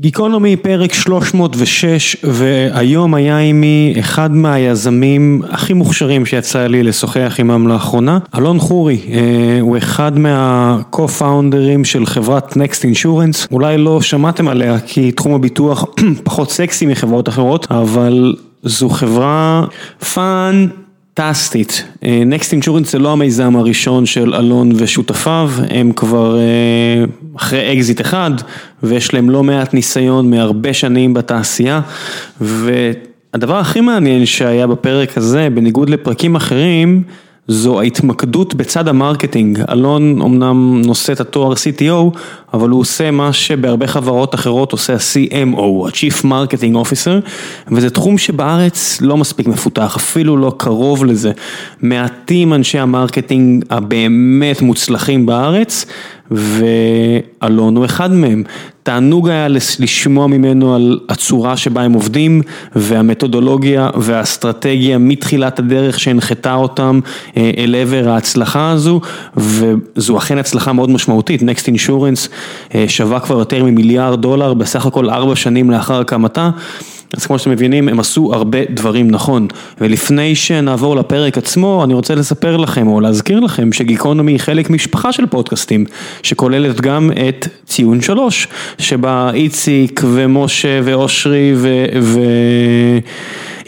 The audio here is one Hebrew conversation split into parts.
גיקונומי פרק 306 והיום היה עימי אחד מהיזמים הכי מוכשרים שיצא לי לשוחח עימם לאחרונה, אלון חורי, הוא אחד מה-co-founders של חברת Next Insurance, אולי לא שמעתם עליה כי תחום הביטוח פחות סקסי מחברות אחרות, אבל זו חברה פאן פנטסטית, Next Insurance זה לא המיזם הראשון של אלון ושותפיו, הם כבר אחרי אקזיט אחד ויש להם לא מעט ניסיון מהרבה שנים בתעשייה והדבר הכי מעניין שהיה בפרק הזה, בניגוד לפרקים אחרים, זו ההתמקדות בצד ה marketing, אלון אמנם נושא את התואר CTO, אבל הוא עושה מה שבהרבה חברות אחרות עושה ה-CMO, ה-Chief Marketing Officer, וזה תחום שבארץ לא מספיק מפותח, אפילו לא קרוב לזה. מעטים אנשי ה marketing הבאמת מוצלחים בארץ, ואלון הוא אחד מהם. תענוג היה לשמוע ממנו על הצורה שבה הם עובדים והמתודולוגיה והאסטרטגיה מתחילת הדרך שהנחתה אותם אל עבר ההצלחה הזו וזו אכן הצלחה מאוד משמעותית, Next Insurance שווה כבר יותר ממיליארד דולר בסך הכל ארבע שנים לאחר הקמתה. אז כמו שאתם מבינים הם עשו הרבה דברים נכון ולפני שנעבור לפרק עצמו אני רוצה לספר לכם או להזכיר לכם שגיקונומי היא חלק משפחה של פודקאסטים שכוללת גם את ציון שלוש שבה איציק ומשה ואושרי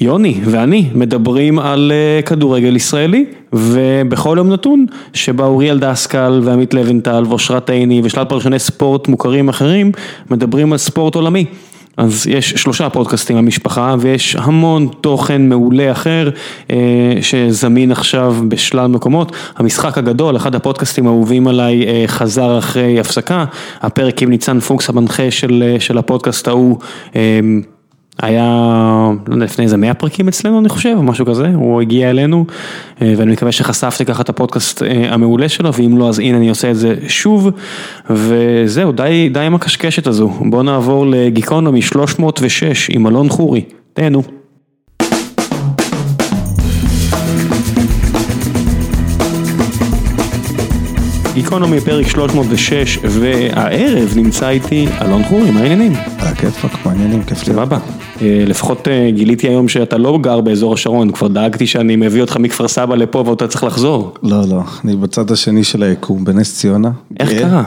ויוני ואני מדברים על כדורגל ישראלי ובכל יום נתון שבה אוריאל דסקל ועמית לבנטל ואושרת עיני ושלל פרשני ספורט מוכרים אחרים מדברים על ספורט עולמי. אז יש שלושה פודקאסטים במשפחה ויש המון תוכן מעולה אחר שזמין עכשיו בשלל מקומות, המשחק הגדול, אחד הפודקאסטים האהובים עליי חזר אחרי הפסקה, הפרק עם ניצן פוקס המנחה של הפודקאסט ההוא היה, לא יודע, לפני איזה מאה פרקים אצלנו אני חושב, משהו כזה, הוא הגיע אלינו ואני מקווה שחשפתי ככה את הפודקאסט המעולה שלו ואם לא אז הנה אני עושה את זה שוב. וזהו, די עם הקשקשת הזו, בואו נעבור לגיקונומי 306 עם אלון חורי, תהנו. גיקונומי פרק 306 והערב נמצא איתי אלון חורי, מה העניינים? על הכיפאק, מה העניינים? כיף להיות. סבבה, לפחות גיליתי היום שאתה לא גר באזור השרון, כבר דאגתי שאני מביא אותך מכפר סבא לפה ואתה צריך לחזור. לא, לא, אני בצד השני של היקום, בנס ציונה. איך קרה?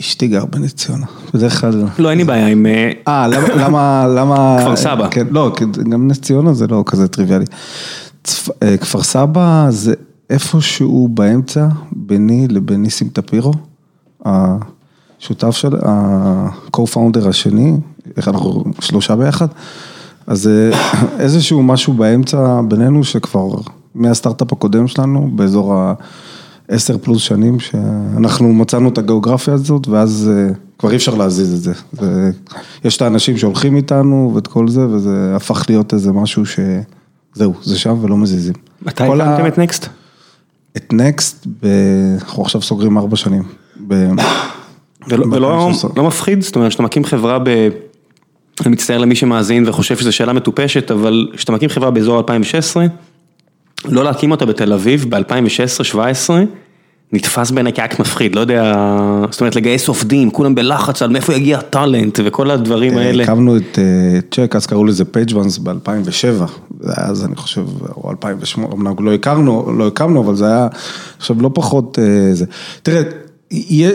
אשתי גר בנס ציונה, בדרך כלל... לא, אין לי בעיה עם... אה, למה, למה... כפר סבא. לא, גם נס ציונה זה לא כזה טריוויאלי. כפר סבא זה... איפשהו באמצע, ביני לבין ניסים טפירו, השותף של, ה-co-founder השני, איך אנחנו שלושה ביחד, אז איזשהו משהו באמצע בינינו שכבר מהסטארט-אפ הקודם שלנו, באזור ה-10 פלוס שנים, שאנחנו מצאנו את הגיאוגרפיה הזאת, ואז כבר אי אפשר להזיז את זה. יש את האנשים שהולכים איתנו ואת כל זה, וזה הפך להיות איזה משהו שזהו, זה שם ולא מזיזים. מתי הקמתם את נקסט? את נקסט, אנחנו עכשיו סוגרים ארבע שנים. ולא מפחיד, זאת אומרת שאתה מקים חברה ב... אני מצטער למי שמאזין וחושב שזו שאלה מטופשת, אבל כשאתה מקים חברה באזור 2016, לא להקים אותה בתל אביב ב-2016-2017, נתפס בעיניי כאקט מפחיד, לא יודע, זאת אומרת לגייס עובדים, כולם בלחץ על מאיפה יגיע הטאלנט וכל הדברים האלה. הקמנו את צ'ק, אז קראו לזה Pageonce ב-2007, אז אני חושב, או 2008, אמנם לא הכרנו, לא הקמנו, אבל זה היה, עכשיו לא פחות זה. תראה,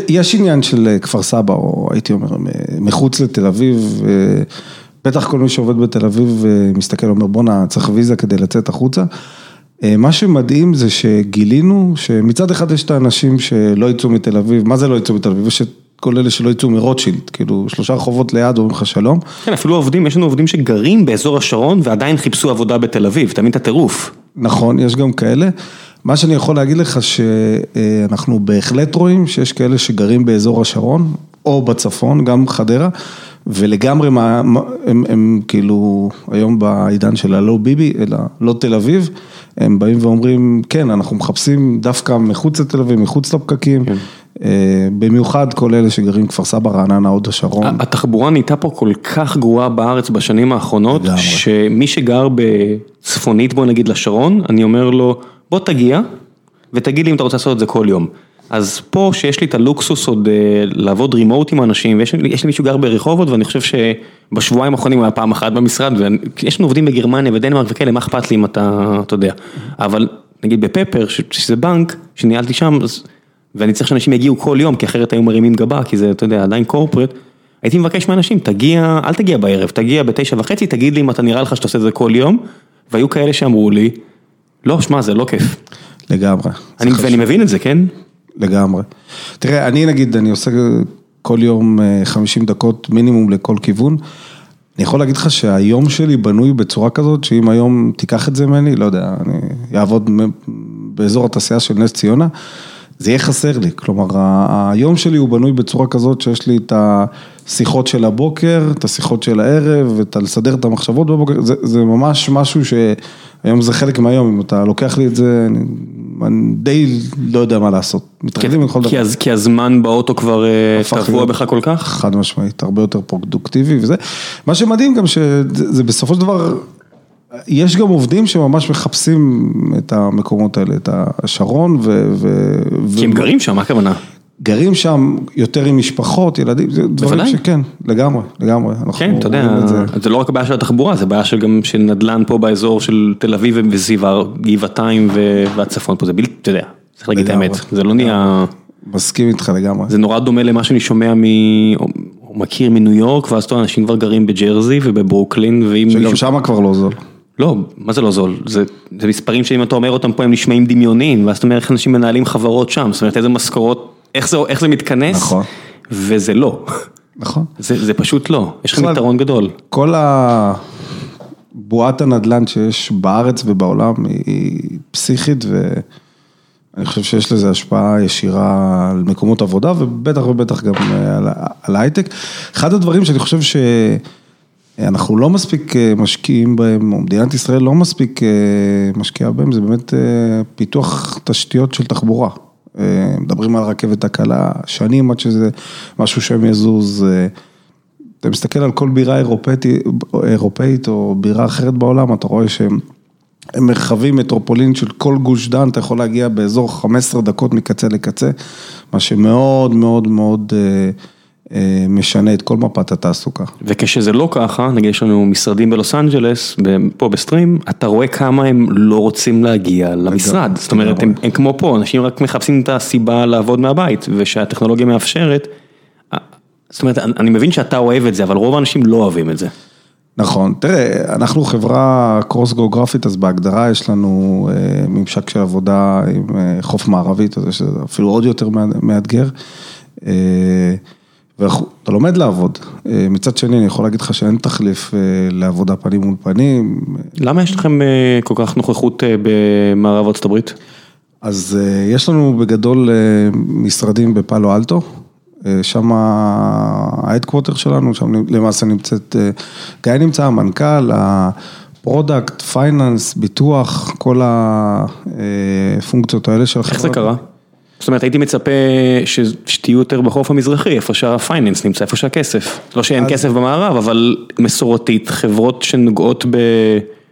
יש עניין של כפר סבא, או הייתי אומר, מחוץ לתל אביב, בטח כל מי שעובד בתל אביב מסתכל ואומר בואנה, צריך ויזה כדי לצאת החוצה. מה שמדהים זה שגילינו שמצד אחד יש את האנשים שלא יצאו מתל אביב, מה זה לא יצאו מתל אביב? יש את כל אלה שלא יצאו מרוטשילד, כאילו שלושה רחובות ליד אומרים לך שלום. כן, אפילו עובדים, יש לנו עובדים שגרים באזור השרון ועדיין חיפשו עבודה בתל אביב, מבין את הטירוף. נכון, יש גם כאלה. מה שאני יכול להגיד לך שאנחנו בהחלט רואים שיש כאלה שגרים באזור השרון או בצפון, גם חדרה. ולגמרי הם, הם כאילו היום בעידן של הלא ביבי, אלא לא תל אביב, הם באים ואומרים, כן, אנחנו מחפשים דווקא מחוץ לתל אביב, מחוץ לפקקים, במיוחד כל אלה שגרים כפר סבא, רעננה, הוד השרון. התחבורה נהייתה פה כל כך גרועה בארץ בשנים האחרונות, שמי שגר בצפונית, בוא נגיד לשרון, אני אומר לו, בוא תגיע ותגיד לי אם אתה רוצה לעשות את זה כל יום. אז פה שיש לי את הלוקסוס עוד אה, לעבוד רימוט עם אנשים, ויש לי יש לי מישהו גר ברחובות ואני חושב שבשבועיים האחרונים הוא היה פעם אחת במשרד, ויש לנו עובדים בגרמניה ודנמרק וכאלה, מה אכפת לי אם אתה, אתה יודע, אבל נגיד בפפר, שזה בנק, שניהלתי שם, אז, ואני צריך שאנשים יגיעו כל יום, כי אחרת היו מרימים גבה, כי זה, אתה יודע, עדיין קורפרט, הייתי מבקש מאנשים, תגיע, אל תגיע בערב, תגיע בתשע וחצי, תגיד לי אם אתה נראה לך שאתה עושה את זה כל יום, והיו כאלה שאמרו לי, לא, שמע, זה לא כיף. לגמרי. אני, ואני מבין את זה, כן? לגמרי. תראה, אני נגיד, אני עושה כל יום אה, 50 דקות מינימום לכל כיוון. אני יכול להגיד לך שהיום שלי בנוי בצורה כזאת, שאם היום תיקח את זה ממני, לא יודע, אני אעבוד באזור התעשייה של נס ציונה, זה יהיה חסר לי. כלומר, היום שלי הוא בנוי בצורה כזאת שיש לי את השיחות של הבוקר, את השיחות של הערב, את הלסדר את המחשבות בבוקר, זה, זה ממש משהו שהיום זה חלק מהיום, אם אתה לוקח לי את זה, אני, אני די לא יודע מה לעשות. מתרכזים עם כל דבר. כי, הז, כי הזמן באוטו כבר אה, טבוע להיות- בך כל כך? חד משמעית, הרבה יותר פרודוקטיבי וזה. מה שמדהים גם שזה זה בסופו של דבר, יש גם עובדים שממש מחפשים את המקומות האלה, את השרון ו... ו כי הם גרים שם, מה הכוונה? גרים שם יותר עם משפחות, ילדים, זה דברים. שכן, לגמרי, לגמרי. כן, אתה יודע, זה. זה לא רק הבעיה של התחבורה, זה בעיה של גם של נדל"ן פה באזור של תל אביב וסביבה, גבעתיים והצפון פה, זה בלתי, אתה יודע, צריך להגיד את. האמת, זה לא נהיה, מסכים איתך לגמרי. זה נורא דומה למה שאני שומע מ... או מכיר מניו יורק, ואז אתה יודע, אנשים כבר גרים בג'רזי ובברוקלין, ואם שגם מישהו... שם כבר לא זול. לא, מה זה לא זול? זה, זה מספרים שאם אתה אומר אותם פה הם נשמעים דמיוניים, ואז אתה אומר איך אנשים מנהלים חברות שם, זאת אומרת איזה משכורות, איך זה, איך זה מתכנס, נכון. וזה לא, נכון. זה, זה פשוט לא, יש לכם יתרון גדול. כל הבועת הנדל"ן שיש בארץ ובעולם היא פסיכית ואני חושב שיש לזה השפעה ישירה על מקומות עבודה ובטח ובטח גם אה, על, על ההייטק. אחד הדברים שאני חושב שאנחנו לא מספיק אה, משקיעים בהם, או מדינת ישראל לא מספיק אה, משקיעה בהם, זה באמת פיתוח תשתיות של תחבורה. מדברים על רכבת הקלה, שנים עד שזה משהו שם יזוז. אה, אתה מסתכל על כל בירה אירופאית, אירופאית או בירה אחרת בעולם, אתה רואה שהם הם מרחבים מטרופולין של כל גוש דן, אתה יכול להגיע באזור 15 דקות מקצה לקצה, מה שמאוד מאוד מאוד אה, אה, משנה את כל מפת התעסוקה. וכשזה לא ככה, נגיד יש לנו משרדים בלוס אנג'לס, פה בסטרים, אתה רואה כמה הם לא רוצים להגיע למשרד, זאת אומרת, הם, הם כמו פה, אנשים רק מחפשים את הסיבה לעבוד מהבית, ושהטכנולוגיה מאפשרת, אה, זאת אומרת, אני אני מבין שאתה אוהב את זה, אבל רוב האנשים לא אוהבים את זה. נכון, תראה, אנחנו חברה קרוס גיאוגרפית, אז בהגדרה יש לנו אה, ממשק של עבודה עם אה, חוף מערבית, אז זה אפילו עוד יותר מאתגר. אה, ואתה לומד לעבוד. אה, מצד שני, אני יכול להגיד לך שאין תחליף אה, לעבודה פנים מול פנים. למה יש לכם אה, כל כך נוכחות במערב ארצות הברית? אז יש לנו בגדול משרדים בפאלו אלטו, שם ה headquarter שלנו, שם למעשה נמצאת, גיא נמצא, המנכ"ל, ה product, finance, ביטוח, כל הפונקציות האלה של החברה. איך זה קרה? זאת אומרת, הייתי מצפה ש- שתהיו יותר בחוף המזרחי, איפה שהפייננס נמצא, איפה שהכסף. לא שאין אז- כסף במערב, אבל מסורתית, חברות שנוגעות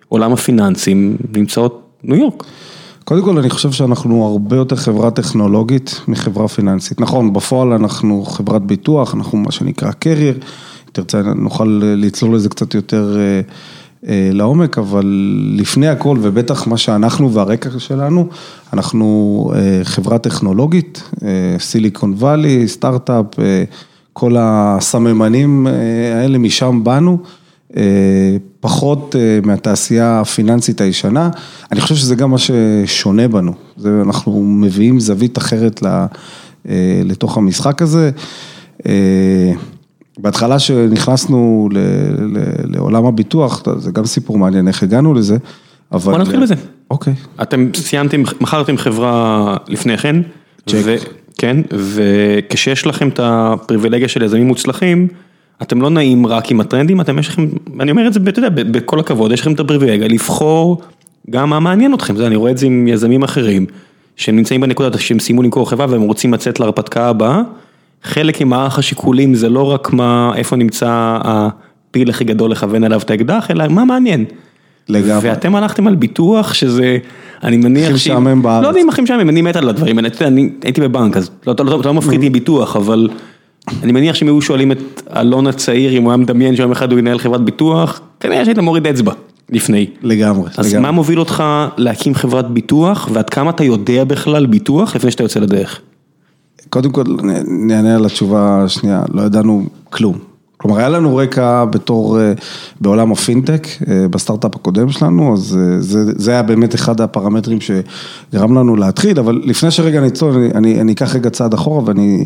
בעולם הפיננסים נמצאות ניו יורק. קודם כל, אני חושב שאנחנו הרבה יותר חברה טכנולוגית מחברה פיננסית. נכון, בפועל אנחנו חברת ביטוח, אנחנו מה שנקרא קרייר, אם תרצה נוכל לצלול לזה קצת יותר אה, אה, לעומק, אבל לפני הכל, ובטח מה שאנחנו והרקע שלנו, אנחנו אה, חברה טכנולוגית, סיליקון וואלי, סטארט-אפ, אה, כל הסממנים אה, האלה משם באנו. אה, פחות אה, מהתעשייה הפיננסית הישנה, אני חושב שזה גם מה ששונה בנו, זה, אנחנו מביאים זווית אחרת אה, לתוך המשחק הזה. אה, בהתחלה שנכנסנו ל- ל- לעולם הביטוח, זה גם סיפור מעניין איך הגענו לזה, אבל... בוא נתחיל בזה. אוקיי. אתם סיימתם, מכרתם חברה לפני כן. צ'ק. ו- כן, וכשיש לכם את הפריבילגיה של יזמים מוצלחים, אתם לא נעים רק עם הטרנדים, אתם יש לכם, אני אומר את זה, אתה יודע, בכל הכבוד, יש לכם את הפריבילגיה לבחור גם מה מעניין אתכם, זה, אני רואה את זה עם יזמים אחרים, שהם נמצאים בנקודה שהם סיימו למכור חברה והם רוצים לצאת להרפתקה הבאה, חלק ממערך השיקולים זה לא רק מה, איפה נמצא הפיל הכי גדול לכוון עליו את האקדח, אלא מה מעניין. לגמרי. ואתם הלכתם על ביטוח שזה, אני מניח הכי משעמם בארץ. לא יודע אם הכי משעמם, אני מת על הדברים האלה, אתה יודע, אני הייתי בבנק, אז לא, לא, לא, לא מפחיד לי ביטוח, אבל אני מניח שאם היו שואלים את אלון הצעיר, אם הוא היה מדמיין שיום אחד הוא ינהל חברת ביטוח, כנראה שהיית מוריד אצבע לפני. לגמרי, אז לגמרי. מה מוביל אותך להקים חברת ביטוח, ועד כמה אתה יודע בכלל ביטוח לפני שאתה יוצא לדרך? קודם כל, נענה על התשובה השנייה, לא ידענו כלום. כלומר, היה לנו רקע בתור, אה, בעולם הפינטק, אה, בסטארט-אפ הקודם שלנו, אז אה, זה, זה היה באמת אחד הפרמטרים שגרם לנו להתחיל, אבל לפני שרגע נצלול, אני, אני, אני אקח רגע צעד אחורה ואני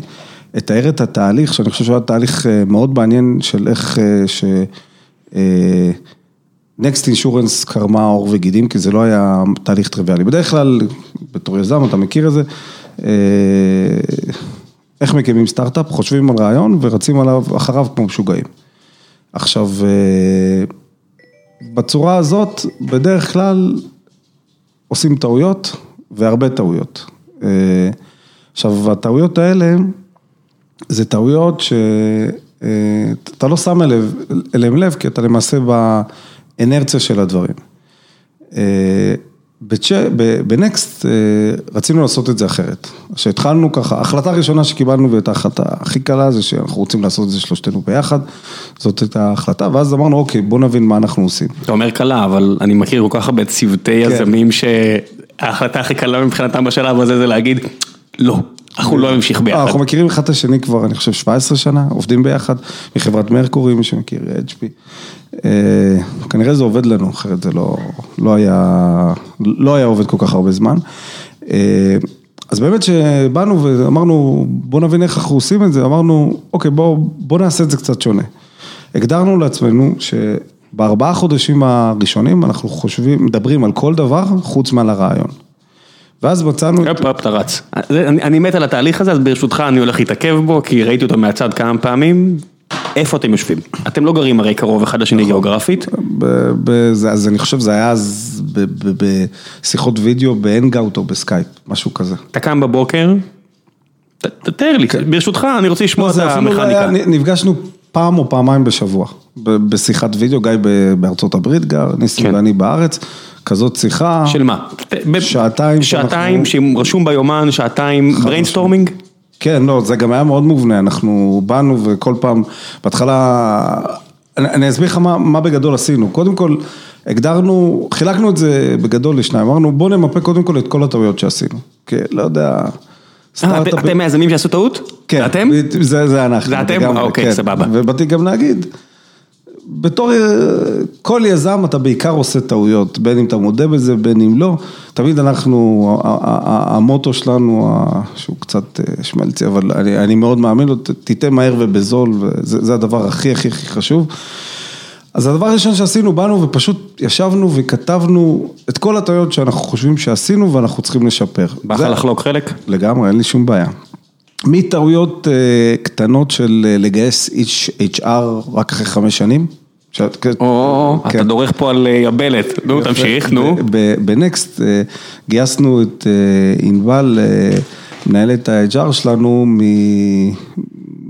אתאר את התהליך, שאני חושב שהוא היה תהליך מאוד מעניין של איך ש... נקסט אינשורנס קרמה עור וגידים, כי זה לא היה תהליך טריוויאלי. בדרך כלל, בתור יזם, אתה מכיר את זה, איך מקימים סטארט-אפ, חושבים על רעיון ורצים עליו אחריו כמו משוגעים. עכשיו, אה, בצורה הזאת, בדרך כלל עושים טעויות, והרבה טעויות. אה, עכשיו, הטעויות האלה, זה טעויות שאתה לא שם אליו- אליהם לב, כי אתה למעשה באנרציה של הדברים. בנקסט אה, רצינו לעשות את זה אחרת. כשהתחלנו ככה, ההחלטה הראשונה שקיבלנו והייתה ההחלטה הכי קלה זה שאנחנו רוצים לעשות את זה שלושתנו ביחד, זאת הייתה ההחלטה, ואז אמרנו אוקיי בוא נבין מה אנחנו עושים. אתה אומר קלה, אבל אני מכיר כל כך הרבה צוותי כן. יזמים שההחלטה הכי קלה מבחינתם בשלב הזה זה להגיד, לא, אנחנו לא נמשיך אה, ביחד. אנחנו מכירים אחד את השני כבר, אני חושב, 17 שנה, עובדים ביחד, מחברת מרקורי, מי שמכיר, HP. אה, כנראה זה עובד לנו, אחרת זה לא, לא היה, לא היה עובד כל כך הרבה זמן. אה, אז באמת שבאנו ואמרנו, בוא נבין איך אנחנו עושים את זה, אמרנו, אוקיי, בוא, בוא נעשה את זה קצת שונה. הגדרנו לעצמנו שבארבעה חודשים הראשונים אנחנו חושבים, מדברים על כל דבר חוץ מעל הרעיון. ואז מצאנו... הופ הופ אתה רץ. אני מת על התהליך הזה, אז ברשותך אני הולך להתעכב בו, כי ראיתי אותו מהצד כמה פעמים. איפה אתם יושבים? אתם לא גרים הרי קרוב אחד לשני נכון. גיאוגרפית. אז אני חושב זה היה אז בשיחות וידאו ב Hangout או בסקייפ, משהו כזה. אתה קם בבוקר, תתאר לי, ברשותך אני רוצה לשמוע לא, את המכניקה. נפגשנו פעם או פעמיים בשבוע, בשיחת וידאו, גיא בארצות הברית גר, ניסים כן. ואני בארץ, כזאת שיחה. של מה? שעתיים שעתיים, שאנחנו- שרשום ביומן, שעתיים brainstorming? כן, לא, זה גם היה מאוד מובנה, אנחנו באנו וכל פעם, בהתחלה, אני, אני אסביר לך מה, מה בגדול עשינו. קודם כל, הגדרנו, חילקנו את זה בגדול לשניים, אמרנו בוא נמפה קודם כל את כל הטעויות שעשינו. כי לא יודע, אה. אתם מהיזמים שעשו טעות? כן, אתם? זה, זה אנחנו. זה אתם? אוקיי, כן. סבבה. ובאתי גם להגיד, בתור אה, כל יזם אתה בעיקר עושה טעויות, בין אם אתה מודה בזה, בין אם לא. תמיד אנחנו, המוטו שלנו, שהוא קצת אה, שמלצי, אבל אני, אני מאוד מאמין לו, תיתן מהר ובזול, וזה זה הדבר הכי הכי הכי חשוב. אז הדבר הראשון שעשינו, באנו ופשוט ישבנו וכתבנו את כל הטעויות שאנחנו חושבים שעשינו ואנחנו צריכים לשפר. בא לך זה- לחלוק חלק? לגמרי, אין לי שום בעיה. מטעויות אה, קטנות של אה, לגייס HR רק אחרי חמש שנים. כן. או, אתה כן. דורך פה על אה, יבלת. נו. תמשיך, נו. בנקסט גייסנו את ענבל, מנהלת ה-HR שלנו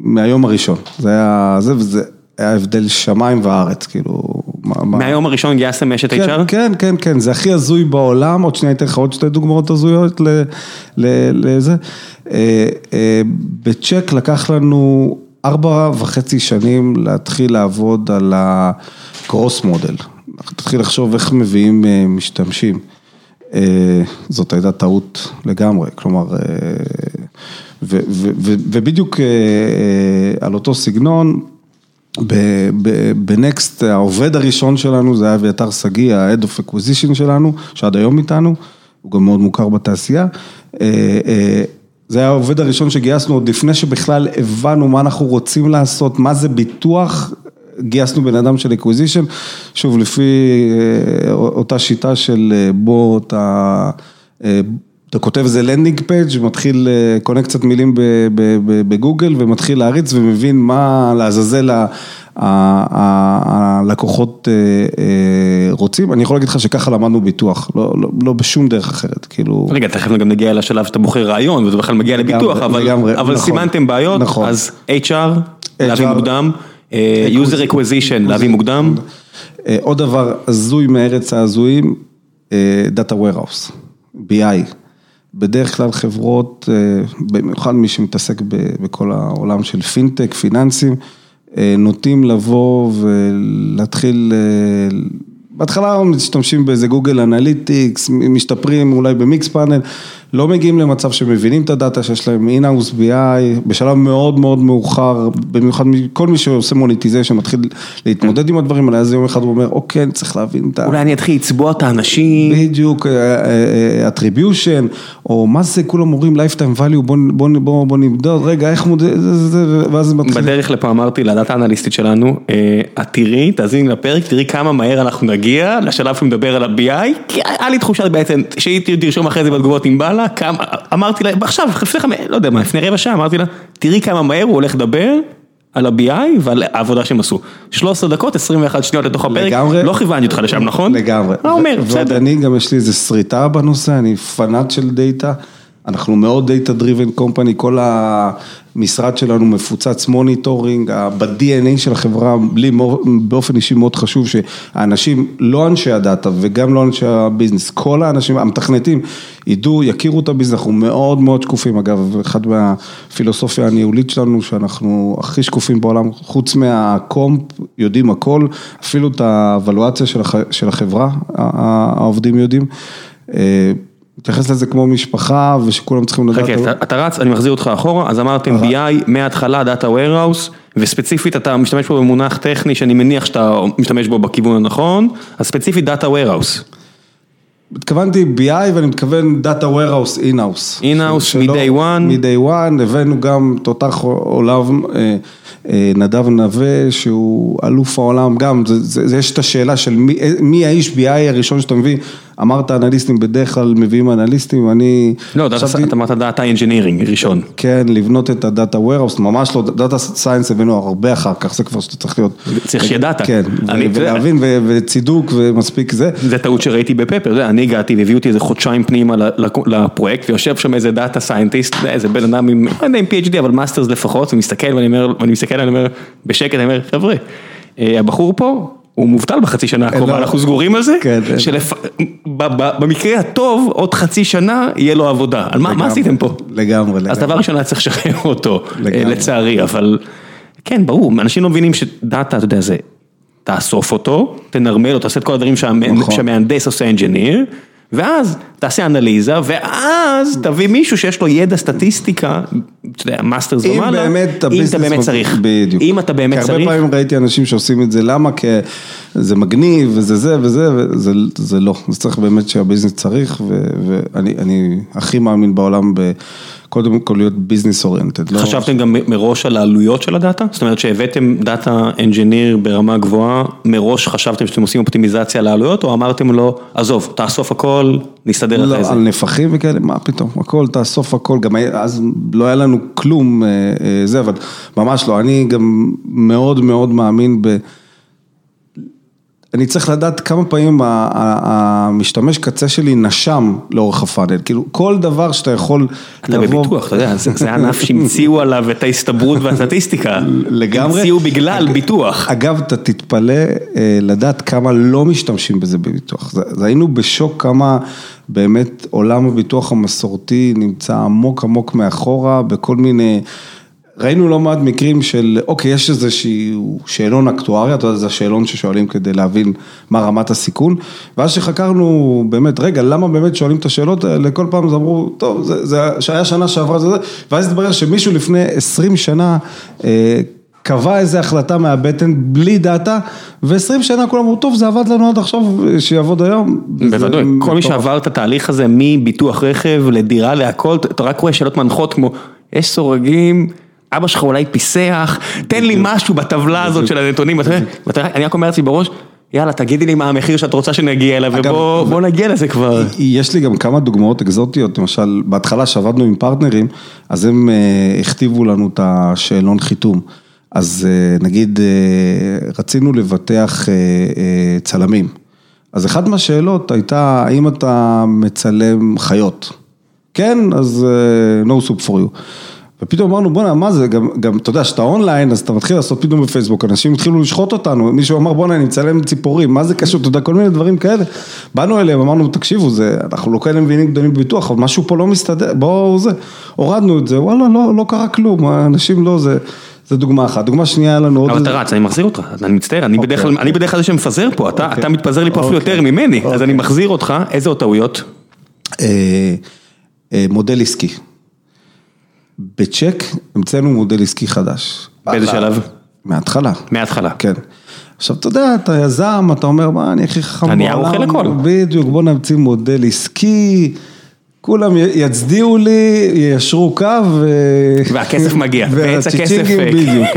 מהיום הראשון. זה היה, זה וזה היה הבדל שמיים וארץ, כאילו. מה- מה- מהיום הראשון גייסתם אשת כן, HR? כן, כן, כן, זה הכי הזוי בעולם, עוד שנייה אתן לך עוד שתי דוגמאות הזויות ל- ל- לזה. אה, אה, בצ'ק לקח לנו ארבע וחצי שנים להתחיל לעבוד על הקרוס מודל. תתחיל לחשוב איך מביאים אה, משתמשים. זאת הייתה טעות לגמרי, כלומר, ו- ו- ו- ובדיוק על אותו סגנון, בנקסט העובד הראשון שלנו זה היה אביתר שגיא, ה-Head of Acquisition שלנו, שעד היום איתנו, הוא גם מאוד מוכר בתעשייה. אה, אה, זה היה העובד הראשון שגייסנו עוד לפני שבכלל הבנו מה אנחנו רוצים לעשות, מה זה ביטוח, גייסנו בן אדם של Acquisition, שוב לפי אה, אותה שיטה של בוא אתה... אתה כותב איזה landing page ומתחיל, קונה קצת מילים בגוגל ומתחיל להריץ ומבין מה לעזאזל הלקוחות אה, אה, רוצים. אני יכול להגיד לך שככה למדנו ביטוח, לא, לא, לא בשום דרך אחרת, כאילו... רגע, תכף גם נגיע לשלב שאתה בוחר רעיון וזה בכלל מגיע לביטוח, אבל לגמרי, אבל נכון. סימנתם בעיות, נכון. אז HR, להביא HR. מוקדם, אה, user acquisition, להביא מוקדם. עוד דבר הזוי מארץ ההזויים, Data Warehouse, BI. בדרך כלל חברות, אה, במיוחד מי שמתעסק בכל העולם של פינטק, פיננסים, אה, נוטים לבוא ולהתחיל, אה, בהתחלה משתמשים באיזה Google Analytics, משתפרים אולי ב Mixpanel, לא מגיעים למצב שמבינים את הדאטה שיש להם in-house BI, בשלב מאוד מאוד מאוחר, במיוחד כל מי שעושה monetization מתחיל להתמודד עם הדברים האלה, אז יום אחד הוא אומר, אוקיי, אני צריך להבין את ה... אולי אני אתחיל לצבוע את האנשים. בדיוק, attribution, או מה זה, כולם אומרים lifetime value, בוא, נמדוד, רגע, איך מודד, ואז מתחיל. בדרך לפה אמרתי לדאטה אנליסטית שלנו, אה, את תראי, תאזיני לפרק, תראי כמה מהר אנחנו נגיע לשלב שהוא מדבר על ה-BI, כי היה לי תחושה בעצם, שהיא תרשום אחרי זה בתגובות אם בא לה, כמה, אמרתי לה, עכשיו, לפני חמש, לא יודע מה, לפני רבע שעה, אמרתי לה, תראי כמה מהר הוא הולך לדבר. על ה-BI ועל העבודה שהם עשו. 13 דקות, 21 שניות לתוך הפרק, לגמרי. לא כיוונתי אותך לשם, נכון? לגמרי. מה אומר, ועוד בסדר. אני, גם יש לי איזה שריטה בנושא, אני פנאט של דאטה, אנחנו מאוד data driven company, כל המשרד שלנו מפוצץ monitoring, ב-DNA של החברה, לי באופן אישי מאוד חשוב שהאנשים, לא אנשי הדאטה וגם לא אנשי ה business, כל האנשים, המתכנתים, ידעו, יכירו את הביזנס, אנחנו מאוד מאוד שקופים, אגב, אחד מהפילוסופיה הניהולית שלנו, שאנחנו הכי שקופים בעולם, חוץ מהקומפ, יודעים הכל, אפילו את האבלואציה של, הח, של החברה, העובדים יודעים. אה, מתייחס לזה כמו משפחה ושכולם צריכים לדעת. חכה, אתה- אתה רץ, אני מחזיר אותך אחורה, אז אמרתם BI מההתחלה, Data Warehouse, וספציפית אתה משתמש פה במונח טכני שאני מניח שאתה משתמש בו בכיוון הנכון, אז ספציפית Data Warehouse. התכוונתי BI ואני מתכוון Data Warehouse In-House. In-house, מ-day one. מ-day one, הבאנו גם תותח עולם, אה, אה, נדב נווה, שהוא אלוף העולם, גם, זה, זה, זה, יש את השאלה של מי, אה, מי האיש BI הראשון שאתה מביא, אמרת אנליסטים, בדרך כלל מביאים אנליסטים, אני... לא, אתה אמרת Data Engineering ראשון. כן, לבנות את הדאטה warehouse, ממש לא, דאטה סייאנס הבאנו הרבה אחר כך, זה כבר שאתה צריך להיות. צריך שיהיה דאטה. כן, ולהבין וצידוק ומספיק זה. זה טעות שראיתי בפפר, אני הגעתי והביאו אותי איזה חודשיים פנימה לפרויקט, ויושב שם איזה data scientist, איזה בן אדם עם, לא יודע אם PhD, אבל masters לפחות, ומסתכל ואני אומר, ואני מסתכל, אני אומר, בשקט, אני אומר, חבר'ה, אה, הבחור פה, הוא מובטל בחצי שנה הקרובה, לו- אנחנו סגורים על זה, כן, אין. שבמקרה הטוב, עוד חצי שנה יהיה לו עבודה, על מה מה עשיתם פה? לגמרי, אז לגמרי. דבר ראשון היה צריך לשחרר אותו, אה, לגמרי. לצערי, אבל כן, ברור, אנשים לא מבינים שדאטה, אתה יודע, זה, תאסוף אותו, תנרמל אותו, תעשה את כל הדברים שהמ- נכון. שהמהנדס עושה engineer, ואז תעשה אנליזה, ואז תביא מישהו שיש לו ידע סטטיסטיקה, אתה יודע, masters ומעלה, אם אתה. באמת צריך, בדיוק. אם אתה באמת כי צריך, הרבה פעמים ראיתי אנשים שעושים את זה, למה? כי זה מגניב וזה זה וזה, וזה זה לא. זה צריך באמת שה business צריך, ואני אני הכי מאמין בעולם ב... קודם כל להיות business oriented. לא- חשבתם גם מראש על העלויות של הדאטה? זאת אומרת שהבאתם data engineer ברמה גבוהה, מראש חשבתם שאתם עושים אופטימיזציה לעלויות, או אמרתם לו, עזוב, תאסוף הכל, נסתדר אחרי לא, זה. על נפחים וכאלה, מה פתאום, הכל, תאסוף הכל, גם אז לא היה לנו כלום אה, אה, זה, אבל ממש לא, אני גם מאוד מאוד מאמין ב... אני צריך לדעת כמה פעמים המשתמש קצה שלי נשם לאורך ה funnel, כאילו כל דבר שאתה יכול אתה בביטוח, אתה יודע, זה הענף שהמציאו עליו את ההסתברות והסטטיסטיקה. לגמרי. המציאו בגלל ביטוח. אגב, אתה תתפלא אה, לדעת כמה לא משתמשים בזה בביטוח. זה היינו בשוק כמה באמת עולם הביטוח המסורתי נמצא עמוק עמוק מאחורה בכל מיני... ראינו לא מעט מקרים של, אוקיי, יש איזשהו שאלון אקטואריה, אתה יודע, זה השאלון ששואלים כדי להבין מה רמת הסיכון, ואז שחקרנו באמת, רגע, למה באמת שואלים את השאלות האלה, כל פעם אמרו, טוב, זה, זה שהיה שנה שעברה, זה זה, ואז התברר שמישהו לפני 20 שנה, אה, קבע איזה החלטה מהבטן בלי דאטה, ו-20 שנה כולם אמרו, טוב, זה עבד לנו עד עכשיו, שיעבוד היום. בוודאי, כל מי. שעבר את התהליך הזה מביטוח רכב לדירה להכל, אתה רק רואה שאלות מנחות כמו, יש סורגים, אבא שלך אולי פיסח, תן לי משהו בטבלה הזאת של הנתונים, אני רק אומר לעצמי בראש, יאללה תגידי לי מה המחיר שאת רוצה שנגיע אליו, ובוא בוא נגיע לזה כבר. יש לי גם כמה דוגמאות אקזוטיות, למשל, בהתחלה שעבדנו עם פרטנרים, אז הם אה, הכתיבו לנו את השאלון חיתום. אז אה, נגיד, אה, רצינו לבטח צלמים. אז אחת מהשאלות הייתה, האם אתה מצלם חיות? כן, אז no soup for you. ופתאום אמרנו, בואנה, מה זה, גם, גם, אתה יודע, שאתה אונליין, אז אתה מתחיל לעשות פתאום בפייסבוק, אנשים התחילו לשחוט אותנו, מישהו אמר, בואנה, אני מצלם ציפורים, מה זה קשור, אתה יודע, כל מיני דברים כאלה. באנו אליהם, אמרנו, תקשיבו, זה, אנחנו לא כאלה מבינים גדולים בביטוח, אבל משהו פה לא מסתדר, בואו זה, הורדנו את זה, וואלה, לא, לא קרה כלום, אנשים לא, זה... זה דוגמה אחת, דוגמה שנייה היה לנו עוד... אבל אתה רץ, אני מחזיר אותך, אני מצטער, אני בדרך כלל אני בדרך כלל זה שמפזר פה, אתה מתפזר לי פה אפילו יותר ממני, אז אני מחזיר אותך, איזה עוד טעויות? מודל עסקי. בצ'ק המצאנו מודל עסקי חדש. באיזה שלב? מההתחלה. מההתחלה. כן. עכשיו, אתה יודע, אתה יזם, אתה אומר, מה, אני הכי חכם בעולם. אני אוכל הכל. בדיוק, בוא נמציא מודל עסקי. כולם יצדיעו לי, יישרו קו. והכסף מגיע, ועץ הכסף, בדיוק.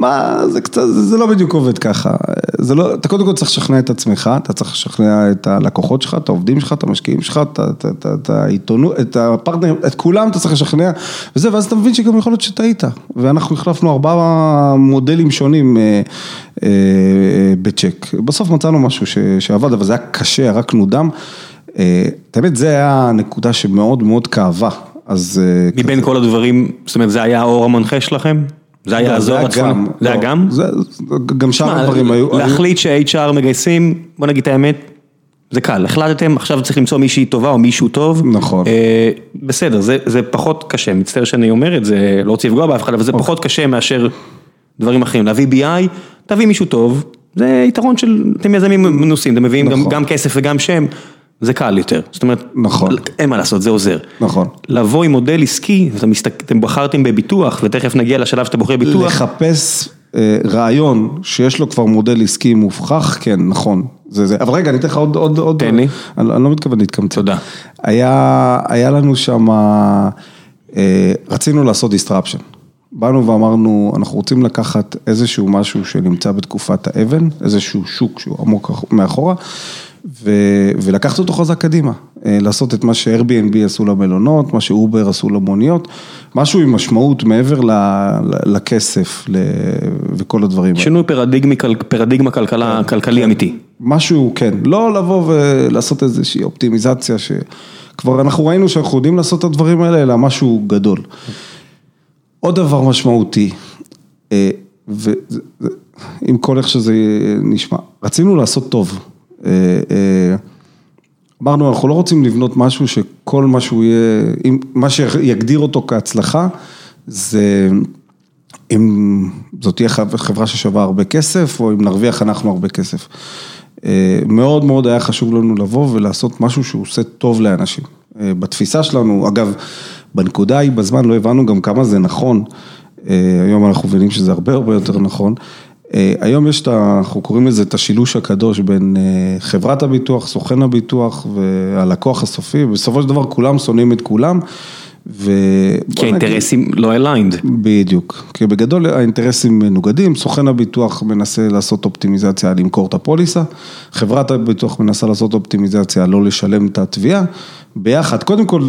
מה, זה קצת, זה לא בדיוק עובד ככה. זה לא, אתה קודם כל צריך לשכנע את עצמך, אתה צריך לשכנע את הלקוחות שלך, את העובדים שלך, את המשקיעים שלך, את העיתונות, את הפרטנרים, את כולם אתה צריך לשכנע, וזה, ואז אתה מבין שגם יכול להיות שטעית. ואנחנו החלפנו ארבעה מודלים שונים בצ'ק. בסוף מצאנו משהו שעבד, אבל זה היה קשה, ירקנו דם. האמת, זה היה נקודה שמאוד מאוד כאבה, אז... מבין כל הדברים, זאת אומרת, זה היה האור המנחה שלכם? זה היה הזוהר הצפוני? זה היה גם? גם שם הדברים היו... להחליט ש-HR מגייסים, בוא נגיד את האמת, זה קל, החלטתם, עכשיו צריך למצוא מישהי טובה או מישהו טוב. נכון. בסדר, זה פחות קשה, מצטער שאני אומר את זה, לא רוצה לפגוע באף אחד, אבל זה פחות קשה מאשר דברים אחרים. להביא BI, תביא מישהו טוב, זה יתרון של, אתם יזמים מנוסים, אתם מביאים גם כסף וגם שם. זה קל יותר, זאת אומרת, נכון, אין מה לעשות, זה עוזר. נכון. לבוא עם מודל עסקי, אתם בחרתם בביטוח, ותכף נגיע לשלב שאתה בוחר ביטוח. לחפש רעיון שיש לו כבר מודל עסקי מוכח, כן, נכון. זה זה, אבל רגע, אני אתן לך עוד, עוד, עוד. תן לי. אני לא מתכוון להתקמצן. תודה. היה, היה לנו שם, רצינו לעשות disruption. באנו ואמרנו, אנחנו רוצים לקחת איזשהו משהו שנמצא בתקופת האבן, איזשהו שוק שהוא עמוק מאחורה. ולקחת אותו חזק קדימה, לעשות את מה ש-Airbnb עשו למלונות, מה שאובר עשו למוניות, משהו עם משמעות מעבר לכסף וכל הדברים האלה. שינוי פרדיגמה כלכלי אמיתי. משהו, כן, לא לבוא ולעשות איזושהי אופטימיזציה שכבר אנחנו ראינו שאנחנו יודעים לעשות את הדברים האלה, אלא משהו גדול. עוד דבר משמעותי, ועם כל איך שזה נשמע, רצינו לעשות טוב. אמרנו, אנחנו לא רוצים לבנות משהו שכל מה שהוא יהיה, מה שיגדיר אותו כהצלחה, זה אם זאת תהיה חברה ששווה הרבה כסף, או אם נרוויח אנחנו הרבה כסף. מאוד מאוד היה חשוב לנו לבוא ולעשות משהו שהוא עושה טוב לאנשים. בתפיסה שלנו, אגב, בנקודה ההיא בזמן לא הבנו גם כמה זה נכון, היום אנחנו מבינים שזה הרבה הרבה יותר נכון. היום יש את. אנחנו קוראים לזה את השילוש הקדוש בין חברת הביטוח, סוכן הביטוח והלקוח הסופי, בסופו של דבר כולם שונאים את כולם. כי האינטרסים לא aligned. בדיוק, כי בגדול האינטרסים מנוגדים, סוכן הביטוח מנסה לעשות אופטימיזציה למכור את הפוליסה, חברת הביטוח מנסה לעשות אופטימיזציה לא לשלם את התביעה, ביחד, קודם כל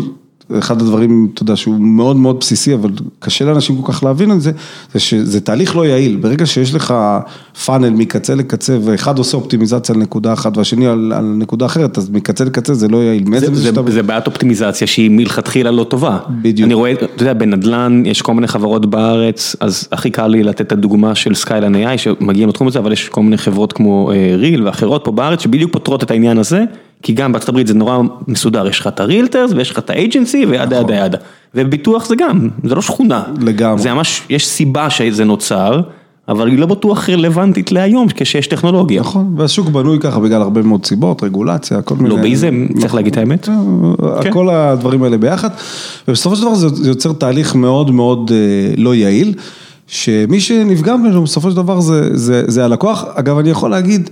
אחד הדברים, אתה יודע, שהוא מאוד מאוד בסיסי, אבל קשה לאנשים כל כך להבין את זה, זה שזה תהליך לא יעיל, ברגע שיש לך funnel מקצה לקצה, ואחד עושה אופטימיזציה על נקודה אחת והשני על, על נקודה אחרת, אז מקצה לקצה זה לא יעיל. זה, זה, זה, זה בעיית אופטימיזציה שהיא מלכתחילה לא טובה. בדיוק. אני רואה, אתה יודע, בנדל"ן יש כל מיני חברות בארץ, אז הכי קל לי לתת את הדוגמה של Skyline AI, שמגיעים לתחום הזה, אבל יש כל מיני חברות כמו ריל ואחרות פה בארץ, שבדיוק פותרות את העניין הזה. כי גם בארצות הברית זה נורא מסודר, יש לך את הרילטרס ויש לך את האג'נסי וידה ידה ידה. וביטוח זה גם, זה לא שכונה. לגמרי. זה ממש, יש סיבה שזה נוצר, אבל היא לא בטוח רלוונטית להיום כשיש טכנולוגיה. נכון, והשוק בנוי ככה בגלל הרבה מאוד סיבות, רגולציה, כל מיני... לוביזם, צריך להגיד את האמת. כל הדברים האלה ביחד, ובסופו של דבר זה יוצר תהליך מאוד מאוד לא יעיל, שמי שנפגע ממנו בסופו של דבר זה הלקוח. אגב, אני יכול להגיד...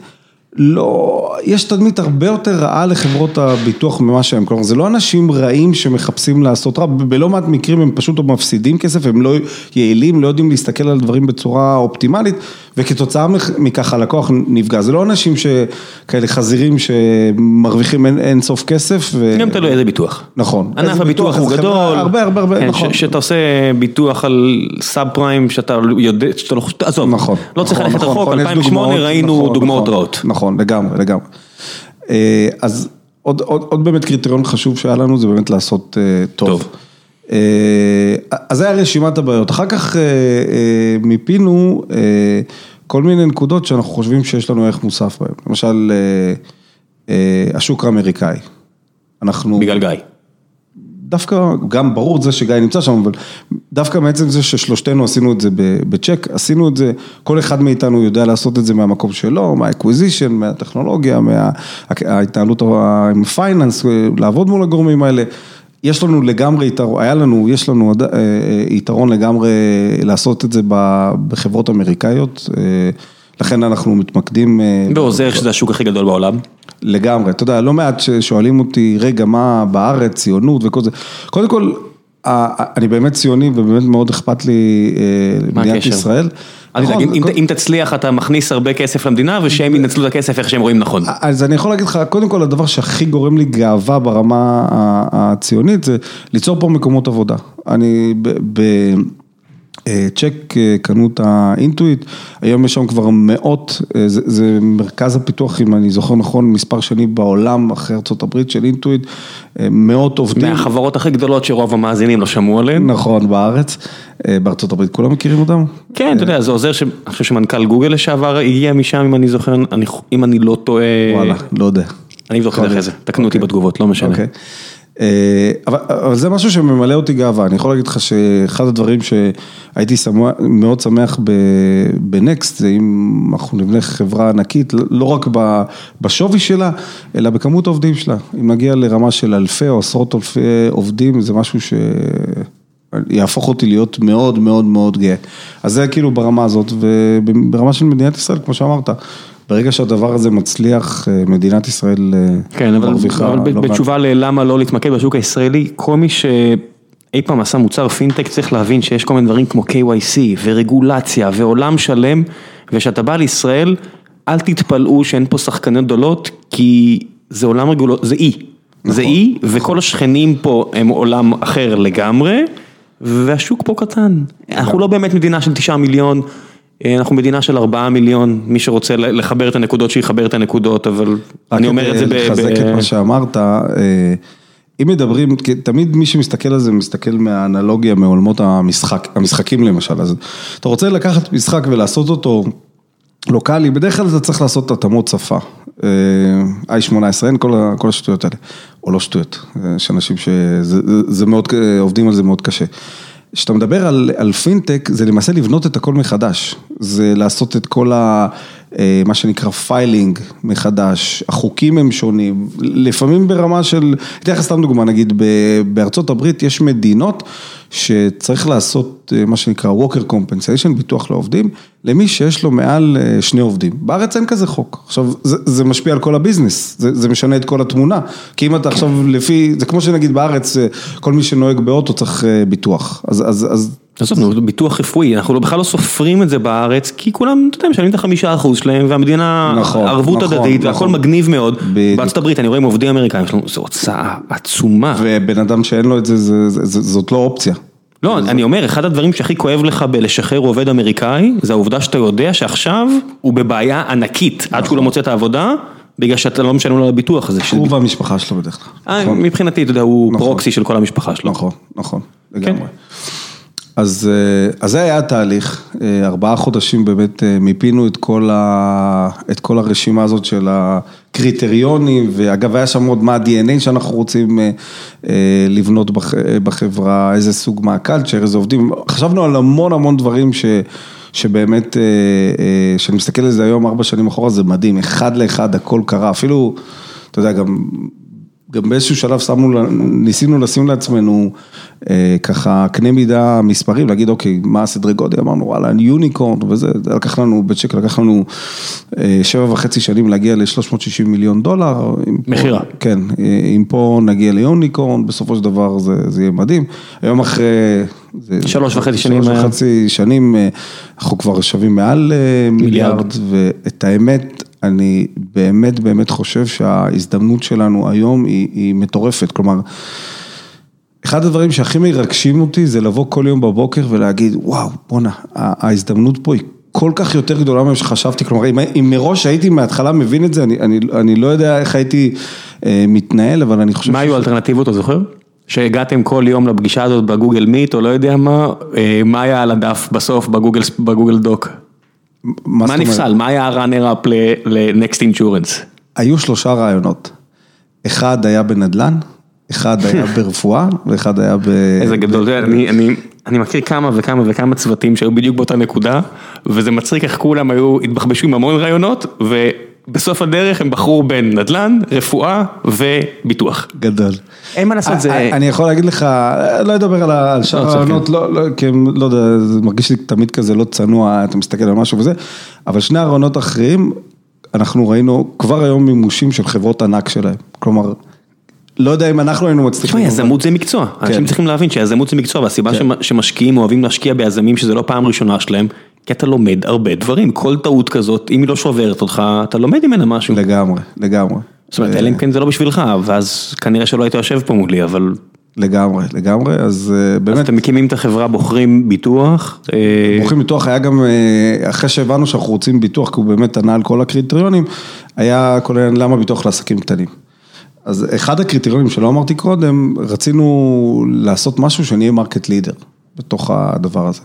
לא, יש תדמית הרבה יותר רעה לחברות הביטוח ממה שהם, כלומר זה לא אנשים רעים שמחפשים לעשות רע, בלא מעט מקרים הם פשוט מפסידים כסף, הם לא יעילים, לא יודעים להסתכל על דברים בצורה אופטימלית, וכתוצאה מכך הלקוח נפגע, זה לא אנשים שכאלה חזירים שמרוויחים אין, אין סוף כסף. ו... גם תלוי איזה ביטוח. נכון. ענף הביטוח הוא גדול. הרבה הרבה הרבה, כן, נכון. שאתה עושה ביטוח על סאב פריים שאתה יודע, שאתה לא, עזוב, נכון. לא צריך נכון, ללכת נכון, רחוק, נכון, יש 2008 דוגמאות, ראינו נכון, דוגמאות נכון, רעות. נכון, לגמרי, לגמרי. אז עוד, עוד, עוד באמת קריטריון חשוב שהיה לנו זה באמת לעשות טוב. טוב. אה, אז זה היה רשימת הבעיות. אחר כך אה, אה, מיפינו אה, כל מיני נקודות שאנחנו חושבים שיש לנו ערך מוסף בהן. למשל, אה, אה, השוק האמריקאי. אנחנו... בגלל גיא. דווקא, גם ברור זה שגיא נמצא שם, אבל דווקא מעצם זה ששלושתנו עשינו את זה בצ'ק, עשינו את זה, כל אחד מאיתנו יודע לעשות את זה מהמקום שלו, מה acquisition, מהטכנולוגיה, מההתנהלות עם finance, לעבוד מול הגורמים האלה. יש לנו לגמרי יתרון, היה לנו, יש לנו אה, אה, יתרון לגמרי לעשות את זה בחברות אמריקאיות, אה, לכן אנחנו מתמקדים. ועוזר שזה השוק הכי גדול בעולם. לגמרי, אתה יודע, לא מעט ששואלים אותי, רגע, מה בארץ, ציונות וכל זה. קודם כל, אני באמת ציוני ובאמת מאוד אכפת לי אה, למדינת? ישראל. נכון, אם- אם- אם תצליח אתה מכניס הרבה כסף למדינה ושהם ינצלו את הכסף איך שהם רואים נכון. אז אני יכול להגיד לך, קודם כל הדבר שהכי גורם לי גאווה ברמה הציונית זה ליצור פה מקומות עבודה. אני בצ'ק קנו את האינטואיט, היום יש שם כבר מאות, אה, זה, זה מרכז הפיתוח, אם אני זוכר נכון, מספר שני בעולם אחרי הברית של אינטואיט, אה, מאות עובדים. מהחברות הכי גדולות שרוב המאזינים לא שמעו עליהן. נכון, בארץ, אה, הברית כולם מכירים אותם? כן, אתה יודע, זה עוזר ש... אני חושב שמנכ"ל גוגל לשעבר הגיע משם, אם אני זוכר, אני- אם אני לא טועה. וואלה, לא יודע. אני אבדוק את זה אחרי זה, תקנו אותי בתגובות, לא משנה. אוקיי. אה, אבל, אבל זה משהו שממלא אותי גאווה, אני יכול להגיד לך שאחד הדברים שהייתי שמח, מאוד שמח בנקסט, זה אם אנחנו נבנה חברה ענקית, לא רק ב- בשווי שלה, אלא בכמות העובדים שלה. אם נגיע לרמה של אלפי או עשרות אלפי עובדים, זה משהו ש... יהפוך אותי להיות מאוד מאוד מאוד גאה. אז זה כאילו ברמה הזאת, וברמה של מדינת ישראל, כמו שאמרת, ברגע שהדבר הזה מצליח, אה, מדינת ישראל אה, כן, אבל, מרוויחה אבל לא מעט. בתשובה ללמה לא להתמקד בשוק הישראלי, כל מי שאי פעם עשה מוצר פינטק צריך להבין שיש כל מיני דברים כמו KYC ורגולציה ועולם שלם, וכשאתה בא לישראל, אל תתפלאו שאין פה שחקניות גדולות, כי זה עולם רגולו... זה אי. זה אי, וכל השכנים פה הם עולם אחר לגמרי, והשוק פה קטן. אנחנו לא באמת מדינה של תשעה מיליון. אנחנו מדינה של ארבעה מיליון, מי שרוצה לחבר את הנקודות שיחבר את הנקודות, אבל אני אומר את זה ב... רק כדי לחזק את מה שאמרת, אה, אם מדברים, תמיד מי שמסתכל על זה מסתכל מהאנלוגיה מעולמות המשחק, המשחקים למשל, אז אתה רוצה לקחת משחק ולעשות אותו לוקאלי, בדרך כלל אתה צריך לעשות התאמות שפה, אה, i18, אין כל כל השטויות האלה, או לא שטויות, יש אנשים שזה זה- זה מאוד, עובדים על זה מאוד קשה. כשאתה מדבר על, על פינטק, זה למעשה לבנות את הכל מחדש, זה לעשות את כל ה... אה, מה שנקרא filing מחדש, החוקים הם שונים, לפעמים ברמה של, אתן לך סתם דוגמה, נגיד בארצות הברית יש מדינות שצריך לעשות אה, מה שנקרא Workers' Compensation, ביטוח לעובדים, למי שיש לו מעל אה, שני עובדים. בארץ אין כזה חוק. עכשיו, זה, זה משפיע על כל ה business, זה, זה משנה את כל התמונה, כי אם אתה עכשיו לפי, זה כמו שנגיד בארץ, כל מי שנוהג באוטו צריך ביטוח, אז, אז, אז עזוב, נו, ביטוח רפואי, אנחנו לא- בכלל לא סופרים את זה בארץ, כי כולם, אתה יודע, משלמים את החמישה אחוז שלהם, והמדינה, נכון, ערבות נכון, הדדית, והכל נכון. מגניב מאוד. בדיוק. בארצות הברית, אני רואה עם עובדים אמריקאים, יש לנו, זו הוצאה עצומה. ובן אדם שאין לו את זה, זה, זה, זה זאת לא אופציה. לא, אני אומר, אחד הדברים שהכי כואב לך בלשחרר עובד אמריקאי, זה העובדה שאתה יודע שעכשיו הוא בבעיה ענקית, עד שהוא לא מוצא את העבודה, בגלל שאתה לא משלם לו על הביטוח הזה. שזה- הוא והמשפחה שלו בדרך כלל. אה, מבחינתי, אתה יודע, הוא נכון. פרוקסי של כל המשפחה שלו. נכון, נכון, לגמרי. אה, אז זה היה התהליך, אה, ארבעה חודשים באמת אה, מיפינו את כל, ה, את כל הרשימה הזאת של הקריטריונים, ואגב היה שם עוד מה ה-DNA שאנחנו רוצים אה, אה, לבנות בח, אה, בחברה, איזה סוג מהקלצ'ר, איזה עובדים, חשבנו על המון המון דברים ש... שבאמת, אה, אה, כשאני מסתכל על זה היום ארבע שנים אחורה, זה מדהים, אחד לאחד הכל קרה, אפילו, אתה יודע, גם גם באיזשהו שלב שמנו, ניסינו לשים לעצמנו אה, ככה קנה מידה מספרים, להגיד אוקיי, מה הסדרי גודל, אמרנו וואלה, יוניקורן וזה, זה לקח לנו, בצ'ק לקח לנו אה, שבע וחצי שנים להגיע ל-360 מיליון דולר. מכירה. כן, אה, אם פה נגיע ליוניקורן, בסופו של דבר זה, זה יהיה מדהים. היום אחרי... זה, שלוש וחצי שנים שלוש היה. וחצי שנים, אה, אנחנו כבר שווים מעל אה, מיליארד, ואת האמת, אני באמת באמת חושב שההזדמנות שלנו היום היא, היא מטורפת, כלומר, אחד הדברים שהכי מרגשים אותי זה לבוא כל יום בבוקר ולהגיד, וואו, בואנה, ההזדמנות פה היא כל כך יותר גדולה ממה שחשבתי, כלומר, אם, אם מראש הייתי מההתחלה מבין את זה, אני, אני, אני לא יודע איך הייתי אה, מתנהל, אבל אני חושב... מה היו האלטרנטיבות, אתה זוכר? שהגעתם כל יום לפגישה הזאת בגוגל מיט או לא יודע מה, אה, מה היה על הדף בסוף בגוגל, בגוגל דוק? מה אומרת? נפסל? מה היה up ל-Next Insurance? היו שלושה רעיונות. אחד היה בנדל"ן, אחד היה ברפואה, ואחד היה ב... איזה גדול, אני, אני, אני מכיר כמה וכמה וכמה צוותים שהיו בדיוק באותה נקודה, וזה מצחיק איך כולם היו, התבחבשו עם המון רעיונות, ובסוף הדרך הם בחרו בין נדל"ן, רפואה וביטוח. גדול. אין מה לעשות, זה... אני יכול להגיד לך, לא אדבר על ה- על שאר לא, הרעיונות, לא, לא, כי הם, לא יודע, זה מרגיש לי תמיד כזה לא צנוע, אתה מסתכל על משהו וזה, אבל שני הרעיונות האחרים, אנחנו ראינו כבר היום מימושים של חברות ענק שלהם. כלומר, לא יודע אם אנחנו היינו מצליחים. תשמע, יזמות זה מקצוע, אנשים צריכים להבין שיזמות זה מקצוע, והסיבה כן. שמ- שמשקיעים אוהבים להשקיע ביזמים שזה לא פעם ראשונה שלהם, כי אתה לומד הרבה דברים, כל טעות כזאת, אם היא לא שוברת אותך, אתה לומד ממנה משהו. לגמרי, לגמרי. זאת אומרת, אלא אם כן זה לא בשבילך, ואז כנראה שלא היית יושב פה מולי, אבל לגמרי, לגמרי, אז אה, אז באמת, אתם מקימים את החברה, בוחרים ביטוח, אה, ברוכים ביטוח היה גם, אה, אחרי שהבנו שאנחנו רוצים ביטוח, כי הוא באמת ענה על כל הקריטריונים, היה כל העניין למה ביטוח לעסקים קטנים. אז אחד הקריטריונים שלא אמרתי קודם, רצינו לעשות משהו שנהיה market leader בתוך הדבר הזה.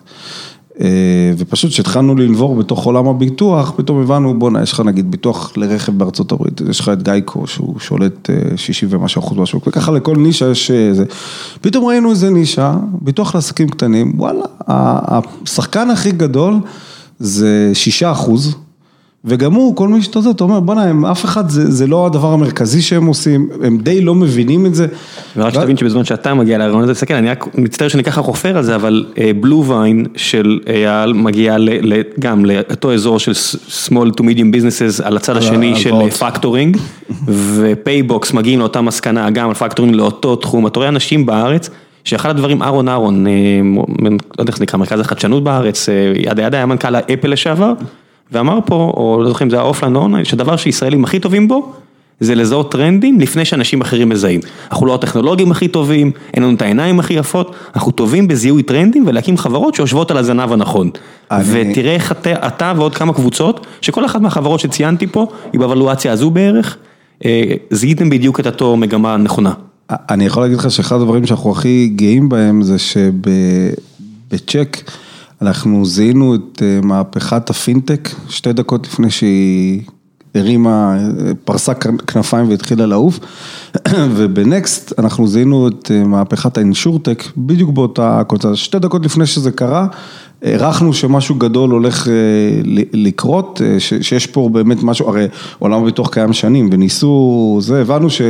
אה, ופשוט כשהתחלנו לנבור בתוך עולם הביטוח, פתאום הבנו, בואנה, יש לך נגיד ביטוח לרכב בארצות הברית, יש לך את גייקו שהוא שולט אה, 60 ומשהו אחוז בשוק, וככה לכל נישה יש איזה, פתאום ראינו איזה נישה, ביטוח לעסקים קטנים, וואלה, השחקן הכי גדול זה 6 אחוז. וגם הוא, כל מי שאתה יודע, אתה אומר, בואנה, הם אף אחד, זה, זה לא הדבר המרכזי שהם עושים, הם די לא מבינים את זה. ורק שתבין שבזמן שאתה מגיע לרעיון הזה, תסתכל, אני רק מצטער שאני ככה חופר על זה, אבל BlueVine של אייל מגיע ל- ל- גם לאותו אזור של small to medium businesses על הצד השני של. פקטורינג, ו Fundbox מגיעים לאותה מסקנה, גם על פקטורינג לאותו תחום, אתה רואה אנשים בארץ, שאחד הדברים, אהרון אהרון, אה, לא יודע איך זה נקרא, מרכז החדשנות בארץ, אה, yada yada היה מנכ"ל Apple לשעבר, ואמר פה, או לא זוכר אם זה היה אופליין או אונליין, שהדבר שישראלים הכי טובים בו, זה לזהות טרנדים לפני שאנשים אחרים מזהים. אנחנו לא הטכנולוגים הכי טובים, אין לנו את העיניים הכי יפות, אנחנו טובים בזיהוי טרנדים ולהקים חברות שיושבות על הזנב הנכון. אני- ותראה איך אתה, אתה ועוד כמה קבוצות, שכל אחת מהחברות שציינתי פה, היא באבלואציה הזו בערך, אה, זיהיתם בדיוק את אותו מגמה נכונה. אני יכול להגיד לך שאחד הדברים שאנחנו הכי גאים בהם זה שבצ'ק אנחנו זיהינו את אה, מהפכת הפינטק שתי דקות לפני שהיא הרימה, אה, פרסה כנפיים והתחילה לעוף ובנקסט אנחנו זיהינו את אה, מהפכת האינשורטק בדיוק באותה קבוצה, שתי דקות לפני שזה קרה. הערכנו שמשהו גדול הולך אה, לקרות, אה, שיש פה באמת משהו, הרי עולם הביטוח קיים שנים וניסו, זה, הבנו ש,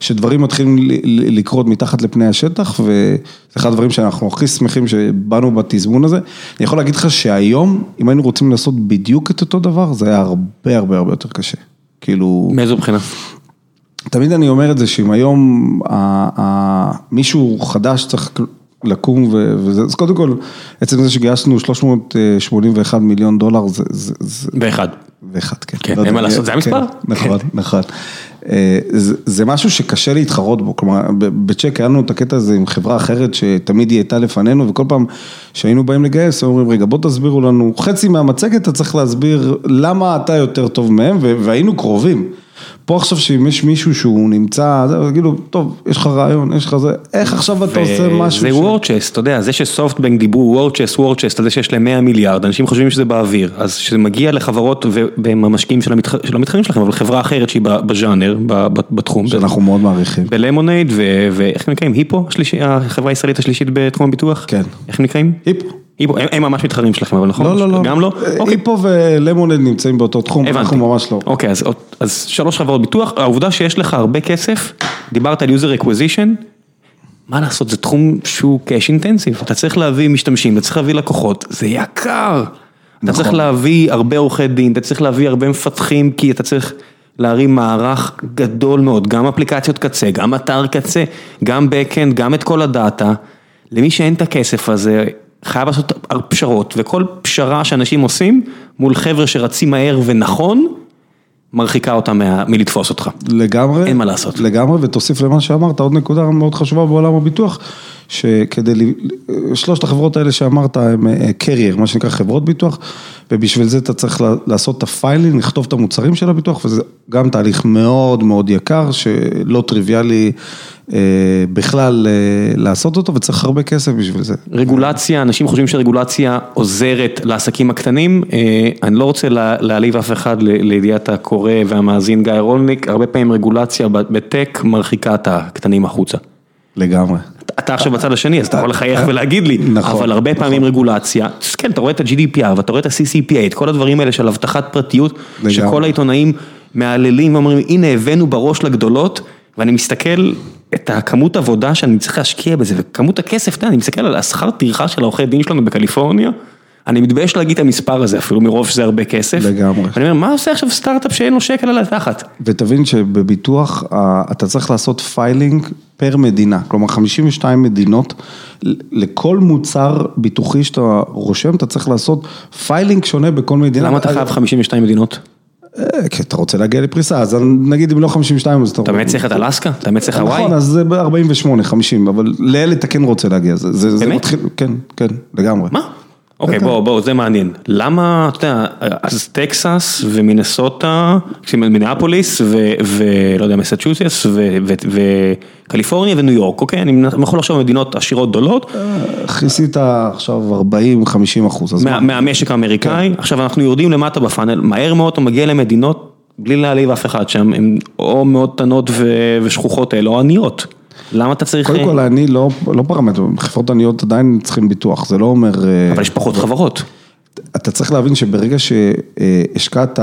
שדברים מתחילים לקרות מתחת לפני השטח וזה אחד הדברים שאנחנו הכי שמחים שבאנו בתזמון הזה. אני יכול להגיד לך שהיום, אם היינו רוצים לעשות בדיוק את אותו דבר, זה היה הרבה הרבה הרבה יותר קשה. כאילו... מאיזו בחינה? תמיד אני אומר את זה שאם היום ה- ה- מישהו חדש צריך לקום ו- וזה, אז קודם כל, עצם זה שגייסנו 381 מיליון דולר זה, זה, זה, באחד. ואחד, כן. כן, לא אין מה לעשות, זה המספר? נכון, נכון. זה, משהו שקשה להתחרות בו, כלומר, בצ'ק היה לנו את הקטע הזה עם חברה אחרת שתמיד היא הייתה לפנינו, וכל פעם שהיינו באים לגייס, היו אומרים, רגע, בוא תסבירו לנו, חצי מהמצגת אתה צריך להסביר למה אתה יותר טוב מהם, והיינו קרובים. פה עכשיו שאם יש מישהו שהוא נמצא, זה, תגידו, טוב, יש לך רעיון, יש לך זה, איך עכשיו אתה עושה משהו? זה ש- וורצ'סט, אתה יודע, זה שסופטבנק דיברו וורצ'סט, וורצ'סט, על זה שיש להם 100 מיליארד, אנשים חושבים שזה באוויר, אז כשזה מגיע לחברות והם המשקיעים של המתח- של המתחרים שלכם, אבל חברה אחרת שהיא ב- בז'אנר, ב- ב- בתחום, שאנחנו מאוד מעריכים. בלמונייד, ו- ואיך הם נקראים? היפו, השלישי- החברה הישראלית השלישית בתחום הביטוח? כן. איך הם נקראים? היפו. היפו, הם הם ממש מתחרים שלכם, אבל נכון? לא, לא, לא. גם לא? אוקיי. היפו ולמונד נמצאים באותו תחום, הבנתי. אנחנו ממש לא. אוקיי, אז, אז שלוש חברות ביטוח, העובדה שיש לך הרבה כסף, דיברת על user acquisition, מה לעשות, זה תחום שהוא cash intensive, אתה צריך להביא משתמשים, אתה צריך להביא לקוחות, זה יקר. אתה נכון. צריך להביא הרבה עורכי דין, אתה צריך להביא הרבה מפתחים, כי אתה צריך להרים מערך גדול מאוד, גם אפליקציות קצה, גם אתר קצה, גם backend, גם את כל הדאטה. למי שאין את הכסף הזה, חייב לעשות פשרות, וכל פשרה שאנשים עושים מול חבר'ה שרצים מהר ונכון, מרחיקה אותם מה, מלתפוס אותך. לגמרי. אין מה לעשות. לגמרי, ותוסיף למה שאמרת, עוד נקודה מאוד חשובה בעולם הביטוח, שכדי, שלושת החברות האלה שאמרת הם carrier, מה שנקרא חברות ביטוח, ובשביל זה אתה צריך לעשות את ה filing, לכתוב את המוצרים של הביטוח, וזה גם תהליך מאוד מאוד יקר, שלא טריוויאלי בכלל לעשות אותו וצריך הרבה כסף בשביל זה. רגולציה, אנשים חושבים שרגולציה עוזרת לעסקים הקטנים, אני לא רוצה להעליב אף אחד לידיעת הקורא והמאזין גיא רולניק, הרבה פעמים רגולציה בטק מרחיקה את הקטנים החוצה. לגמרי. אתה עכשיו בצד השני, אז אתה יכול לחייך ולהגיד לי, נכון, אבל הרבה פעמים נכון. רגולציה, כן, אתה רואה את ה-GDPR ואתה רואה את ה-CCPA, את כל הדברים האלה של הבטחת פרטיות, לגמרי. שכל העיתונאים מהללים ואומרים, הנה הבאנו בראש לגדולות, ואני מסתכל את הכמות עבודה שאני צריך להשקיע בזה, וכמות הכסף, אתה יודע, אני מסתכל על השכר טרחה של העורכי דין שלנו בקליפורניה, אני מתבייש להגיד את המספר הזה אפילו, מרוב שזה הרבה כסף. לגמרי. אני אומר, מה עושה עכשיו סטארט-אפ שאין לו שקל על התחת? ותבין שבביטוח אתה צריך לעשות filing per מדינה, כלומר 52 מדינות, לכל מוצר ביטוחי שאתה רושם, אתה צריך לעשות filing שונה בכל מדינה. למה אתה חייב 52 מדינות? אה, כי אתה רוצה להגיע לפריסה, אז נגיד אם לא 52 אז אתה... אתה צריך את אלסקה? אתה צריך הוואי? נכון, אז זה ב-48, 50, אבל לאלה אתה כן רוצה להגיע, זה, באמת? מתחיל, כן, כן, לגמרי. מה? אוקיי, בוא, בוא, זה מעניין. למה, אתה יודע, אז טקסס ומינסוטה, מיניאפוליס ולא יודע, מסצ'וסטס וקליפורניה וניו יורק, אוקיי? אני יכול לחשוב על מדינות עשירות גדולות. כיסית עכשיו 40-50 אחוז. מהמשק האמריקאי, עכשיו אנחנו יורדים למטה בפאנל, מהר מאוד אתה מגיע למדינות, בלי להעליב אף אחד שם, הן או מאוד קטנות ושכוחות האלה, או עניות. למה אתה צריך... קודם כל, אני לא, לא פרמטר, חברות עניות עדיין צריכים ביטוח, זה לא אומר... אבל יש פחות חברות. אתה צריך להבין שברגע שהשקעת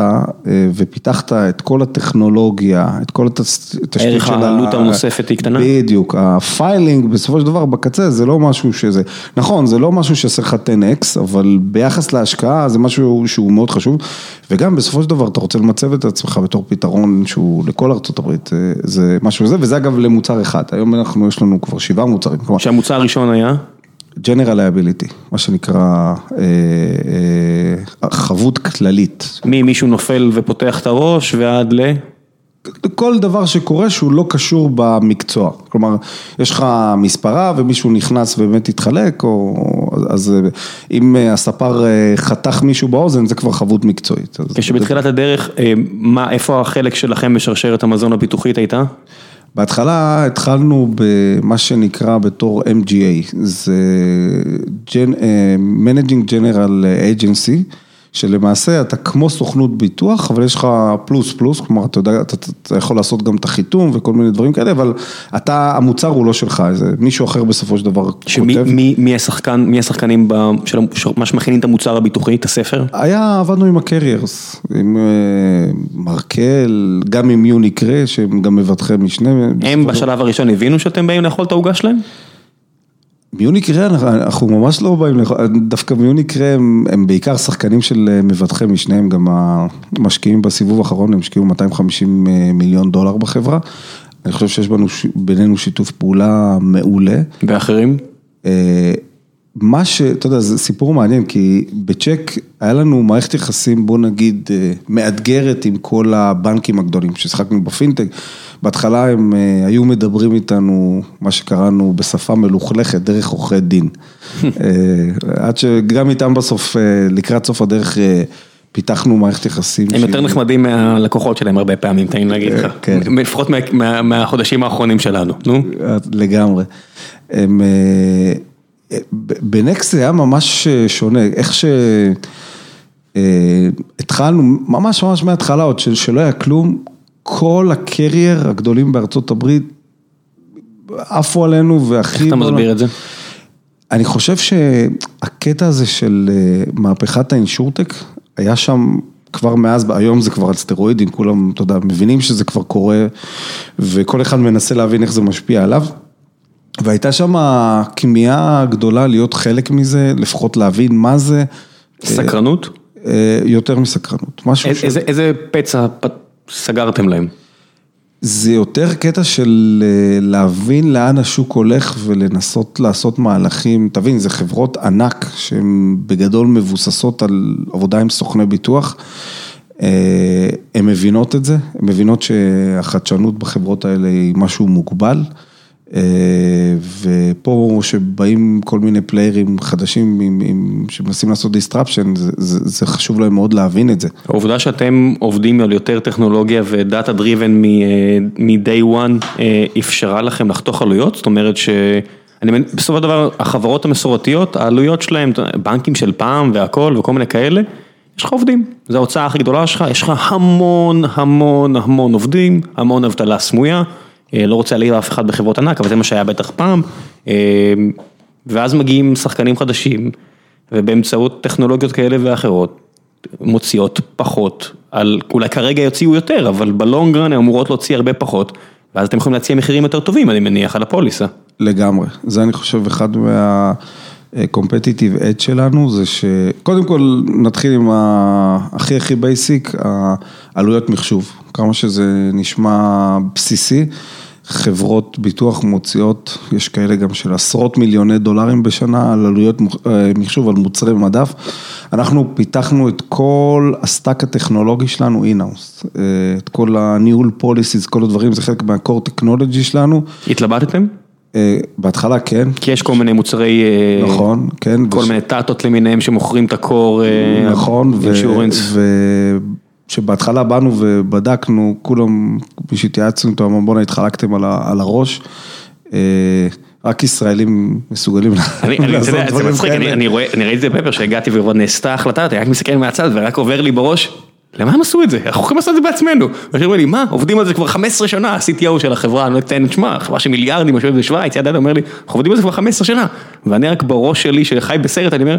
ופיתחת את כל הטכנולוגיה, את כל התשתית של ה... ערך העלות הנוספת היא קטנה. בדיוק, ה filing בסופו של דבר בקצה זה לא משהו שזה, נכון, זה לא משהו שעושה לך 10x, אבל ביחס להשקעה זה משהו שהוא מאוד חשוב, וגם בסופו של דבר אתה רוצה למצב את עצמך בתור פתרון שהוא לכל ארצות הברית, זה משהו זה, וזה אגב למוצר אחד, היום אנחנו, יש לנו כבר שבעה מוצרים. שהמוצר הראשון היה? General liability, מה שנקרא אה, אה, חבות כללית. מי, מישהו נופל ופותח את הראש ועד ל... כל דבר שקורה שהוא לא קשור במקצוע, כלומר, יש לך מספרה ומישהו נכנס ובאמת התחלק, או, אז אם הספר חתך מישהו באוזן זה כבר חבות מקצועית. כשבתחילת הדרך, מה, איפה החלק שלכם בשרשרת המזון הביטוחית הייתה? בהתחלה התחלנו במה שנקרא בתור MGA, זה Managing General Agency, שלמעשה אתה כמו סוכנות ביטוח, אבל יש לך פלוס פלוס, כלומר אתה יודע, אתה, אתה יכול לעשות גם את החיתום וכל מיני דברים כאלה, אבל אתה, המוצר הוא לא שלך, זה מישהו אחר בסופו של דבר שמי, כותב. מי, מי השחקן, מי השחקנים של מה שמכינים את המוצר הביטוחי, את הספר? היה, עבדנו עם הקריירס, עם מרקל, גם עם יוניקרה, שהם גם מבטחי משנה. הם בשלב הראשון הבינו שאתם באים לאכול את העוגה שלהם? מיוניקרה, אנחנו ממש לא באים, דווקא מיוניקרה הם, הם בעיקר שחקנים של מבטחי משנה, הם גם המשקיעים בסיבוב האחרון, הם השקיעו 250 מיליון דולר בחברה. אני חושב שיש בנו, בינינו שיתוף פעולה מעולה. ואחרים? מה ש... אתה יודע, זה סיפור מעניין, כי בצ'ק היה לנו מערכת יחסים, בוא נגיד, מאתגרת עם כל הבנקים הגדולים, ששחקנו בפינטק. בהתחלה הם היו מדברים איתנו, מה שקראנו בשפה מלוכלכת, דרך עורכי דין. עד שגם איתם בסוף, לקראת סוף הדרך, פיתחנו מערכת יחסים. הם יותר נחמדים מהלקוחות שלהם הרבה פעמים, תן לי להגיד לך. כן. לפחות מהחודשים האחרונים שלנו, נו. לגמרי. הם... בנקסט זה היה ממש שונה, איך שהתחלנו, ממש ממש מההתחלה עוד, שלא היה כלום, כל הקרייר הגדולים בארצות הברית עפו עלינו והכי... איך אתה מסביר את זה? אני חושב שהקטע הזה של מהפכת האינשורטק, היה שם כבר מאז, היום זה כבר על סטרואידים, כולם, אתה יודע, מבינים שזה כבר קורה, וכל אחד מנסה להבין איך זה משפיע עליו. והייתה שם כמיהה גדולה להיות חלק מזה, לפחות להבין מה זה. סקרנות? יותר מסקרנות, משהו איזה, ש... איזה פצע סגרתם להם? זה יותר קטע של להבין לאן השוק הולך ולנסות לעשות מהלכים, תבין, זה חברות ענק שהן בגדול מבוססות על עבודה עם סוכני ביטוח, הן מבינות את זה, הן מבינות שהחדשנות בחברות האלה היא משהו מוגבל. ופה שבאים כל מיני פליירים חדשים שמנסים לעשות disruption, זה, זה, זה חשוב להם מאוד להבין את זה. העובדה שאתם עובדים על יותר טכנולוגיה ודאטה דריבן מ-day one אפשרה לכם לחתוך עלויות? זאת אומרת ש... אני מבין, בסופו של דבר החברות המסורתיות, העלויות שלהם, בנקים של פעם והכל וכל מיני כאלה, יש לך עובדים, זו ההוצאה הכי גדולה שלך, יש לך המון המון המון עובדים, המון אבטלה סמויה, לא רוצה להעיר אף אחד בחברות ענק, אבל זה מה שהיה בטח פעם, ואז מגיעים שחקנים חדשים, ובאמצעות טכנולוגיות כאלה ואחרות, מוציאות פחות, על, אולי כרגע יוציאו יותר, אבל בלונגרן הן אמורות להוציא הרבה פחות, ואז אתם יכולים להציע מחירים יותר טובים, אני מניח, על הפוליסה. לגמרי, זה אני חושב אחד מה-competitive edge שלנו, זה שקודם כל נתחיל עם הכי הכי basic, העלויות מחשוב, כמה שזה נשמע בסיסי, חברות ביטוח מוציאות, יש כאלה גם של עשרות מיליוני דולרים בשנה על עלויות מחשוב, על מוצרי מדף, אנחנו פיתחנו את כל ה stack הטכנולוגי שלנו in-house, את כל הניהול policies, כל הדברים, זה חלק מה core טכנולוגי שלנו. התלבטתם? בהתחלה כן. כי יש כל מיני מוצרי, נכון, כן. כל מיני טאטות למיניהם שמוכרים את הקור, נכון, ושבהתחלה באנו ובדקנו, כולם, מי שהתייעצנו איתו, אמרו בואנה התחלקתם על הראש. רק ישראלים מסוגלים לעשות דברים כאלה. אני ראיתי את זה בפפר שהגעתי ונעשתה החלטה, אני רק מסתכל מהצד ורק עובר לי בראש. למה הם עשו את זה? אנחנו יכולים לעשות את זה בעצמנו. ואתה אומר לי, מה? עובדים על זה כבר 15 שנה, ה-CTO של החברה, אני לא אתן את שמה, חברה של מיליארדים, יושבת בשוויץ, ידע, אומר לי, אנחנו עובדים על זה כבר 15 שנה. ואני רק בראש שלי, שחי בסרט, אני אומר,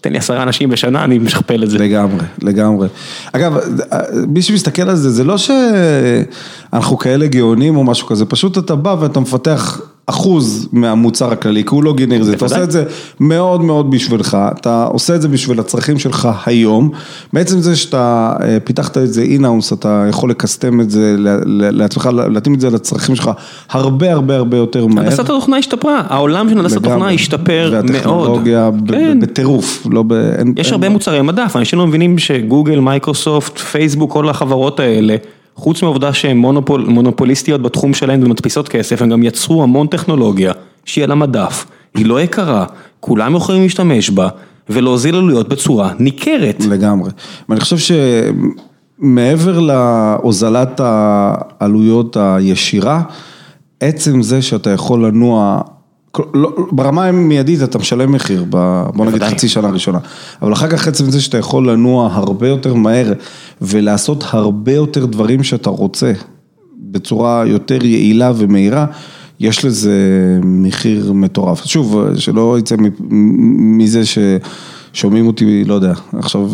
תן לי עשרה אנשים בשנה, אני משכפל את זה. לגמרי, לגמרי. אגב, מי שמסתכל על זה, זה לא שאנחנו כאלה גאונים או משהו כזה, פשוט אתה בא ואתה מפתח אחוז מהמוצר הכללי, כי הוא לא גנרי, אתה עושה את זה מאוד מאוד בשבילך, אתה עושה את זה בשביל הצרכים שלך היום, בעצם זה שאתה פיתחת את זה in-house, אתה יכול ל customize את זה לעצמך, להתאים את זה לצרכים שלך הרבה הרבה הרבה יותר מהר. הנדסת התוכנה השתפרה, העולם של הנדסת התוכנה השתפר מאוד. והטכנולוגיה בטירוף, לא ב... יש הרבה מוצרי מדף, אנשים לא מבינים שגוגל, מייקרוסופט, פייסבוק, כל החברות האלה. חוץ מהעובדה שהן מונופול, מונופוליסטיות בתחום שלהן ומדפיסות כסף, הן גם יצרו המון טכנולוגיה שהיא על המדף, היא לא יקרה, כולם יכולים להשתמש בה ולהוזיל עלויות בצורה ניכרת. לגמרי, ואני חושב שמעבר להוזלת העלויות הישירה, עצם זה שאתה יכול לנוע ברמה המיידית אתה משלם מחיר, בוא נגיד חצי שנה ראשונה, אבל אחר כך עצם זה שאתה יכול לנוע הרבה יותר מהר ולעשות הרבה יותר דברים שאתה רוצה בצורה יותר יעילה ומהירה, יש לזה מחיר מטורף. שוב, שלא יצא מזה ששומעים אותי, לא יודע, עכשיו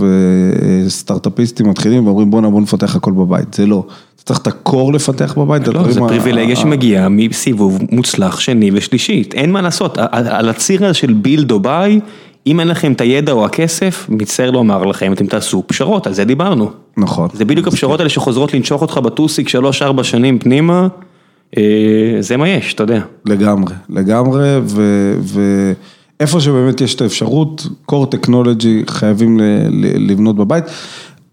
סטארט-אפיסטים מתחילים ואומרים בואנה בוא נפתח הכל בבית, זה לא. צריך את הקור לפתח בבית. לא, זה פריבילגיה שמגיעה מסיבוב מוצלח שני ושלישית, אין מה לעשות, על הציר הזה של בילד או ביי, אם אין לכם את הידע או הכסף, מצטער לומר לכם, אתם תעשו פשרות, על זה דיברנו. נכון. זה בדיוק הפשרות האלה שחוזרות לנשוך אותך בטוסיק שלוש-ארבע שנים פנימה, זה מה יש, אתה יודע. לגמרי, לגמרי, ואיפה שבאמת יש את האפשרות, core technology חייבים לבנות בבית.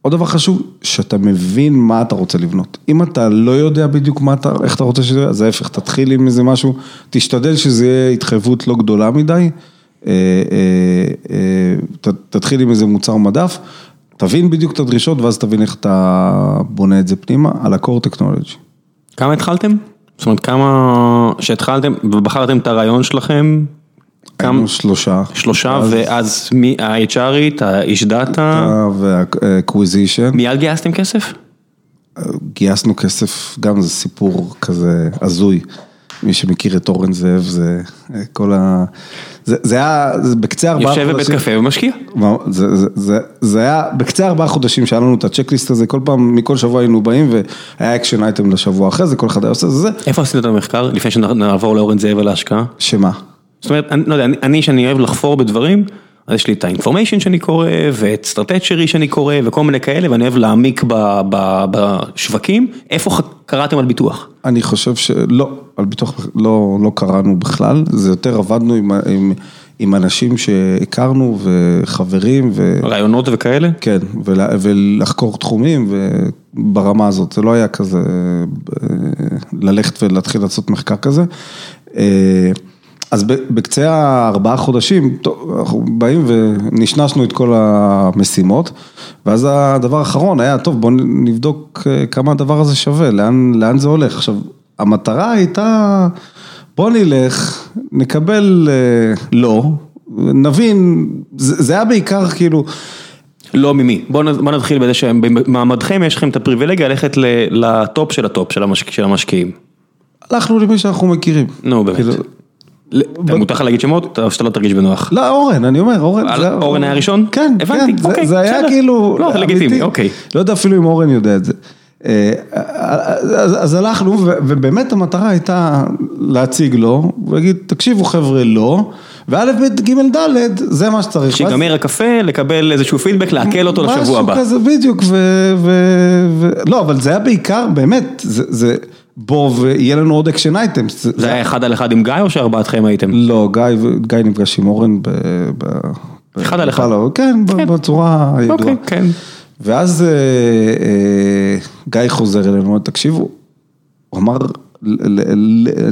עוד דבר חשוב, שאתה מבין מה אתה רוצה לבנות. אם אתה לא יודע בדיוק מה אתה, איך אתה רוצה שזה יהיה, אז ההפך, תתחיל עם איזה משהו, תשתדל שזה יהיה התחייבות לא גדולה מדי, תתחיל עם איזה מוצר מדף, תבין בדיוק את הדרישות ואז תבין איך אתה בונה את זה פנימה, על ה-core technology. כמה התחלתם? זאת אומרת, כמה שהתחלתם ובחרתם את הרעיון שלכם? היינו שלושה. שלושה, ואז מי ה-HRית, האיש דאטה? וה-acquisition. מיד גייסתם כסף? גייסנו כסף, גם זה סיפור כזה הזוי. מי שמכיר את אורן זאב, זה כל ה... זה היה בקצה ארבעה חודשים. יושב בבית קפה ומשקיע. זה היה בקצה ארבעה חודשים שהיה לנו את הצ'קליסט הזה, כל פעם, מכל שבוע היינו באים והיה action item לשבוע אחרי זה, כל אחד היה עושה זה. איפה עשית את המחקר, לפני שנעבור לאורן זאב על ההשקעה? שמה? זאת אומרת, אני לא יודע, אני שאני אוהב לחפור בדברים, אז יש לי את ה Information שאני קורא, ואת Stratechery שאני קורא, וכל מיני כאלה, ואני אוהב להעמיק בשווקים, איפה קראתם על ביטוח? אני חושב שלא, על ביטוח לא, לא קראנו בכלל, זה יותר עבדנו עם, עם, עם אנשים שהכרנו וחברים. ו... רעיונות וכאלה? כן, ולה, ולחקור תחומים ברמה הזאת, זה לא היה כזה ללכת ולהתחיל לעשות מחקר כזה. אז בקצה הארבעה חודשים, טוב, אנחנו באים ונשנשנו את כל המשימות, ואז הדבר האחרון היה, טוב, בואו נבדוק אה, כמה הדבר הזה שווה, לאן, לאן זה הולך. עכשיו, המטרה הייתה, בואו נלך, נקבל אה, לא, נבין, זה, זה היה בעיקר כאילו... לא ממי, בואו נתחיל בזה שבמעמדכם יש לכם את הפריבילגיה ללכת ל top של ה top של, המשק, של המשקיעים. הלכנו למי שאנחנו מכירים. נו באמת. כאילו, מותר לך להגיד שמות שאתה לא תרגיש בנוח? לא, אורן, אני אומר, אורן. אורן היה ראשון? כן, הבנתי, אוקיי, זה היה כאילו... לא, זה לגיטימי, אוקיי. לא יודע אפילו אם אורן יודע את זה. אה, אז הלכנו, ובאמת המטרה הייתה להציג לו, ולהגיד, תקשיבו חבר'ה, לא, וא', ב', ג', ד', זה מה שצריך. שיגמר הקפה, לקבל איזשהו פידבק, לעכל אותו לשבוע הבא. משהו כזה, בדיוק, ו... לא, אבל זה היה בעיקר, באמת, זה... בוא ויהיה לנו עוד action items. זה היה אחד על אחד עם גיא או שארבעתכם הייתם? לא, גיא נפגש עם אורן ב... אחד על אחד. כן, כן, בצורה. אוקיי, כן. ואז אה, אה, גיא חוזר אלינו, תקשיבו, הוא אמר,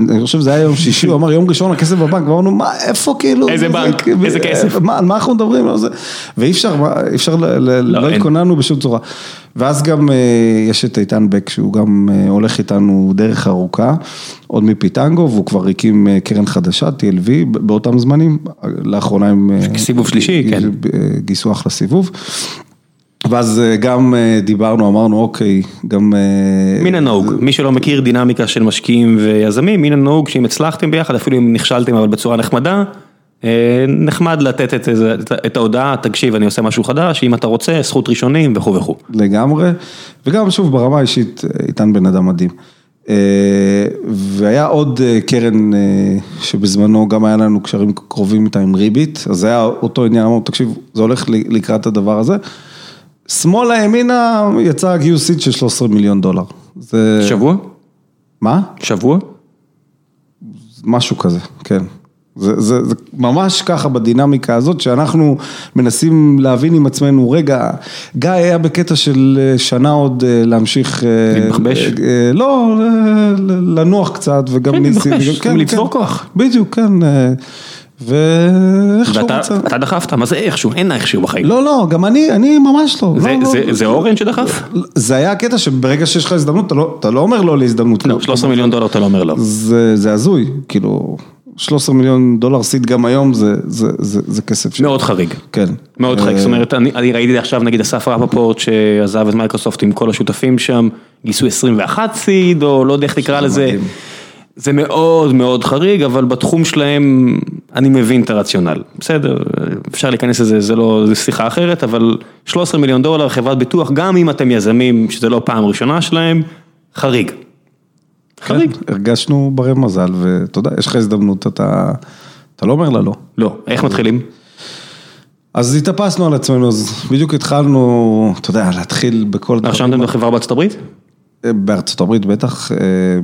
אני חושב שזה היה יום שישי, הוא אמר יום ראשון הכסף בבנק, ואמרנו מה, איפה כאילו, איזה בנק, איזה כסף, מה אנחנו מדברים? זה, ואי אפשר, אי אפשר, לא, לא התכוננו בשום צורה. ואז גם אה, יש את איתן בק שהוא גם הולך איתנו דרך ארוכה, עוד מפיטנגו, והוא כבר הקים קרן חדשה, TLV, באותם זמנים, לאחרונה הם... סיבוב שלישי, כן. גייסו אחלה סיבוב. ואז גם דיברנו, אמרנו אוקיי, גם... מן הנהוג, מי שלא מכיר דינמיקה של משקיעים ויזמים, מן הנהוג שאם הצלחתם ביחד, אפילו אם נכשלתם אבל בצורה נחמדה, נחמד לתת את, את, את ההודעה, תקשיב אני עושה משהו חדש, אם אתה רוצה, זכות ראשונים וכו' וכו'. לגמרי, וגם שוב ברמה האישית, איתן בן אדם מדהים. והיה עוד קרן שבזמנו גם היה לנו קשרים קרובים איתה עם ריבית, אז זה היה אותו עניין, אמרנו תקשיב, זה הולך לקראת הדבר הזה. שמאלה ימינה יצא גיוסית של 13 מיליון דולר. זה... שבוע? מה? שבוע? משהו כזה, כן. זה, זה, זה ממש ככה בדינמיקה הזאת שאנחנו מנסים להבין עם עצמנו, רגע, גיא היה בקטע של שנה עוד להמשיך... להתבחבש? לא, לנוח קצת וגם כן, ניסים. כן, להתבחבש, כן, לצבור כן, כוח. בדיוק, כן. ואיכשהו מצא. ואתה דחפת, מה זה איכשהו? אין איכשהו בחיים. לא, לא, גם אני, אני ממש לא. זה, לא, זה, לא. זה אורן שדחף? זה היה הקטע שברגע שיש לך הזדמנות, אתה לא, אתה לא אומר לא להזדמנות. לא, 13 מיליון דולר אתה לא אומר לא. זה, זה הזוי, כאילו, 13 מיליון דולר סיד גם היום זה, זה, זה, זה כסף. מאוד ש... חריג. כן. מאוד חריג, זאת אומרת, אני, אני ראיתי עכשיו נגיד אסף רפפורט שעזב את מייקרוסופט עם כל השותפים שם, גייסו 21 סיד, או לא יודע איך תקרא לזה. מדהים. זה מאוד מאוד חריג, אבל בתחום שלהם אני מבין את הרציונל. בסדר, אפשר להיכנס לזה, זה לא, זה שיחה אחרת, אבל 13 מיליון דולר חברת ביטוח, גם אם אתם יזמים, שזה לא פעם ראשונה שלהם, חריג. חריג. כן, הרגשנו ברי מזל, ואתה יודע, יש לך הזדמנות, אתה, אתה לא אומר לה לא. לא, איך מתחילים? אז התאפסנו על עצמנו, אז בדיוק התחלנו, אתה יודע, להתחיל בכל... רשמתם בחברה בארצות הברית? בארצות הברית בטח.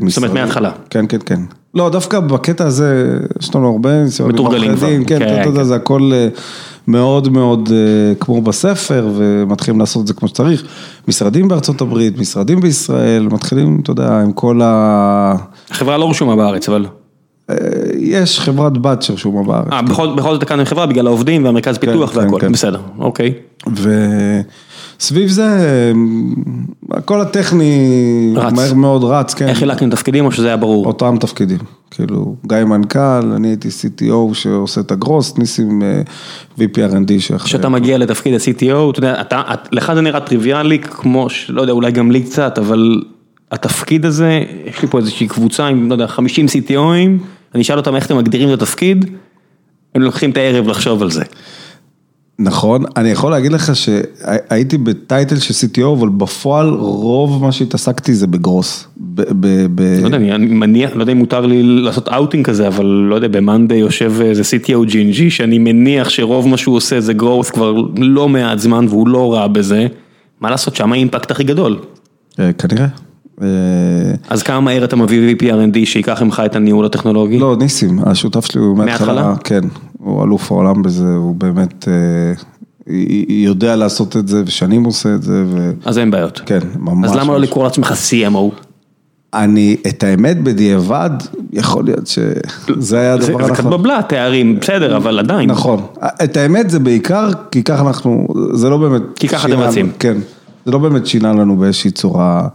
זאת אומרת מההתחלה. כן, כן, כן. לא, דווקא בקטע הזה, יש לנו הרבה ניסיון. מתורגלים כבר. כן, כן, אתה יודע, זה הכל מאוד מאוד כמו בספר, ומתחילים לעשות את זה כמו שצריך. משרדים בארצות הברית, משרדים בישראל, מתחילים, אתה יודע, עם כל ה... החברה לא רשומה בארץ, אבל... יש חברת בת שרשומה בארץ. אה, בכל זאת הקמתם חברה בגלל העובדים והמרכז פיתוח והכל, בסדר, אוקיי. סביב זה, הכל הטכני מהר מאוד רץ, כן. איך חילקתם תפקידים או שזה היה ברור? אותם תפקידים, כאילו, גיא מנכ"ל, אני הייתי CTO שעושה את הגרוס, ניסים VPRND שאחרי. כשאתה מגיע לתפקיד ה-CTO, אתה יודע, לך זה נראה טריוויאלי, כמו, לא יודע, אולי גם לי קצת, אבל התפקיד הזה, יש לי פה איזושהי קבוצה עם, לא יודע, 50 CTOים, אני אשאל אותם איך אתם מגדירים את התפקיד, הם לוקחים את הערב לחשוב על זה. נכון, אני יכול להגיד לך שהייתי ב title של CTO, אבל בפועל רוב מה שהתעסקתי זה ב growth. לא יודע, אני מניח, לא יודע אם מותר לי לעשות אאוטינג כזה, אבל לא יודע, ב-Monday יושב איזה CTO ג'ינג'י, שאני מניח שרוב מה שהוא עושה זה growth כבר לא מעט זמן והוא לא רע בזה, מה לעשות, שם ה impact הכי גדול. כנראה. אז כמה מהר אתה מביא VP R&D שיקח ממך את הניהול הטכנולוגי? לא, ניסים, השותף שלי הוא מההתחלה, כן, הוא אלוף העולם בזה, הוא באמת יודע לעשות את זה ושנים עושה את זה. אז אין בעיות. כן, ממש. אז למה לא לקרוא לעצמך CMO? אני, את האמת בדיעבד, יכול להיות שזה היה הדבר זה הנכון. קצת בבלת, תארים, בסדר, אבל עדיין. נכון, את האמת זה בעיקר, כי ככה אנחנו, זה לא באמת... כי ככה אתם רצים. כן, זה לא באמת שינה לנו באיזושהי צורה,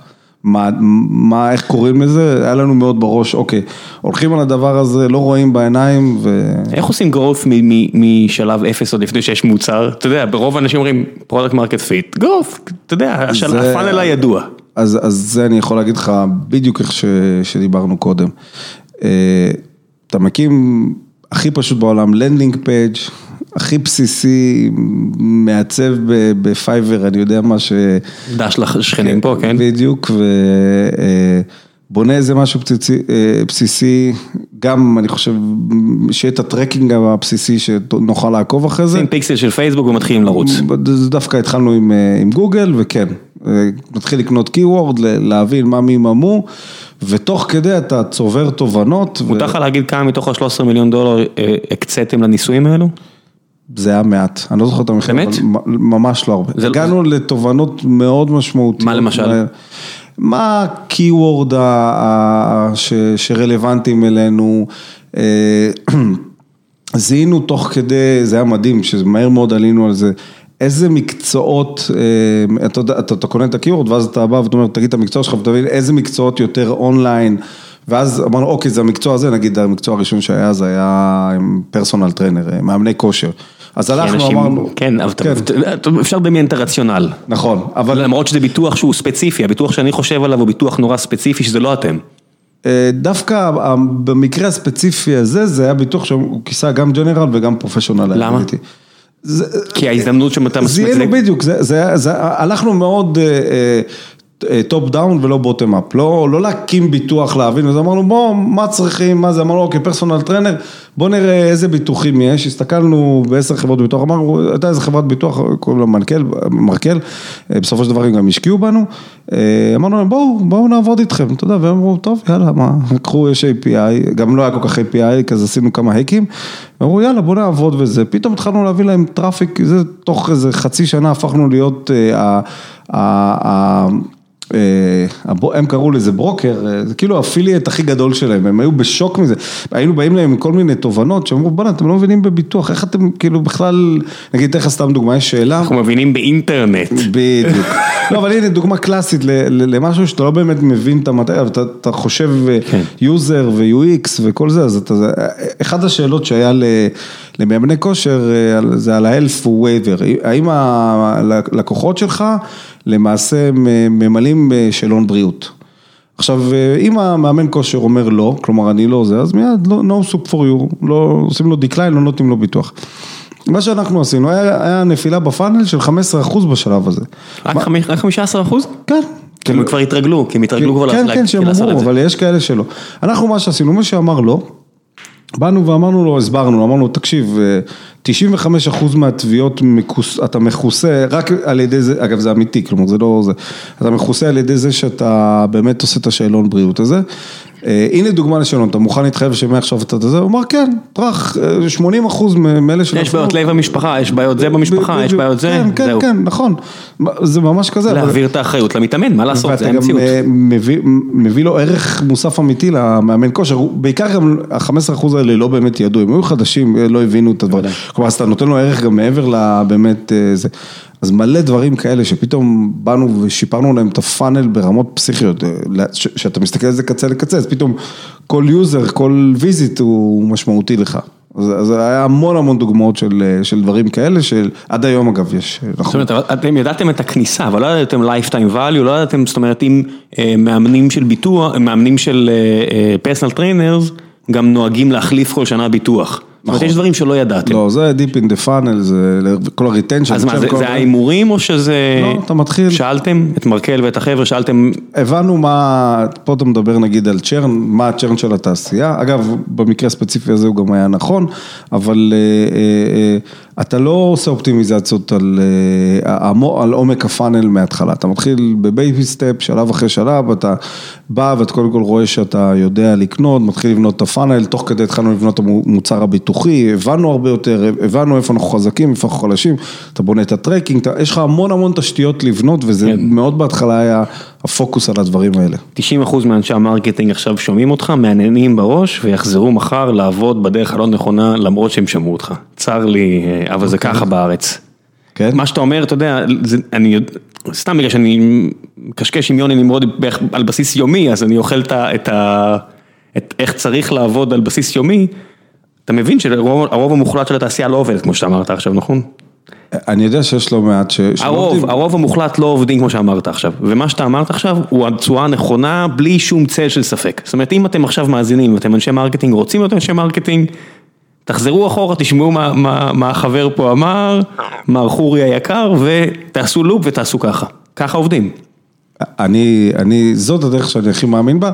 מה, מה, איך קוראים לזה, היה לנו מאוד בראש, אוקיי, הולכים על הדבר הזה, לא רואים בעיניים, ו... איך עושים growth מ- מ- משלב אפס עוד לפני שיש מוצר? אתה יודע, ברוב האנשים אומרים product market fit, growth, אתה יודע, ה funnel הידוע. אז, אז זה אני יכול להגיד לך בדיוק איך ש, שדיברנו קודם. אה, אתה מקים הכי פשוט בעולם, landing page, הכי בסיסי, מעצב ב-Fiverr, אני יודע מה ש... דש לשכנים פה, כן? בדיוק, ובונה איזה משהו בסיסי, אה, בסיסי, גם אני חושב שיהיה את הטרקינג הבסיסי שנוכל לעקוב אחרי זה. שים פיקסל של פייסבוק ומתחילים לרוץ. דווקא התחלנו עם, אה, עם גוגל, וכן, אה, נתחיל לקנות keyword, ל- להבין מה מי ממו, ותוך כדי אתה צובר תובנות. ו- מותר לך להגיד כמה מתוך ה-13 מיליון דולר אה, הקציתם לניסויים האלו? זה היה מעט, אני לא זוכר את המחיר, באמת? אבל ממש לא הרבה. זה- הגענו לתובנות מאוד משמעותיות. מה למשל? מה ה-keyword ה- ה- ש- שרלוונטיים אלינו, אה, זיהינו תוך כדי, זה היה מדהים, שמהר מאוד עלינו על זה, איזה מקצועות, אה, אתה אתה, אתה קונה את ה-keyword ואז אתה בא ואתה אומר, תגיד את המקצוע שלך ותבין איזה מקצועות יותר אונליין, ואז אמרנו, אוקיי, זה המקצוע הזה, נגיד המקצוע הראשון שהיה, זה היה עם פרסונל טרנר, מאמני כושר. אז הלכנו, אנשים- אמרנו, כן, אבל כן. אתה- אפשר לדמיין את הרציונל. נכון, אבל למרות שזה ביטוח שהוא ספציפי, הביטוח שאני חושב עליו הוא ביטוח נורא ספציפי שזה לא אתם. אה, דווקא ה- במקרה הספציפי הזה, זה היה ביטוח שהוא כיסה גם general וגם professional. למה? היא. זה- כי ההזדמנות שאתה זיהינו מצדק- בדיוק, זה, זה, זה, הלכנו מאוד top down ולא bottom up, לא, לא להקים ביטוח להבין, אז אמרנו בוא, מה צריכים, מה זה, אמרנו אוקיי, personal trainer, בוא נראה איזה ביטוחים יש, הסתכלנו בעשר חברות ביטוח, אמרנו, הייתה איזה חברת ביטוח, קוראים לה מנכ"ל, Markel, אה, בסופו של דבר הם גם השקיעו בנו, אה, אמרנו להם בואו, בואו נעבוד איתכם, אתה יודע, והם אמרו, טוב, יאללה, מה, לקחו, יש API, גם לא היה כל כך API, אז עשינו כמה hackים, אמרו יאללה בוא נעבוד וזה, פתאום התחלנו להביא להם traffic, זה תוך איזה חצי שנה הפכנו להיות, אה, אה, הם קראו לזה broker, אה, זה כאילו ה affiliate הכי גדול שלהם, הם היו בשוק מזה, היינו באים להם עם כל מיני תובנות, שאמרו בוא'נה אתם לא מבינים בביטוח, איך אתם כאילו בכלל, נגיד אתן לך סתם דוגמא, יש שאלה, אנחנו מבינים באינטרנט. בדיוק. לא, אבל הנה דוגמה קלאסית למשהו שאתה לא באמת מבין את המטרה, אבל אתה, חושב כן. user ו-UX וכל זה, אז אתה, אחת השאלות שהיה למאמני כושר, אה, על- זה על ה-health waiver, האם הלקוחות שלך למעשה ממלאים אה, שאלון בריאות. עכשיו, אה, אם המאמן כושר אומר לא, כלומר אני לא זה, אז מיד לא, no soup for you, לא עושים לו decline, לא נותנים לו ביטוח. מה שאנחנו עשינו, היה, היה נפילה בפאנל של 15% בשלב הזה. רק חמש- רק 15 אחוז? כן. כי הם כבר התרגלו, כי הם התרגלו כבר כן, לה- כן, שהם לעשות אמרו, את זה. אבל יש כאלה שלא. אנחנו מה שעשינו, מי שאמר לא, באנו ואמרנו לו, הסברנו, אמרנו תקשיב, אה, 95% מהתביעות מכוס- אתה מכוסה רק על ידי זה, אגב זה אמיתי, כלומר זה לא זה, אתה מכוסה על ידי זה שאתה באמת עושה את השאלון בריאות הזה. אה, הנה דוגמה לשאלון, אתה מוכן להתחייב שמעכשיו אתה זה? הוא אמר כן, טראח, אה, 80% מאלה שנפלו. יש בעיות לב במשפחה, יש בעיות זה במשפחה, יש בעיות זה, כן, כן. כן, נכון, זה ממש כזה. להעביר את האחריות למתאמן, מה לעשות, זה ואתה גם המציאות. מביא, לו ערך מוסף אמיתי למאמן כושר, בעיקר גם ה-15% האלה לא באמת ידעו, הם היו חדשים, אה, לא הבינו את הדברים, כלומר אז אתה נותן לו ערך גם מעבר לבאמת זה, אז מלא דברים כאלה שפתאום באנו ושיפרנו להם את ה funnel ברמות פסיכיות, אה, שאתה מסתכל על זה קצה לקצה, אז פתאום כל user, כל visit הוא משמעותי לך. אז, אז היה המון המון דוגמאות של, אה, של דברים כאלה, של עד היום אגב יש, אה, זאת נכון. אומרת, אבל אתם ידעתם את הכניסה, אבל לא ידעתם lifetime value, לא ידעתם, זאת אומרת, אם אה, מאמנים של ביטוח, מאמנים של personal trainers, גם נוהגים להחליף כל שנה ביטוח. זאת אומרת, נכון. יש דברים שלא ידעתם. לא, זה Deep in the funnel, זה כל ה retention. אז מה, זה זה היה הימורים או שזה... לא, אתה מתחיל- שאלתם את Markel ואת החבר'ה, שאלתם, הבנו מה, פה אתה מדבר נגיד על churn, מה ה churn של התעשייה, אגב במקרה הספציפי הזה הוא גם היה נכון, אבל אה, אה, אה, אתה לא עושה אופטימיזציות על, על עומק ה funnel מההתחלה, אתה מתחיל ב baby step, שלב אחרי שלב, אתה בא ואתה קודם כל רואה שאתה יודע לקנות, מתחיל לבנות את ה funnel, תוך כדי התחלנו לבנות את המוצר הביטוחי. פיתוחי, הבנו הרבה יותר, הבנו איפה אנחנו חזקים, איפה אנחנו חלשים, אתה בונה את ה tracking, אתה, יש לך המון המון תשתיות לבנות, וזה כן. מאוד בהתחלה היה הפוקוס על הדברים האלה. 90% מאנשי ה marketing עכשיו שומעים אותך, מהנהנים בראש, ויחזרו מחר לעבוד בדרך הלא נכונה, למרות שהם שמעו אותך. צר לי, אה, אבל זה ככה בארץ. כן? מה שאתה אומר, אתה יודע, זה, אני, יודע- סתם בגלל שאני מקשקש עם יוני נמרודי בערך על בסיס יומי, אז אני אוכל את ה... את ה את איך צריך לעבוד על בסיס יומי, אתה מבין שהרוב הרוב המוחלט של התעשייה לא עובדת, כמו שאמרת עכשיו, נכון? אני יודע שיש לא מעט ש... הרוב. הרוב המוחלט לא עובדים כמו שאמרת עכשיו, ומה שאתה אמרת עכשיו הוא התשואה הנכונה בלי שום צל של ספק. זאת אומרת, אם אתם עכשיו מאזינים ואתם אנשי marketing, רוצים להיות אנשי marketing, תחזרו אחורה, תשמעו מה, מה, מה החבר פה אמר, מר חורי היקר, ותעשו loop ותעשו ככה. ככה עובדים. אני, אני, זאת הדרך שאני הכי מאמין בה.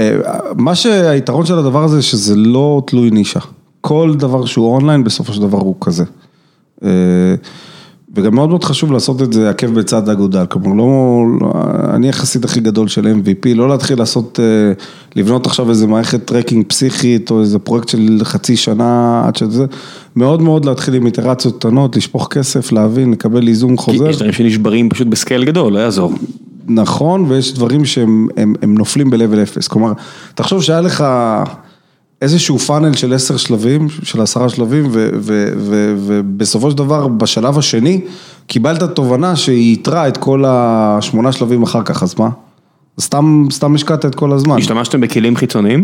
אה, מה שהיתרון של הדבר הזה, שזה לא תלוי נישה. כל דבר שהוא אונליין, בסופו של דבר הוא כזה. אה, וגם מאוד מאוד חשוב לעשות את זה עקב בצד אגודל, כלומר לא, לא, אני החסיד הכי גדול של MVP, לא להתחיל לעשות, אה, לבנות עכשיו איזה מערכת tracking פסיכית או איזה פרויקט של חצי שנה עד שזה, מאוד מאוד להתחיל עם איטרציות קטנות, לשפוך כסף, להבין, לקבל היזון חוזר. יש דברים שנשברים פשוט ב scale גדול, לא יעזור. נכון, ויש דברים שהם הם, הם נופלים ב-level 0. כלומר, תחשוב שהיה לך איזשהו פאנל של עשר שלבים, של עשרה שלבים, ובסופו של דבר, בשלב השני, קיבלת תובנה שהיא יתרה את כל השמונה שלבים אחר כך, אז מה? סתם, סתם השקעת את כל הזמן. השתמשתם בכלים חיצוניים?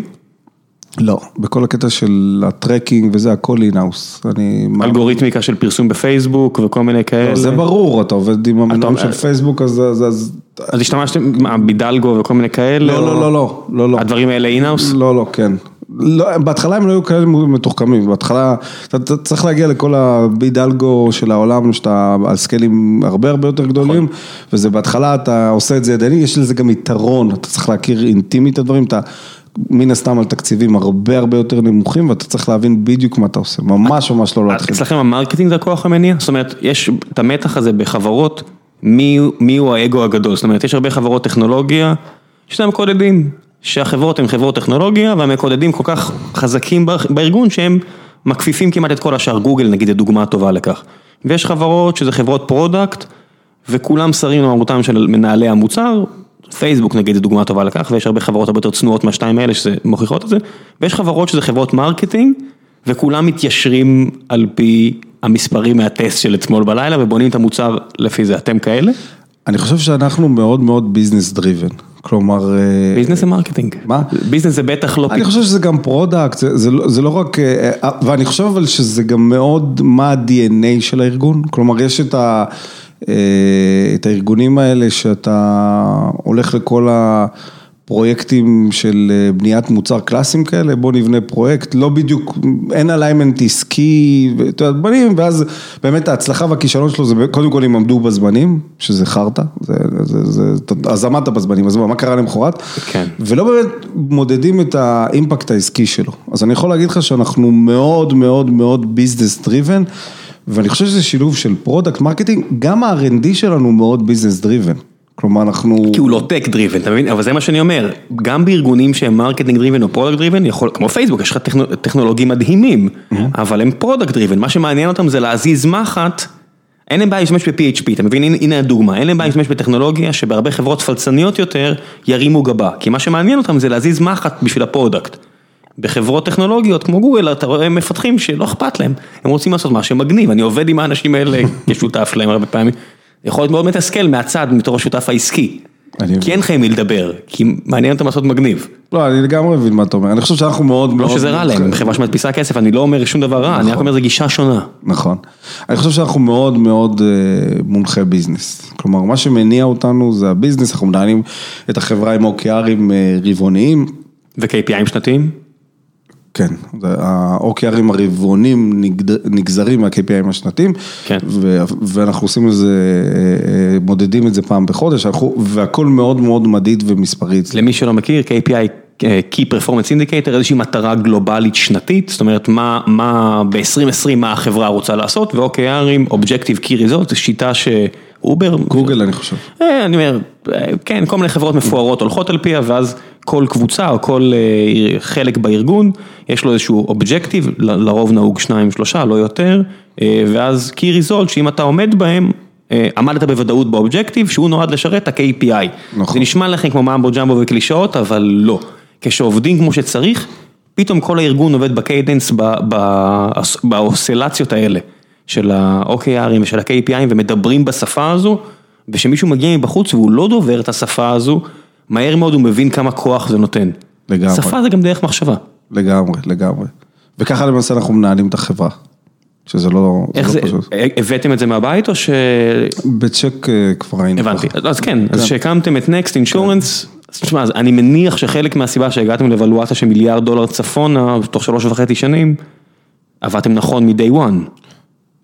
לא, בכל הקטע של הטרקינג וזה, הכל אינהאוס. אני... אלגוריתמיקה של פרסום בפייסבוק וכל מיני כאלה? זה ברור, אתה עובד עם המנהל של פייסבוק, אז... אז, השתמשתם, מה, Bidalgo וכל מיני כאלה? לא, לא, לא, לא, לא, לא. הדברים האלה in-house? לא, לא, כן. לא, בהתחלה הם לא היו כאלה מתוחכמים, בהתחלה, אתה, אתה צריך להגיע לכל ה-Bidalgo של העולם, שאתה על scaleים הרבה הרבה יותר גדולים, וזה בהתחלה אתה עושה את זה ידני, יש לזה גם יתרון, אתה צריך להכיר אינטימית את הדברים, אתה מן הסתם על תקציבים הרבה הרבה יותר נמוכים, ואתה צריך להבין בדיוק מה אתה עושה, ממש ממש לא להתחיל. אצלכם ה marketing זה הכוח המניע? זאת אומרת, יש את המתח הזה בחברות, מי, מי הוא האגו הגדול? זאת אומרת, יש הרבה חברות טכנולוגיה, יש להם מקודדים, שהחברות הן חברות טכנולוגיה, והמקודדים כל כך חזקים בארגון שהם מכפיפים כמעט את כל השאר, גוגל נגיד, זה דוגמה טובה לכך. ויש חברות שזה חברות product, וכולם סרים למרותם של מנהלי המוצר, פייסבוק נגיד זו דוגמה טובה לכך, ויש הרבה חברות הרבה יותר צנועות מהשתיים האלה שזה מוכיחות את זה, ויש חברות שזה חברות marketing, וכולם מתיישרים על פי המספרים מהטסט של אתמול בלילה, ובונים את המוצר לפי זה, אתם כאלה? אני חושב שאנחנו מאוד מאוד business driven, כלומר... אה, business זה marketing. מה? business זה בטח לא... אני חושב שזה גם product, זה, זה, לא- זה לא רק, אה, אה, ואני חושב אבל שזה גם מאוד מה ה-DNA של הארגון, כלומר יש את, ה, אה, את הארגונים האלה שאתה הולך לכל הפרויקטים של אה, בניית מוצר קלאסיים כאלה, בוא נבנה פרויקט, לא בדיוק, אין alignment עסקי, ואתה יודע, בונים, ואז באמת ההצלחה והכישלון שלו זה קודם כל אם עמדו בזמנים, שזה חרטא, זה, זה, זה, אז עמדת בזמנים, אז מה מה קרה למחרת? כן. ולא באמת מודדים את ה impact העסקי שלו. אז אני יכול להגיד לך שאנחנו מאוד מאוד מאוד business driven, ואני חושב שזה שילוב של product marketing, גם ה-R&D שלנו מאוד business driven. כלומר אנחנו... כי הוא לא tech driven, אתה מבין? אבל זה מה שאני אומר, גם בארגונים שהם marketing driven או product driven, יכול, כמו פייסבוק, יש לך טכנו- טכנולוגים מדהימים, אבל הם product driven, מה שמעניין אותם זה להזיז מחט, אין להם בעיה להשתמש ב-PHP, אתה מבין? הנה, הנה הדוגמה, אין להם בעיה להשתמש בטכנולוגיה שבהרבה חברות פלצניות יותר ירימו גבה, כי מה שמעניין אותם זה להזיז מחט בשביל ה product. בחברות טכנולוגיות כמו גוגל, אתה רואה מפתחים שלא אכפת להם, הם רוצים לעשות משהו מגניב, אני עובד עם האנשים האלה כשותף שלהם הרבה פעמים, יכול להיות מאוד מתסכל מהצד, מתור השותף העסקי, כי אין לך עם מי לדבר, כי מעניין אותם לעשות מגניב, לא, אני לגמרי מבין מה אתה אומר, אני חושב שאנחנו מאוד לא מאוד... שזה רע להם, הם חברה שמדפיסה כסף, אני לא אומר שום דבר רע, אני רק אומר זו גישה שונה. נכון. אני חושב שאנחנו מאוד מאוד אה, מונחי ביזנס. כלומר, מה שמניע אותנו זה הביזנס, אנחנו מנהלים את החברה עם OKRים אה, רבעוניים. ו-KPIים שנתיים? כן, ה-OKRים הרבעונים נגזרים מה-KPIים השנתיים, כן. ואנחנו עושים את זה, אה, מודדים את זה פעם בחודש, והכל מאוד מאוד מדיד ומספרי. למי שלא מכיר, KPI, אה, Key Performance Indicator, איזושהי מטרה גלובלית שנתית, זאת אומרת, מה, מה ב-2020 מה החברה רוצה לעשות, ו-OKRים, Objective Key Result, זו שיטה שאובר, גוגל אני חושב. אה, אני אומר, כן, כל מיני חברות מפוארות הולכות על פיה, ואז כל קבוצה או כל אה, חלק בארגון, יש לו איזשהו objective, לרוב נהוג שניים, שלושה, לא יותר, אה, ואז key result שאם אתה עומד בהם, אה, עמדת בוודאות ב objective, שהוא נועד לשרת את ה-KPI. נכון. זה נשמע לכם כמו mumbo jumbo וקלישאות, אבל לא. כשעובדים כמו שצריך, פתאום כל הארגון עובד ב cadence, ב- ב- באוסילציות האלה, של ה-OKRים ושל ה-KPIים, ומדברים בשפה הזו, ושמישהו מגיע מבחוץ והוא לא דובר את השפה הזו, מהר מאוד הוא מבין כמה כוח זה נותן. לגמרי. שפה זה גם דרך מחשבה. לגמרי, לגמרי. וככה למעשה אנחנו מנהלים את החברה. שזה לא, איך זה זה, לא פשוט. הבאתם את זה מהבית או ש... בצ'ק אה, כבר היינו. הבנתי, ככה. אז כן, אז שהקמתם את נקסט אינשורנס, תשמע, אז אני מניח שחלק מהסיבה שהגעתם לאבלואציה של מיליארד דולר צפונה, תוך שלוש וחצי שנים, עבדתם נכון מ-day one.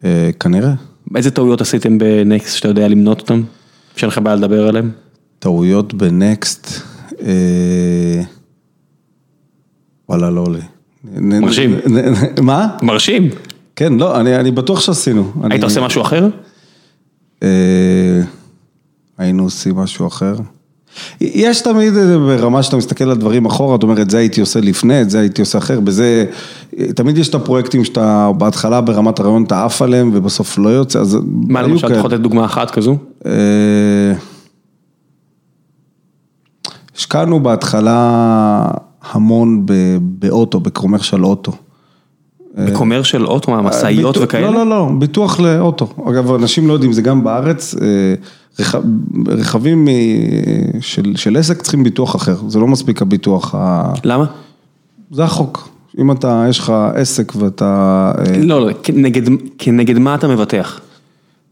אה, כנראה. איזה טעויות עשיתם בנקסט שאתה יודע למנות אותם? שאין לך בעיה לדבר עליהם? טעויות בנקסט. אה, וואלה, לא עולה. נ- נ- מרשים. נ- נ- מה? מרשים. כן, לא, אני, אני בטוח שעשינו. אני- היית עושה משהו אחר? אה, היינו עושים משהו אחר. יש תמיד אה, ברמה שאתה מסתכל על דברים אחורה, אתה אומר, את זה הייתי עושה לפני, את זה הייתי עושה אחר, בזה, תמיד יש את הפרויקטים שאתה בהתחלה ברמת הרעיון אתה עף עליהם ובסוף לא יוצא, אז מה למשל, אתה. יכול לתת דוגמה אחת כזו? אה, השקענו בהתחלה המון באוטו, בקומרשל אוטו. בקומרשל אוטו, מה, משאיות ביטוח- וכאלה? לא, לא, לא, ביטוח לאוטו. אגב, אנשים לא יודעים, זה גם בארץ, אה, רכבים של, של עסק צריכים ביטוח אחר, זה לא מספיק הביטוח. למה? זה החוק. אם אתה, יש לך עסק ואתה, אה, לא, לא, כנגד, כנגד מה אתה מבטח?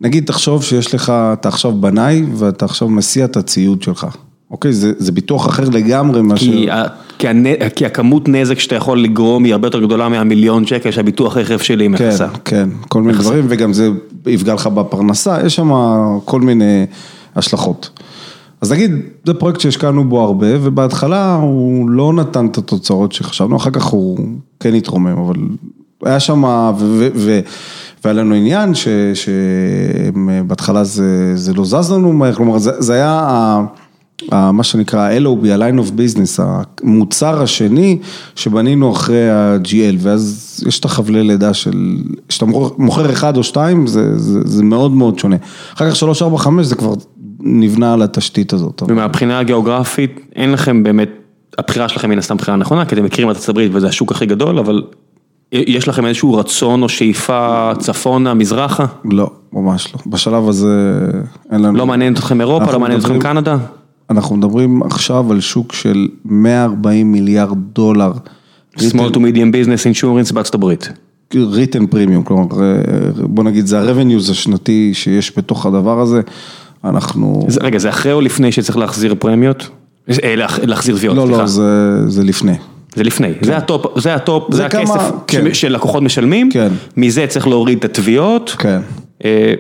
נגיד תחשוב שיש לך, אתה עכשיו בנאי ואתה עכשיו מסיע את הציוד שלך, אוקיי? זה, זה ביטוח אחר לגמרי מאשר... כי, ה- כי, הנ- כי הכמות נזק שאתה יכול לגרום היא הרבה יותר גדולה מהמיליון שקל שהביטוח רכב שלי כן, מכסה. כן, כל מיני דברים, וגם זה יפגע לך בפרנסה, יש שם כל מיני השלכות. אז נגיד, זה פרויקט שהשקענו בו הרבה, ובהתחלה הוא לא נתן את התוצאות שחשבנו, אחר כך הוא כן התרומם, אבל היה שם, והיה לנו עניין שבהתחלה זה, זה לא זז לנו מהר, כלומר, זה, זה היה... מה שנקרא ה-LOB, ה-line of business, המוצר השני שבנינו אחרי ה-GL, ואז יש את החבלי לידה של, כשאתה מוכר- אחד או שתיים, זה, זה, זה מאוד מאוד שונה. אחר כך שלוש, ארבע, חמש, זה כבר נבנה על התשתית הזאת. ומהבחינה הגיאוגרפית, אין לכם באמת, הבחירה שלכם מן הסתם בחירה נכונה, כי אתם מכירים את ארצות הברית וזה השוק הכי גדול, אבל יש לכם איזשהו רצון או שאיפה צפונה, מזרחה? לא, ממש לא. בשלב הזה אין לנו... לא מעניינת אתכם אירופה, לא מעניינת אתכם קנדה? אנחנו מדברים עכשיו על שוק של 140 מיליארד דולר. small to medium business insurance בארצות הברית. written premium, כלומר, אה, בוא נגיד, זה ה-revenues השנתי שיש בתוך הדבר הזה, אנחנו... זה- רגע, זה אחרי או לפני שצריך להחזיר פרמיות? אה, להח- להחזיר תביעות, לא, סליחה. לא, זה, זה לפני. זה לפני, זה ה top, זה הטופ, זה זה כמה- הכסף כן. ש- שלקוחות משלמים, כן. מזה צריך להוריד את התביעות, כן. אה,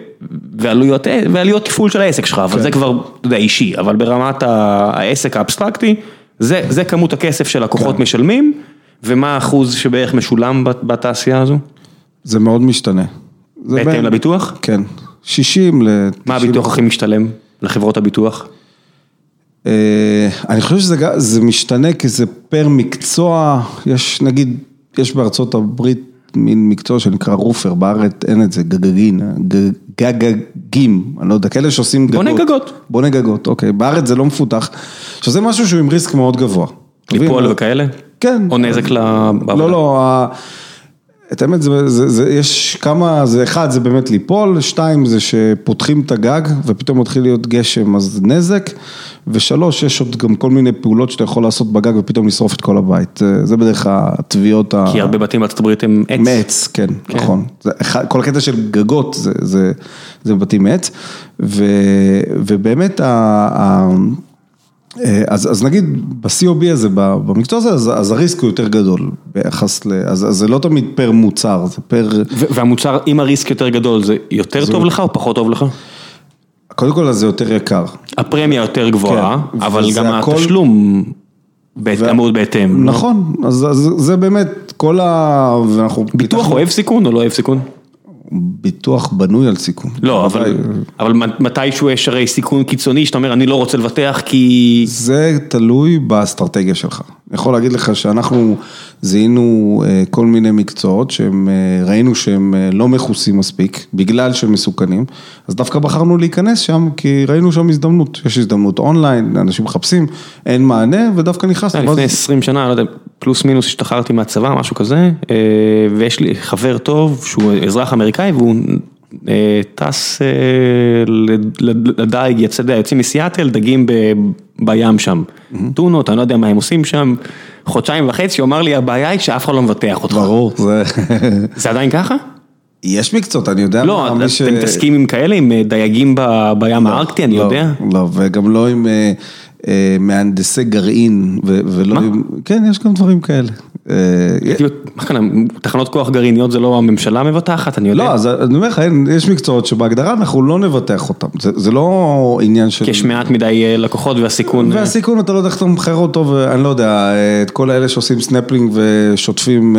ועלויות ועלויות תפעול של העסק שלך, אבל כן. זה כבר, אתה יודע, אישי, אבל ברמת העסק האבסטרקטי, זה זה כמות הכסף שלקוחות כן. משלמים, ומה האחוז שבערך משולם בת- בתעשייה הזו? זה מאוד משתנה. בהתאם בין- לביטוח? כן. 60 ל... מה 90. הביטוח הכי משתלם לחברות הביטוח? אה, אני חושב שזה משתנה כי זה פר מקצוע, יש נגיד, יש בארצות הברית מין מקצוע שנקרא רופר, בארץ אין את זה, גגגין, גגגים, אני לא יודע, כאלה שעושים גגות. בונה גגות. בונה גגות, אוקיי, בארץ זה לא מפותח, שזה משהו שהוא עם ריסק מאוד גבוה. ליפול? וכאלה? כן. או נזק ל... לא, לא, את האמת, זה, זה, זה, יש כמה, זה אחד, זה באמת ליפול, שתיים, זה שפותחים את הגג ופתאום מתחיל להיות גשם, אז נזק, ושלוש, יש עוד גם כל מיני פעולות שאתה יכול לעשות בגג ופתאום לשרוף את כל הבית, זה, זה בדרך התביעות ה... כי הרבה בתים בארצות הברית הם עץ. מעץ, כן, כן. נכון. זה, כל הקטע של גגות זה, זה, זה בתים מעץ, ו, ובאמת ה... ה אה, אז, אז נגיד ב-COB הזה, במקצוע הזה, אז, אז הריסק הוא יותר גדול ביחס ל... אז, אז זה לא תמיד פר מוצר, זה פר... והמוצר, אם הריסק יותר גדול, זה יותר טוב לך או פחות טוב לך? קודם כל, אז זה יותר יקר. הפרמיה יותר גבוהה, כן, אבל גם הכל- התשלום בעת- ו- אמור בהתאם. לא? נכון, אז, אז זה באמת כל ה... ואנחנו... ביטוח אוהב סיכון או לא אוהב סיכון? ביטוח בנוי על סיכון. לא, אבל, אבל מתישהו יש הרי סיכון קיצוני שאתה אומר, אני לא רוצה לבטח כי... זה תלוי באסטרטגיה שלך. אני יכול להגיד לך שאנחנו זיהינו אה, כל מיני מקצועות שהם, אה, ראינו שהם אה, לא מכוסים מספיק, בגלל שהם מסוכנים, אז דווקא בחרנו להיכנס שם, כי ראינו שם הזדמנות. יש הזדמנות אונליין, אנשים מחפשים, אין מענה, ודווקא נכנסנו. לפני 20 שנה, לא יודע, פלוס מינוס השתחררתי מהצבא, משהו כזה, ויש לי חבר טוב שהוא אזרח אמריקאי והוא טס לדייג, יוצאים מסיאטל, דגים בים שם. טונות, אני לא יודע מה הם עושים שם, חודשיים וחצי, הוא אמר לי, הבעיה היא שאף אחד לא מבטח אותך. ברור, זה... זה עדיין ככה? יש מקצועות, אני יודע לא, אתם מתעסקים עם כאלה, עם דייגים בים לא, הארקטי, אני לא, יודע. לא, וגם לא עם מהנדסי גרעין, ולא עם... כן, יש גם דברים כאלה. מה כאן, תחנות כוח גרעיניות זה לא הממשלה מבטחת, אני יודע. לא, אז אני אומר לך, יש מקצועות שבהגדרה אנחנו לא נבטח אותם, זה לא עניין של... כי יש מעט מדי לקוחות והסיכון... והסיכון, אתה לא יודע איך אתה מתמחר אותו, ואני לא יודע, את כל האלה שעושים סנפלינג ושוטפים,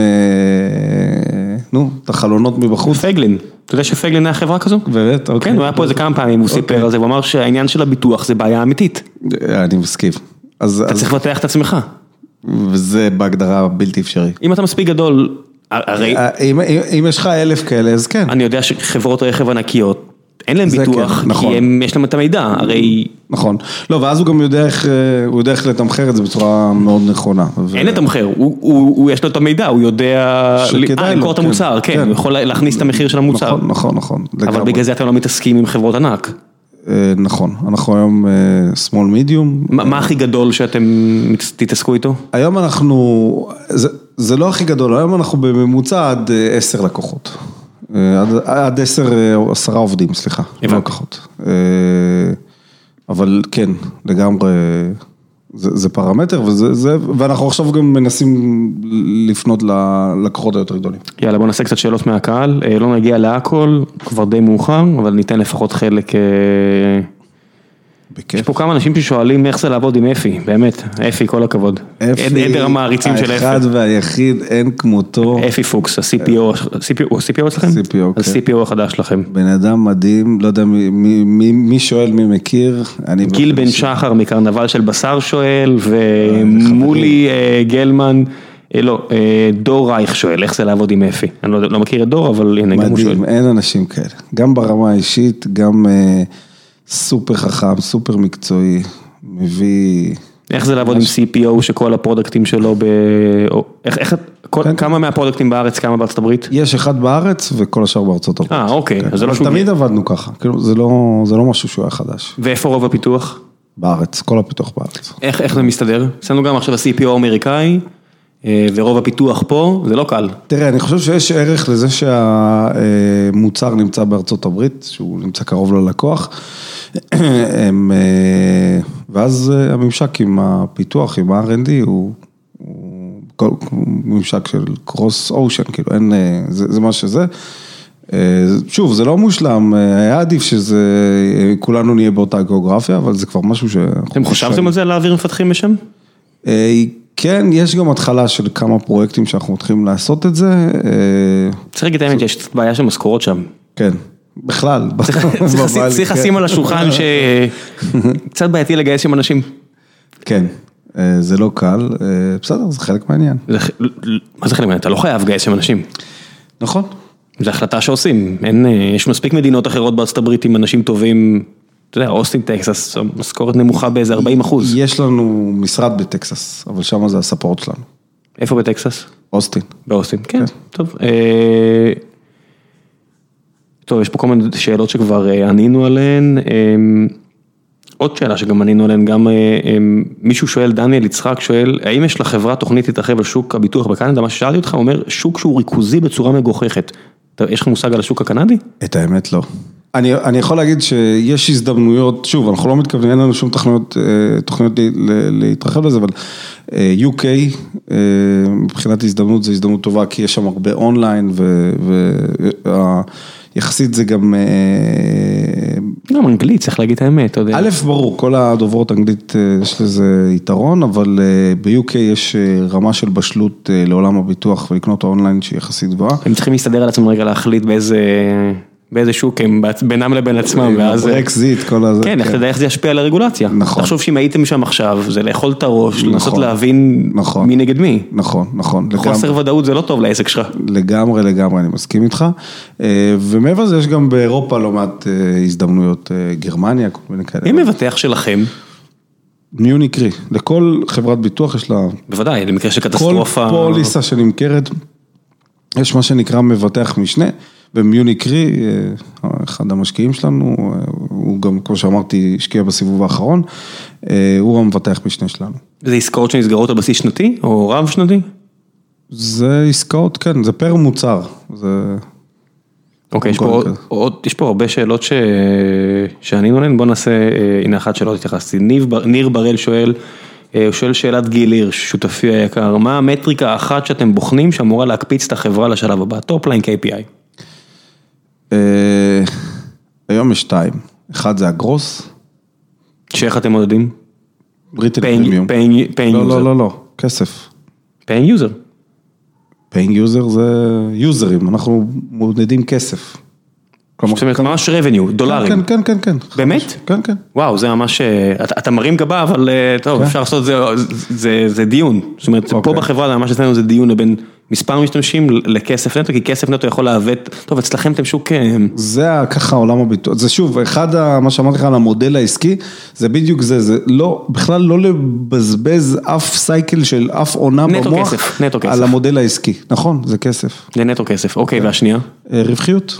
נו, את החלונות מבחוץ. פייגלין. אתה יודע שפייגלין היה חברה כזו? באמת? כן, הוא היה פה איזה כמה פעמים, הוא סיפר על זה, הוא אמר שהעניין של הביטוח זה בעיה אמיתית. אני מסכים. אתה צריך לבטח את עצמך. וזה בהגדרה בלתי אפשרי. אם אתה מספיק גדול, הרי... אם יש לך אלף כאלה, אז כן. אני יודע שחברות רכב ענקיות, אין להם ביטוח, כן, נכון. כי יש להם את המידע, הרי... נכון. לא, ואז הוא גם יודע איך, הוא יודע איך לתמחר את זה בצורה מאוד נכונה. אין לתמחר, יש לו את המידע, הוא יודע למכור את כן, המוצר, כן, כן, הוא יכול להכניס את המחיר של המוצר. נכון, נכון, נכון. אבל בגלל זה אתם לא מתעסקים עם חברות ענק. נכון, אנחנו היום small medium. מה הכי גדול שאתם תתעסקו איתו? היום אנחנו, זה לא הכי גדול, היום אנחנו בממוצע עד עשר לקוחות. עד עשר, עשרה עובדים, סליחה, לא לקוחות. אבל כן, לגמרי, זה פרמטר, וזה, ואנחנו עכשיו גם מנסים לפנות ללקוחות היותר גדולים. יאללה, בוא נעשה קצת שאלות מהקהל, לא נגיע להכל, כבר די מאוחר, אבל ניתן לפחות חלק. בכיף. יש פה כמה אנשים ששואלים איך זה לעבוד עם אפי, באמת, אפי, כל הכבוד. אפי, עדר המעריצים של אפי. האחד והיחיד, אין כמותו. אפי פוקס, ה-CPO, הוא ה-CPO אצלכם? CPO, כן. ה-CPO החדש שלכם. בן אדם מדהים, לא יודע מי שואל, מי מכיר. גיל בן שחר מקרנבל של בשר שואל, ומולי גלמן. לא, דור רייך שואל, איך זה לעבוד עם אפי? אני לא מכיר את דור, אבל הנה, גם הוא שואל. מדהים, אין אנשים כאלה. גם ברמה האישית, גם... סופר חכם, סופר מקצועי, מביא... איך זה לעבוד עם CPO שכל הפרודקטים שלו ב... איך, איך, כן. כמה מהפרודקטים בארץ, כמה בארצות הברית? יש אחד בארץ וכל השאר בארצות הברית. אה, אוקיי, כן. אז זה לא שהוא... תמיד עבדנו ככה, כאילו זה לא, זה לא משהו שהוא היה חדש. ואיפה רוב הפיתוח? בארץ, כל הפיתוח בארץ. איך, איך זה מסתדר? אצלנו גם עכשיו ה-CPO האמריקאי. ורוב הפיתוח פה, זה לא קל. תראה, אני חושב שיש ערך לזה שהמוצר נמצא בארצות הברית, שהוא נמצא קרוב ללקוח. הם, ואז הממשק עם הפיתוח, עם ה-R&D הוא ממשק של קרוס אושן, כאילו אין, זה, זה מה שזה. שוב, זה לא מושלם, היה עדיף שזה, כולנו נהיה באותה גיאוגרפיה, אבל זה כבר משהו ש... אתם חשבתם על זה להעביר מפתחים משם? כן, יש גם התחלה של כמה פרויקטים שאנחנו מתחילים לעשות את זה. צריך להגיד את האמת, יש בעיה של משכורות שם. כן. בכלל. צריך לשים על השולחן שקצת בעייתי לגייס שם אנשים. כן, זה לא קל, בסדר, זה חלק מהעניין. מה זה חלק מהעניין? אתה לא חייב לגייס שם אנשים. נכון. זו החלטה שעושים, יש מספיק מדינות אחרות בארצות הברית עם אנשים טובים. אתה יודע, אוסטין טקסס, משכורת נמוכה באיזה 40 אחוז. יש לנו משרד בטקסס, אבל שם זה הספורט שלנו. איפה בטקסס? אוסטין. באוסטין, כן, טוב. טוב, יש פה כל מיני שאלות שכבר ענינו עליהן. עוד שאלה שגם ענינו עליהן, גם מישהו שואל, דניאל יצחק שואל, האם יש לחברה תוכנית להתרחב על שוק הביטוח בקנדה? מה ששאלתי אותך, הוא אומר, שוק שהוא ריכוזי בצורה מגוחכת. יש לך מושג על השוק הקנדי? את האמת לא. אני, אני יכול להגיד שיש הזדמנויות, שוב, אנחנו לא מתכוונים, אין לנו שום תוכניות, תוכניות להתרחב לזה, אבל UK, מבחינת הזדמנות, זו הזדמנות טובה, כי יש שם הרבה אונליין, ויחסית זה גם גם אנגלית, צריך להגיד את האמת, אתה יודע. א', ברור, כל הדוברות אנגלית אה, יש לזה יתרון, אבל אה, ב-UK יש אה, רמה של בשלות אה, לעולם הביטוח ולקנות אונליין שהיא יחסית גבוהה. הם צריכים להסתדר על עצמם רגע להחליט באיזה, באיזה שוק הם בעצ- בינם לבין עצמם, ואז... ברקזיט, כל הזה. כן, איך אתה יודע איך זה ישפיע על הרגולציה. נכון. תחשוב שאם הייתם שם עכשיו, זה לאכול את הראש, לנסות נכון. להבין נכון. מי נגד מי. נכון, נכון. חוסר ודאות זה לא טוב לעסק שלך. לגמרי, לגמרי, אני מסכים איתך. אה, ומעבר לזה יש גם באירופה לא מעט אה, הזדמנויות, אה, גרמניה, כל מיני כאלה. מי מבטח שלכם? מיוניק רי, לכל חברת ביטוח יש לה, בוודאי, למקרה של כל קטסטרופה. פוליסה שנמכרת, יש מה שנקרא מבטח משנה, ומיוניק רי, אה, אחד המשקיעים שלנו, אה, הוא גם, כמו שאמרתי, השקיע בסיבוב האחרון, אה, הוא המבטח משנה שלנו. זה עסקאות שנסגרות על בסיס שנתי או רב שנתי? זה עסקאות, כן, זה פר מוצר, זה... אוקיי, יש פה עוד-. עוד, יש פה הרבה שאלות ש... שאני עונה, בוא נעשה, הנה אחת שלא התייחסתי, ניב בר- ניר בראל שואל, הוא שואל שאלת גיל הירש, שותפי היקר, מה המטריקה האחת שאתם בוחנים שאמורה להקפיץ את החברה לשלב הבא, top line KPI. אה, היום יש שתיים, אחד זה ה gross, שאיך אתם מודדים? written premium. paying- paying לא, לא. לא, לא, כסף. paying user. paying user זה יוזרים, אנחנו מודדים כסף. כלומר, זאת אומרת, ממש revenue, דולרים. כן, כן, כן, כן. באמת? כן, כן. וואו, זה ממש, אה, אתה, מרים גבה, אבל אה, טוב, כן. אפשר לעשות את זה, דיון. זאת אומרת, פה אוקיי. בחברה, ממש אצלנו זה דיון לבין מספר משתמשים לכסף נטו, כי כסף נטו יכול לעוות, טוב, אצלכם אתם שוק, אה, זה ככה עולם הביטוח, זה שוב, אחד, ה- מה שאמרתי לך על המודל העסקי, זה בדיוק זה, זה לא, בכלל לא לבזבז אף cycle של אף אונה נטו במוח, כסף, נטו כסף. על המודל העסקי, נכון, זה כסף. זה נטו כסף. אוקיי, כן. והשנייה? אה, רווחיות,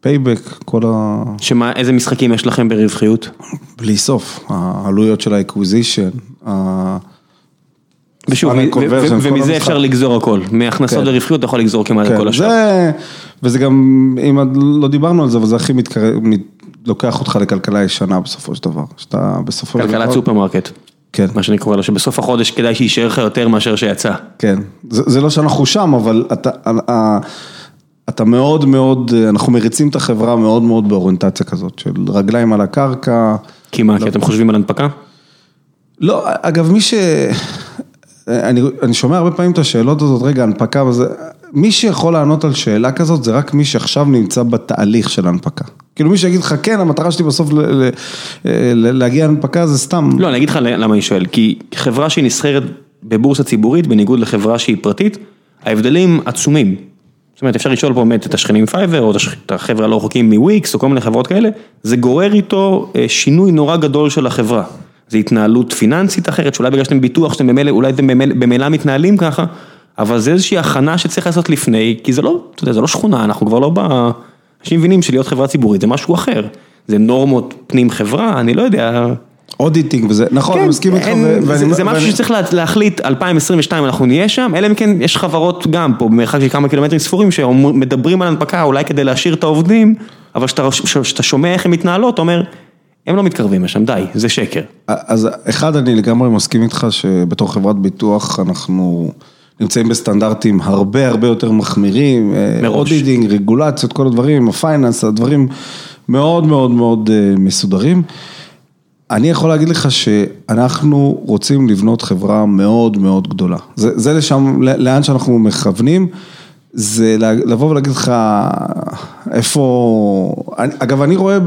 payback, כל ה... שמה, איזה משחקים יש לכם ברווחיות? בלי סוף, העלויות של ה acquisition, ה... ושוב, ומזה. אפשר לגזור הכל, מהכנסות כן. לרווחיות אתה יכול לגזור כמעט את כל כן, השאר. זה, וזה גם, אם עוד לא דיברנו על זה, אבל זה הכי לוקח אותך לכלכלה ישנה בסופו של דבר, שאתה בסופו של דבר, כלכלת סופרמרקט, כן, מה שאני קורא לו, שבסוף החודש כדאי שיישאר לך יותר מאשר שיצא. כן, זה, זה לא שאנחנו שם, אבל אתה, ה- אתה מאוד מאוד, אנחנו מריצים את החברה מאוד מאוד באוריינטציה כזאת, של רגליים על הקרקע, כי מה, כי אתם חושבים על הנפקה? לא, אגב, מי ש... אני, אני שומע הרבה פעמים את השאלות הזאת, רגע, הנפקה וזה, מי שיכול לענות על שאלה כזאת זה רק מי שעכשיו נמצא בתהליך של הנפקה. כאילו מי שיגיד לך, כן, המטרה שלי בסוף ל, ל, ל, להגיע להנפקה זה סתם. לא, אני אגיד לך למה אני שואל, כי חברה שהיא נסחרת בבורסה ציבורית, בניגוד לחברה שהיא פרטית, ההבדלים עצומים. זאת אומרת, אפשר לשאול פה באמת את השכנים Fiverr, או את החבר'ה הלא רחוקים מוויקס, או כל מיני חברות כאלה, זה גורר איתו אה, שינוי נורא גדול של החברה. זה התנהלות פיננסית אחרת, שאולי בגלל שאתם ביטוח, שאתם במילא, אולי אתם במילא- מתנהלים ככה, אבל זה איזושהי הכנה שצריך לעשות לפני, כי זה לא, אתה יודע, זה לא שכונה, אנחנו כבר לא ב... אנשים מבינים שלהיות חברה ציבורית זה משהו אחר. זה נורמות פנים חברה, אני לא יודע. אודיטינג וזה, נכון, אני מסכים איתך. זה, זה משהו ואני- שצריך לה, להחליט, 2022 אנחנו נהיה שם, אלא אם כן יש חברות גם פה במרחק של כמה קילומטרים ספורים שמדברים על הנפקה אולי כדי להשאיר את העובדים, אבל כשאתה שומע איך הן מתנהלות, אתה אומר, הם לא מתקרבים לשם, די, זה שקר. אז אחד, אני לגמרי מסכים איתך שבתור חברת ביטוח אנחנו נמצאים בסטנדרטים הרבה הרבה יותר מחמירים, אה, מראש. auditing, רגולציות, כל הדברים, ה finance, הדברים מאוד מאוד מאוד אה, מסודרים. אני יכול להגיד לך שאנחנו רוצים לבנות חברה מאוד מאוד גדולה. זה, זה לשם, לאן שאנחנו מכוונים, זה לבוא ולהגיד לך איפה, אגב אני רואה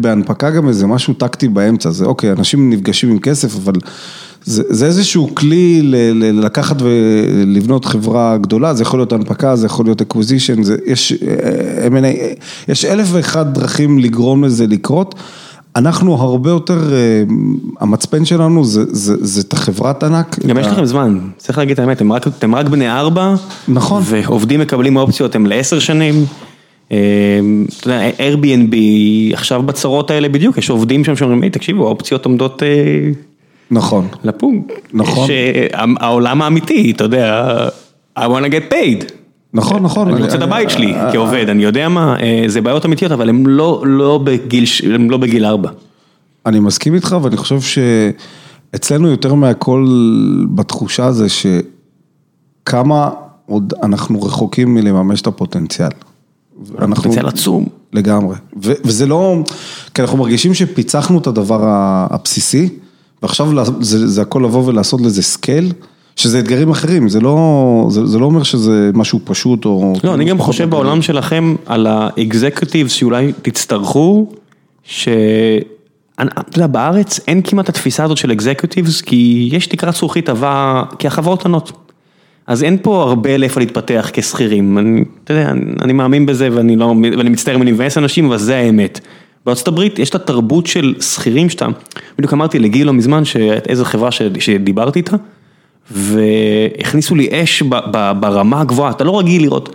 בהנפקה גם איזה משהו טקטי באמצע, זה אוקיי, אנשים נפגשים עם כסף, אבל זה, זה איזשהו כלי ל, ל, לקחת ולבנות חברה גדולה, זה יכול להיות הנפקה, זה יכול להיות זה, יש, אה, יש אלף ואחד דרכים לגרום לזה לקרות. אנחנו הרבה יותר, אה, המצפן שלנו זה, זה, זה את החברת ענק. גם יש לכם זמן, צריך להגיד את האמת, אתם רק, אתם רק בני ארבע, נכון. ועובדים מקבלים אופציות, הם לעשר שנים. אה, אתה יודע, Airbnb עכשיו בצרות האלה בדיוק, יש עובדים שם שאומרים, היי תקשיבו, האופציות עומדות אה, נכון. לפוג. נכון. נכון. העולם האמיתי, אתה יודע, I want to get paid. נכון, נכון. אני רוצה את הבית שלי אה, כעובד, אני יודע מה, אה, זה בעיות אמיתיות, אבל הם לא, לא בגיל, הם לא בגיל ארבע. אני מסכים איתך ואני חושב שאצלנו יותר מהכל בתחושה זה שכמה עוד אנחנו רחוקים מלממש את הפוטנציאל. אנחנו- פוטנציאל עצום. לגמרי. ו- וזה לא, כי אנחנו מרגישים שפיצחנו את הדבר הבסיסי, ועכשיו זה, זה הכל לבוא ולעשות לזה scale, שזה אתגרים אחרים, זה לא, זה, זה לא אומר שזה משהו פשוט או... לא, אני גם חושב אתגרים. בעולם שלכם על ה executives שאולי תצטרכו, ש... אתה יודע, בארץ אין כמעט התפיסה הזאת של אקזקutives, כי יש תקרת זכוכית עבה, כי החברות עונות. אז אין פה הרבה לאיפה להתפתח כשכירים, אני, אתה יודע, אני, אני מאמין בזה ואני לא, ואני מצטער אם אני מבאס אנשים, אבל זה האמת. בארצות הברית יש את התרבות של שכירים שאתה, בדיוק אמרתי לגיל לא מזמן, שאיזו חברה שדיברתי איתה, והכניסו לי אש ב, ב, ברמה הגבוהה, אתה לא רגיל לראות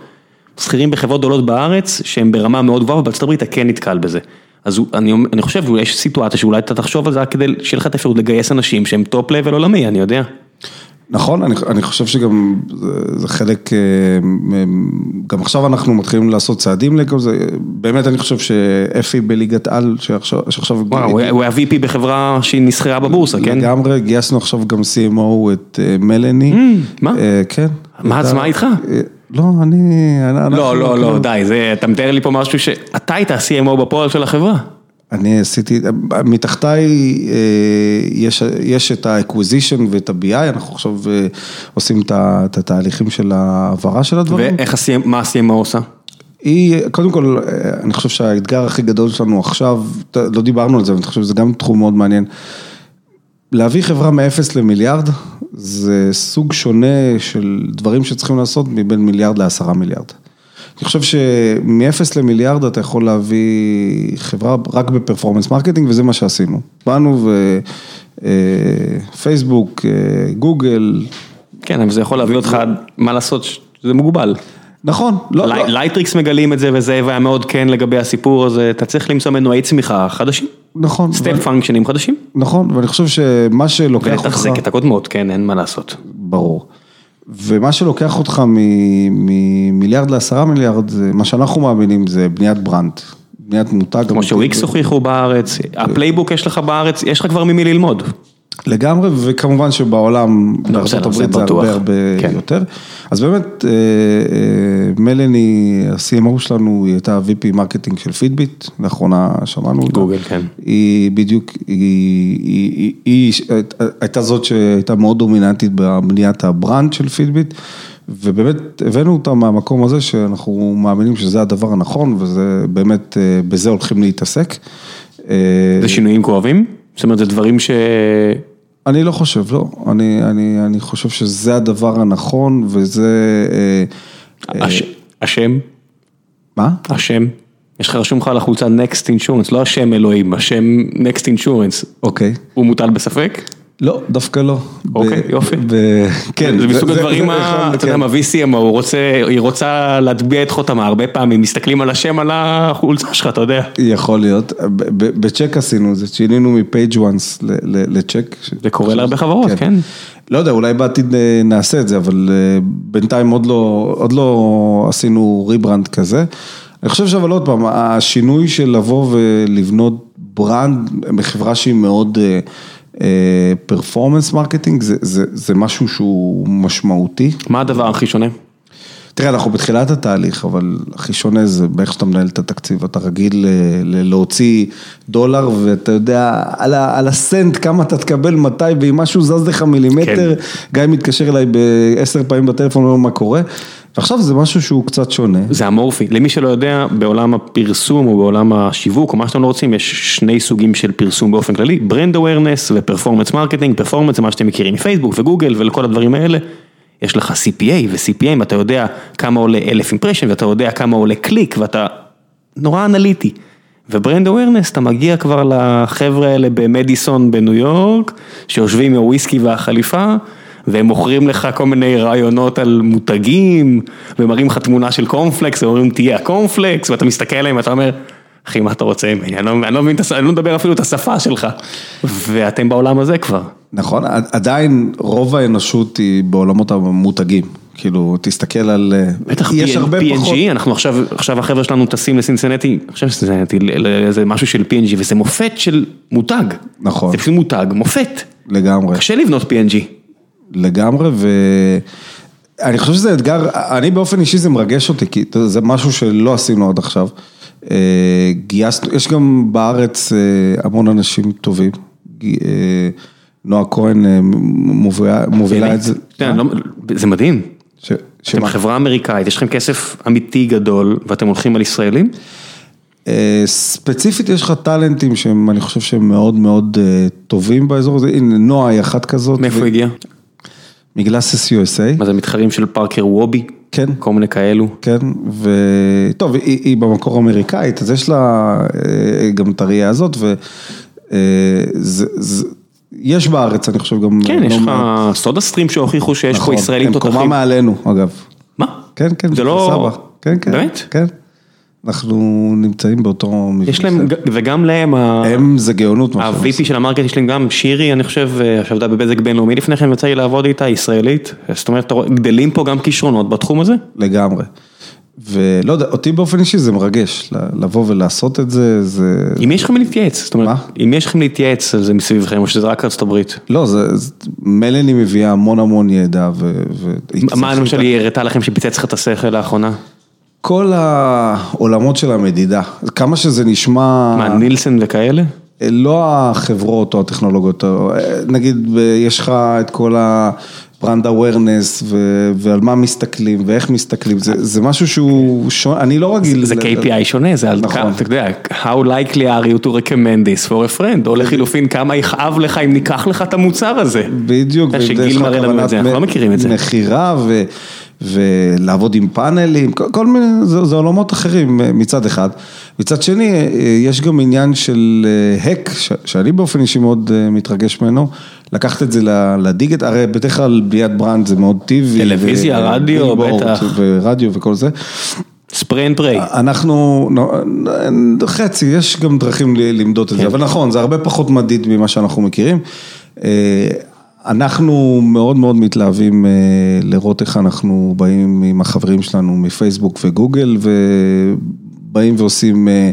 שכירים בחברות גדולות בארץ, שהם ברמה מאוד גבוהה, ובארצות הברית אתה כן נתקל בזה. אז אני, אני חושב שיש סיטואציה שאולי אתה תחשוב על זה רק כדי שיהיה לך את האפשרות לגייס אנשים שהם top level עולמי, אני יודע. נכון, אני, אני חושב שגם זה, זה חלק, אה, גם עכשיו אנחנו מתחילים לעשות צעדים לכל זה, באמת אני חושב שאפי בליגת על, שעכשיו, שעכשיו וואו, היה- הוא היה VP בחברה שהיא נסחרה בבורסה, כן? לגמרי, גייסנו עכשיו גם CMO את אה, מלאני. מה? אה, כן. מה, אז מה איתך? אה, לא, אני... לא, לא, לא, כאילו- די, זה, אתה מתאר לי פה משהו שאתה היית ה-CMO בפועל של החברה. אני עשיתי, מתחתיי אה, יש, יש את ה-acquisition ואת ה-BI, אנחנו עכשיו אה, עושים את התהליכים של ההעברה של הדברים. ואיך ה-CMO, מה ה-CMO עושה? היא, קודם כל, אה, אני חושב שהאתגר הכי גדול שלנו עכשיו, לא דיברנו על זה, אבל אני חושב שזה גם תחום מאוד מעניין. להביא חברה מ-0 למיליארד, זה סוג שונה של דברים שצריכים לעשות מבין מיליארד לעשרה מיליארד. אני חושב שמ-0 למיליארד אתה יכול להביא חברה רק ב performance marketing, וזה מה שעשינו. באנו ופייסבוק, אה, גוגל, כן, אבל זה יכול להביא אותך, מה לעשות, זה מוגבל. נכון, לא, לא. לי- Lightricks מגלים את זה וזאב היה מאוד כן לגבי הסיפור הזה, אתה צריך למצוא מנועי צמיחה חדשים, נכון, step function ים חדשים, נכון, ואני חושב שמה שלוקח אותך... ולתחזק את הקודמות, כן, אין מה לעשות. ברור. ומה שלוקח אותך ממיליארד לעשרה מיליארד, זה- מה שאנחנו מאמינים זה בניית brand, בניית מותג. כמו. שוויקס הוכיחו בארץ, ה playbook יש לך בארץ, יש לך כבר ממי ללמוד. לגמרי, וכמובן שבעולם, בארצות בסדר, זה הברית זה. הרבה הרבה כן. יותר. אז באמת, אה, אה, מלאני, ה-CMO שלנו, היא הייתה ה-VP marketing של Fitbit, לאחרונה שמענו אותה. גוגל, כן. היא בדיוק, היא, היא, היא, היא הייתה זאת שהייתה מאוד דומיננטית בבניית ה brand של Fitbit, ובאמת הבאנו אותה מהמקום הזה שאנחנו מאמינים שזה הדבר הנכון, וזה באמת, אה, בזה הולכים להתעסק. זה שינויים כואבים? זאת אומרת, זה דברים ש... אני לא חושב, לא. אני, אני, אני חושב שזה הדבר הנכון, וזה... אה, אה, הש- השם, מה? השם, יש לך רשום לך על החולצה Next Insurance, לא השם אלוהים, השם Next Insurance, אוקיי. הוא מוטל בספק? לא, דווקא לא. אוקיי, ב- יופי. כן. זה מסוג הדברים, אתה יודע כן. מה, רוצה, היא רוצה להטביע את חותמה, הרבה פעמים מסתכלים על השם על החולצה שלך, אתה יודע. יכול להיות, בצ'ק עשינו את זה, שינינו מ Pageonce ל Check. זה קורה להרבה חברות, כן. לא יודע, אולי בעתיד אה, נעשה את זה, אבל אה, בינתיים עוד לא, עוד לא עשינו rebrand כזה. אני חושב שאבל עוד פעם, השינוי של לבוא ולבנות brand בחברה שהיא מאוד performance marketing, זה, זה, זה משהו שהוא משמעותי. מה הדבר הכי שונה? תראה, אנחנו בתחילת התהליך, אבל הכי שונה זה באיך שאתה מנהל את התקציב, אתה רגיל ל- ל- להוציא דולר ואתה יודע על, ה, על הסנט כמה אתה תקבל, מתי, ואם משהו זז לך מילימטר, כן. גיא מתקשר אליי בעשר פעמים בטלפון, לא מה קורה, ועכשיו זה משהו שהוא קצת שונה. זה אמורפי, למי שלא יודע, בעולם הפרסום או בעולם השיווק או מה שאתם לא רוצים, יש שני סוגים של פרסום באופן כללי, brand awareness ו performance marketing, performance זה מה שאתם מכירים מפייסבוק וגוגל ולכל הדברים האלה, יש לך CPA ו-CPA, ואתה יודע כמה עולה אלף impression ואתה יודע כמה עולה קליק ואתה נורא אנליטי. ו brand awareness, אתה מגיע כבר לחבר'ה האלה במדיסון בניו יורק, שיושבים עם הוויסקי והחליפה, והם מוכרים לך כל מיני רעיונות על מותגים, ומראים לך תמונה של קורנפלקס, ואומרים תהיה הקורנפלקס, ואתה מסתכל עליהם ואתה אומר, אחי מה אתה רוצה ממני, אני לא, אני לא מבין, את הש- אני לא מדבר אפילו את השפה שלך, ואתם בעולם הזה כבר. נכון, עד- עדיין רוב האנושות היא בעולמות המותגים, כאילו, תסתכל על... בטח יש הרבה פחות... P&G, אנחנו עכשיו, עכשיו החבר'ה שלנו טסים לסינסנטי, אני חושב שסינסנטי, זה משהו של P&G, וזה מופת של מותג. נכון. זה פשוט מותג, מופת. לגמרי. קשה לבנות P&G. לגמרי, ואני חושב שזה אתגר, אני באופן אישי זה מרגש אותי, כי זה משהו שלא עשינו עד עכשיו. אה, גייסנו, יש גם בארץ אה, המון אנשים טובים. אה, נועה כהן מובילה, מובילה את זה. יודע, לא- זה מדהים. ש- אתם שמה? חברה אמריקאית, יש לכם כסף אמיתי גדול ואתם הולכים על ישראלים? ספציפית יש לך טאלנטים שהם, אני חושב שהם מאוד מאוד טובים באזור הזה, הנה נועה היא אחת כזאת. מאיפה ו- הוא הגיע? מגלאסס USA, מה זה מתחרים של פארקר וובי? כן. כל מיני כאלו. כן, וטוב, היא, היא במקור אמריקאית, אז יש לה אה, גם את הראייה הזאת, ויש בארץ, אני חושב, גם... כן, לא יש לך מעט- סודה סטרים שהוכיחו שיש פה נכון, ישראלים הם תותחים. קומה מעלינו, אגב. מה? כן, כן, זה לא... סבא. כן, כן. באמת? כן. אנחנו נמצאים באותו... יש להם, מבנה. וגם להם, הם זה גאונות. ה-VP של המרקט יש להם גם שירי, אני חושב, אה, שעבדה בבזק בינלאומי לפני כן, יצא לי לעבוד איתה, ישראלית. זאת אומרת, גדלים פה גם כישרונות בתחום הזה? לגמרי. ולא יודע, אותי באופן אישי זה מרגש, לבוא ולעשות את זה, זה... מי יש לכם להתייעץ? זאת אומרת, מה? מי יש לכם להתייעץ על זה מסביבכם, או שזה רק ארצות הברית? לא, זה, זה- מלאני מביאה המון המון ידע ו... והיא מה למשל היא הראתה לכם שפיצץ לך את השכל לאחרונה? כל העולמות של המדידה, כמה שזה נשמע, מה, נילסון וכאלה? לא החברות או הטכנולוגיות, או- נגיד ב- יש לך את כל ה-brand awareness ו- ועל מה מסתכלים ואיך מסתכלים, זה, זה משהו שהוא שונה, אני לא רגיל. זה ל- KPI שונה, זה על נכון. כמה, אתה יודע, how likely are you to recommend this for a friend, או לחילופין, כמה יכאב לך אם ניקח לך את המוצר הזה. בדיוק, שגיל מראה לנו את זה, אנחנו לא מכירים את זה. מכירה ו, ולעבוד עם פאנלים, כל, כל מיני, זה, זה עולמות אחרים אה, מצד אחד. מצד שני, אה, יש גם עניין של אה, hack, ש, שאני באופן אישי מאוד אה, מתרגש ממנו, לקחת את זה לדיגיטל, הרי בדרך כלל בניית brand זה מאוד טבעי. טלוויזיה, ו- רדיו, בטח. ורדיו וכל זה. spray and pray. אנחנו, נו, חצי, יש גם דרכים למדוד את זה, אבל נכון, זה הרבה פחות מדיד ממה שאנחנו מכירים. אה, אנחנו מאוד מאוד מתלהבים אה, לראות איך אנחנו באים עם החברים שלנו מפייסבוק וגוגל, ובאים ועושים אה,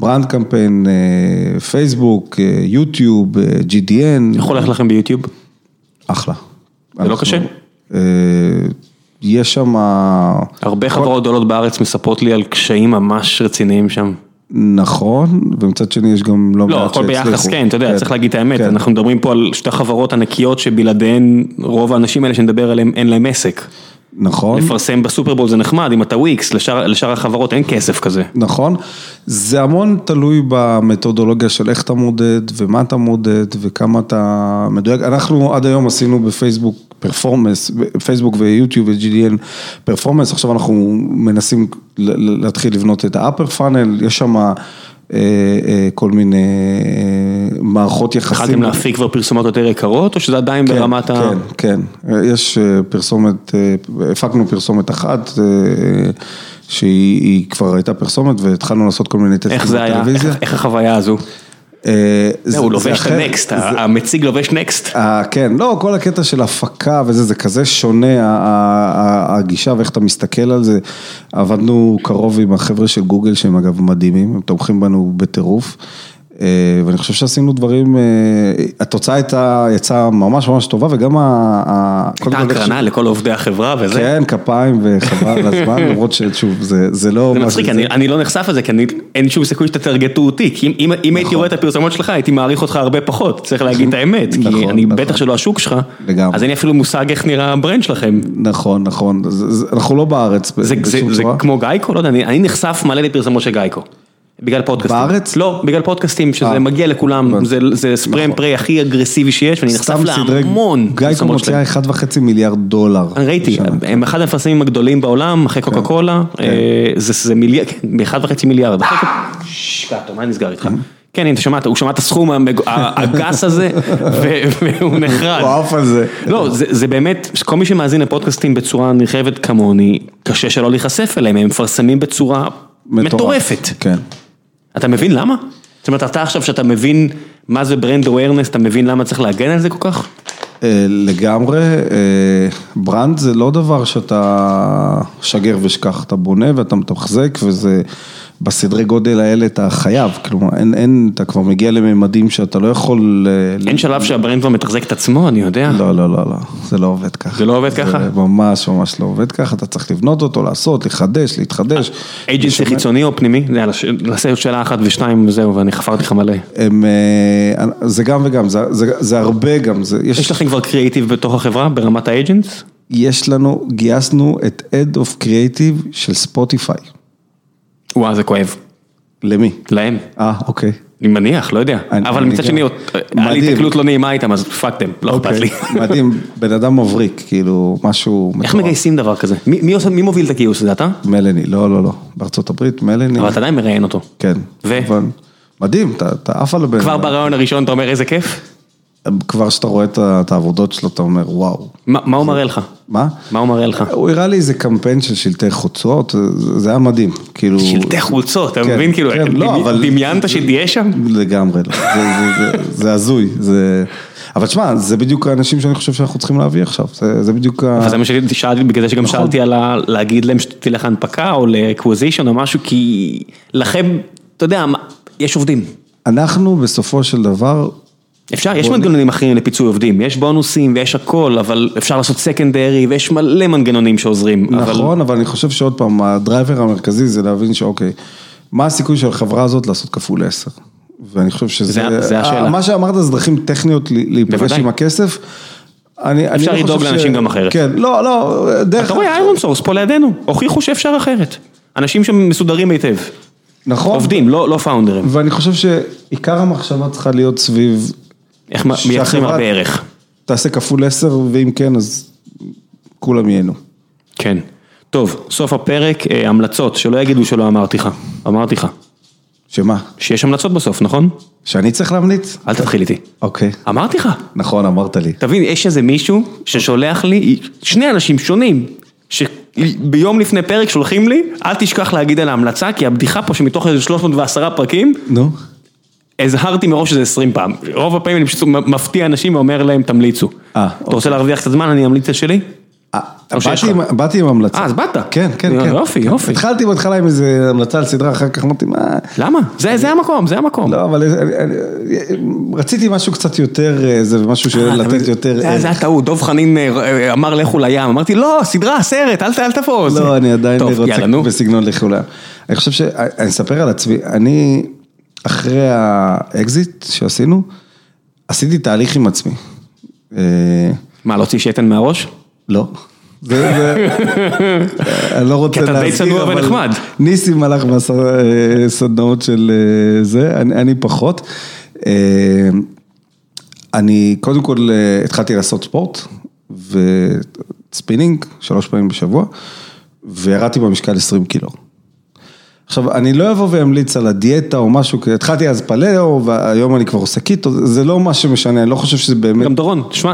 ברנד קמפיין, אה, פייסבוק, אה, יוטיוב, אה, GDN. איך הולך לכם ביוטיוב? אחלה. זה לא קשה? אה, יש שם... הרבה חברות גדולות בארץ מספרות לי על קשיים ממש רציניים שם. נכון, ומצד שני יש גם לא מעט לא, הכל ביחס, שהצליחו. כן, אתה יודע, צריך להגיד את האמת, כן. אנחנו מדברים פה על שתי חברות ענקיות שבלעדיהן רוב האנשים האלה שנדבר עליהם אין להם עסק. נכון, לפרסם בסופרבול זה נחמד, אם אתה וויקס, לשאר לשאר החברות אין כסף כזה. נכון. זה המון תלוי במתודולוגיה של איך אתה מודד ומה אתה מודד וכמה אתה מדויק. אנחנו עד היום עשינו בפייסבוק פרפורמנס, פייסבוק ויוטיוב ו-GDN פרפורמנס, עכשיו אנחנו מנסים להתחיל לבנות את האפר פאנל, יש שם אה, כל מיני אה, מערכות יחסים. התחלתם להפיק כבר פרסומות יותר יקרות, או שזה עדיין כן, ברמת ה... כן, כן, יש אה, פרסומת, אה, הפקנו פרסומת אחת, אה, שהיא היא כבר הייתה פרסומת והתחלנו לעשות כל מיני טסטים איך זה היה? בטלוויזיה. איך- איך החוויה הזו? אה, הוא לובש את הנקסט, המציג לובש נקסט. אה, כן, לא, כל הקטע של הפקה וזה, זה כזה שונה, הגישה ואיך אתה מסתכל על זה. עבדנו קרוב עם החבר'ה של גוגל, שהם אגב מדהימים, הם תומכים בנו בטירוף. אה, ואני חושב שעשינו דברים, אה, התוצאה הייתה, יצאה ממש ממש טובה, וגם ה... הייתה איך ש- הקרנה לכל עובדי החברה וזה. כן, כפיים וחבל על הזמן, למרות ששוב, זה, זה לא... זה מצחיק. אני, אני לא נחשף לזה, כי אני, אין שום סיכוי שתטרגטו אותי, כי אם, אם, אם הייתי רואה את הפרסומות שלך, הייתי מעריך אותך הרבה פחות, צריך להגיד את האמת, כי נכון, אני נכון. בטח שלא השוק שלך, לגמרי. אז אין לי אפילו מושג איך נראה ה brand שלכם. נכון, נכון, זה, זה, אנחנו לא בארץ זה, זה, בשום זה צורה. כמו גייקו? לא יודע, אני, אני נחשף מלא לפרסומות של גייקו. בגלל פודקאסטים. בארץ? לא, בגלל פודקאסטים, שזה אה, מגיע לכולם. זה, זה ספרי נכון. פריי הכי אגרסיבי שיש, ואני נחשף להמון גייקו פרסומות מוציאה שלהם. 1.5 מיליארד דולר. אני ראיתי. הם אחד המפרסמים הגדולים בעולם, אחרי קוקה קולה, אה, זה זה מיליארד, באחד וחצי מיליארד. שקעטו, מה נסגר איתך? כן, הנה, אתה שמעת, הוא שמע את הסכום הגס הזה, והוא נחרד. הוא עף על זה. לא, זה, באמת, כל מי שמאזין לפודקאסטים בצורה נרחבת כמוני, קשה שלא להיחשף אליהם, הם מפרסמים בצורה. מטורפת. כן. אתה מבין למה? זאת אומרת, אתה עכשיו שאתה מבין מה זה brand awareness, אתה מבין למה צריך להגן על זה כל כך? אה, לגמרי, אה, brand זה לא דבר שאתה שגר ושכח, אתה בונה ואתה מתחזק וזה, בסדרי גודל האלה אתה חייב, כלומר, אין, אין, אתה כבר מגיע לממדים שאתה לא יכול... אה, אין שלב שה brand כבר מתחזק את עצמו, אני יודע. לא, לא, לא, לא, זה לא עובד ככה. זה לא עובד ככה? זה ממש ממש לא עובד ככה, אתה צריך לבנות אותו, לעשות, לחדש, להתחדש. אייג'נסי חיצוני או פנימי? עוד שאלה אחת ושתיים וזהו, ואני חפרתי לך מלא. הם, אה, זה גם וגם, זה, זה, זה הרבה גם, זה, יש... יש לכם כבר קריאיטיב בתוך החברה ברמת האייג'נס? יש לנו, גייסנו את Head of Creative של ספוטיפיי. וואו, זה כואב. למי? להם. אה, אוקיי. אני מניח, לא יודע. אני- אבל אני מצד שני, היה לי. התקלות לא נעימה איתם, אז פאקתם, לא אכפת לי. אוקיי, מדהים, בן אדם מבריק, כאילו, משהו איך מטורף. מגייסים דבר כזה? מי מי עושה- מי מוביל את הגיוס, זה אתה? מלני, לא, לא, לא, בארצות הברית, מלני. אבל אתה עדיין מראיין אותו. כן. ו? מדהים, אתה- עף על הבן כבר. ברעיון הראשון אתה אומר איזה כיף? כבר כשאתה רואה את העבודות שלו, אתה אומר, וואו. מה הוא מראה לך? מה? מה הוא מראה לך? הוא הראה לי איזה קמפיין של שלטי חוצות, זה היה מדהים, כאילו... שלטי חולצות, אתה כן, מבין? כאילו, כן, לא, דמיינת שתהיה שם? לגמרי לא, זה- הזוי, זה... אבל תשמע, זה בדיוק האנשים שאני חושב שאנחנו צריכים להביא עכשיו, זה זה בדיוק ה... אבל זה מה ששאלתי, בגלל זה שגם נכון. שאלתי על ה... להגיד להם שתלך להנפקה או ל acquisition או משהו, כי לכם, אתה יודע, יש עובדים. אנחנו בסופו של דבר, אפשר, יש מנגנונים אחרים לפיצוי עובדים, יש בונוסים ויש הכל, אבל אפשר לעשות secondary ויש מלא מנגנונים שעוזרים. נכון, אבל אני חושב שעוד פעם, ה driver המרכזי זה להבין שאוקיי, מה הסיכוי של החברה הזאת לעשות כפול עשר? ואני חושב שזה... זה- השאלה. מה שאמרת זה דרכים טכניות להיפגש. עם הכסף. אני, אני אפשר לא לדאוג לאנשים גם אחרת. כן, לא, לא, דרך... אתה רואה ironSource פה לידינו, הוכיחו שאפשר אחרת. אנשים שמסודרים היטב, נכון. עובדים, לא לא פאונדרים. ואני חושב שעיקר המחשבה צריכה להיות סביב... איך מייצרים הרבה ערך. תעשה כפול עשר, ואם כן, אז כולם ייהנו. כן. טוב, סוף הפרק, אה, המלצות, שלא יגידו שלא אמרתי לך. אמרתי לך. שמה? שיש המלצות בסוף, נכון? שאני צריך להמליץ? אל תתחיל איתי. אוקיי. אמרתי לך. נכון, אמרת לי. תבין, יש איזה מישהו ששולח לי, שני אנשים שונים, שביום לפני פרק שולחים לי, אל תשכח להגיד על ההמלצה, כי הבדיחה פה שמתוך איזה 310 פרקים, נו. הזהרתי מראש שזה 20 פעם. רוב הפעמים אני פשוט מפתיע אנשים ואומר להם, תמליצו. אה, אתה רוצה להרוויח קצת זמן, אני אמליץ את שלי? אה, באתי? עם- באתי עם המלצה. אה, אז באת. כן, כן, כן. יופי, יופי. התחלתי בהתחלה עם איזה המלצה על סדרה, אחר כך אמרתי, מה... למה? זה זה המקום, זה המקום. לא, אבל אני- אני- רציתי משהו קצת יותר, אה, זה משהו של אתה לתת מבין? יותר... זה- ערך. זה הטעות, דב חנין אמר לכו לים, אמרתי לא, סדרה, סרט, אל אל. זה- לא, אני עדיין טוב, רוצה. בסגנון לכולם. אני חושב ש... אני אספר על עצמי, אני, אחרי האקזיט שעשינו, עשיתי תהליך עם עצמי. אה, מה, להוציא שתן מהראש? לא. זה, זה, אני לא רוצה כי אתה די להזכיר, צנוע ונחמד. ניסים הלך בסדנאות של אה, זה, אני, אני פחות. אה, אני קודם כל אה, התחלתי לעשות ספורט וספינינג שלוש פעמים בשבוע, וירדתי במשקל 20 קילו. עכשיו, אני לא אבוא ואמליץ על הדיאטה או משהו, כי התחלתי אז פליאו, והיום אני כבר עושה קטו, זה לא מה שמשנה, אני לא חושב שזה באמת... גם דורון, תשמע,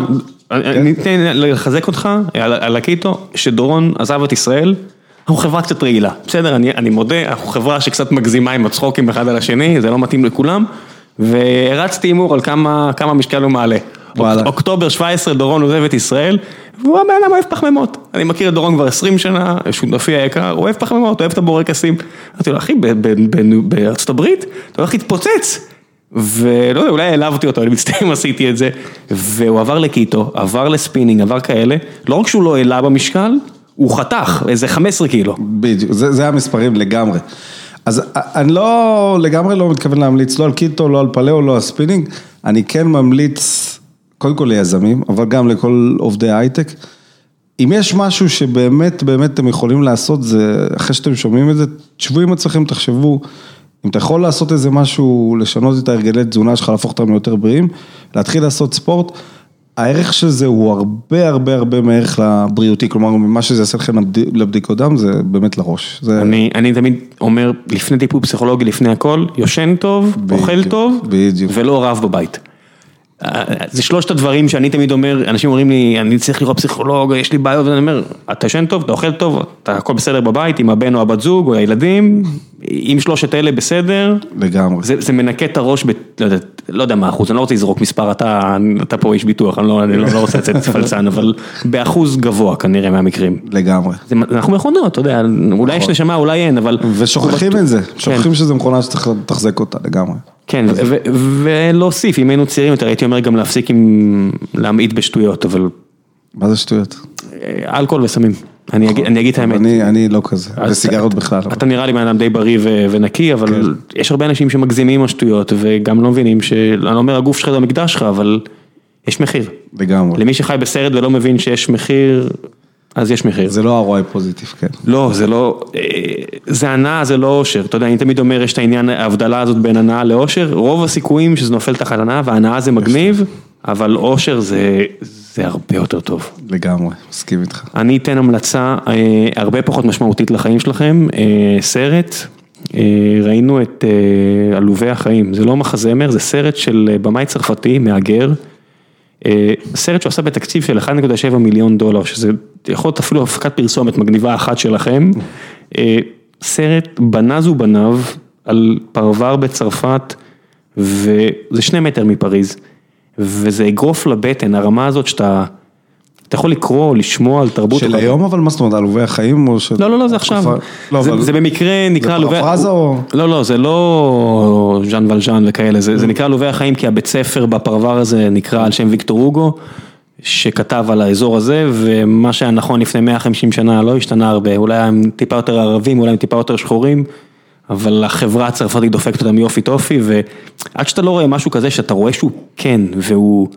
אני אתן לחזק אותך על, על הקיטו, שדורון עזב את ישראל, אנחנו חברה קצת רעילה, בסדר, אני, אני מודה, אנחנו חברה שקצת מגזימה עם הצחוקים אחד על השני, זה לא מתאים לכולם, והרצתי הימור על כמה, כמה משקל הוא מעלה. אוקטובר 17 דורון עוזב את ישראל, והוא הבן אדם אוהב פחמימות. אני מכיר את דורון כבר 20 שנה, שותפי היקר, הוא אוהב פחמימות, אוהב את הבורקסים. אמרתי לו, אחי, בארצות הברית, אתה הולך להתפוצץ. ולא יודע, אולי העלבתי אותו, אני מצטער אם עשיתי את זה. והוא עבר לקטו, עבר לספינינג, עבר כאלה. לא רק שהוא לא העלה במשקל, הוא חתך איזה 15 קילו. בדיוק, זה, זה המספרים לגמרי. אז אני לא, לגמרי לא מתכוון להמליץ לא על קטו, לא על פליאו, לא על ספינינג, אני כן ממליץ, קודם כל ליזמים, אבל גם לכל עובדי הייטק. אם יש משהו שבאמת, באמת אתם יכולים לעשות, זה, אחרי שאתם שומעים את זה, תשבו עם עצמכם, תחשבו, אם אתה יכול לעשות איזה משהו, לשנות את ההרגלי תזונה שלך, להפוך אותם ליותר בריאים, להתחיל לעשות ספורט, הערך של זה הוא הרבה הרבה הרבה מערך לבריאותי, כלומר, מה שזה יעשה לכם לבד- לבדיקות דם, זה באמת לראש. זה... אני, אני תמיד אומר, לפני טיפול פסיכולוגי, לפני הכל, יושן טוב, אוכל בדיוק, טוב, בדיוק. ולא רב בבית. זה שלושת הדברים שאני תמיד אומר, אנשים אומרים לי, אני צריך לראות פסיכולוג, יש לי בעיות, ואני אומר, אתה יושן טוב, אתה אוכל טוב, אתה הכל בסדר בבית, עם הבן או הבת זוג או הילדים, אם שלושת אלה בסדר, לגמרי. זה, זה מנקה את הראש, ב, לא, יודע, לא יודע מה האחוז, אני לא רוצה לזרוק מספר, אתה, אתה פה איש ביטוח, אני לא, אני לא, לא רוצה לצאת פלצן, אבל באחוז גבוה כנראה מהמקרים. לגמרי. זה, אנחנו מכונות, אתה יודע, אולי יש נשמה, אולי אין, אבל... ושוכחים את זה, שוכחים שזו מכונה שצריך לתחזק אותה לגמרי. כן, ולהוסיף, אם היינו צעירים יותר, הייתי אומר גם להפסיק עם להמעיט בשטויות, אבל מה זה שטויות? אה, אלכוהול וסמים, אני אגיד אני אגיד את האמת. אני אני לא כזה, וסיגרות בכלל. אבל. אתה נראה לי בן אדם די בריא ו- ונקי, אבל יש הרבה אנשים שמגזימים עם השטויות, וגם לא מבינים ש... אני לא אומר הגוף שלך זה המקדש שלך, אבל יש מחיר. לגמרי. למי שחי בסרט ולא מבין שיש מחיר, אז יש מחיר. זה לא ה-ROI פוזיטיב, כן. לא, זה לא, אה, זה הנאה, זה לא אושר, אתה יודע, אני תמיד אומר, יש את העניין, ההבדלה הזאת בין הנאה לאושר, רוב הסיכויים שזה נופל תחת הנאה, והנאה זה מגניב, אבל אושר זה, זה הרבה יותר טוב. לגמרי, מסכים איתך. אני אתן המלצה אה, הרבה פחות משמעותית לחיים שלכם, אה, סרט, אה, ראינו את אה, עלובי החיים, זה לא מחזמר, זה סרט של אה, במאי צרפתי, מהגר, אה, סרט שהוא עשה בתקציב של 1.7 מיליון דולר, שזה יכול להיות אפילו הפקת פרסומת מגניבה אחת שלכם, אה, סרט בנז ובניו על פרבר בצרפת, וזה שני מטר מפריז, וזה אגרוף לבטן, הרמה הזאת שאתה, אתה יכול לקרוא לשמוע על תרבות. של היום אבל מה זאת אומרת, עלובי החיים או של... לא, לא, לא, זה עכשיו. לא, זה, אבל... זה במקרה נקרא זה עלובי... פרפרזה או- לא, לא, זה לא ז'אן ולז'אן וכאלה, זה, זה נקרא עלובי החיים כי הבית ספר בפרבר הזה נקרא על שם ויקטור הוגו, שכתב על האזור הזה, ומה שהיה נכון לפני 150 שנה לא השתנה הרבה, אולי הם טיפה יותר ערבים, אולי הם טיפה יותר שחורים, אבל החברה הצרפתית דופקת אותם יופי טופי, ועד שאתה לא רואה משהו כזה, שאתה רואה שהוא כן, והוא,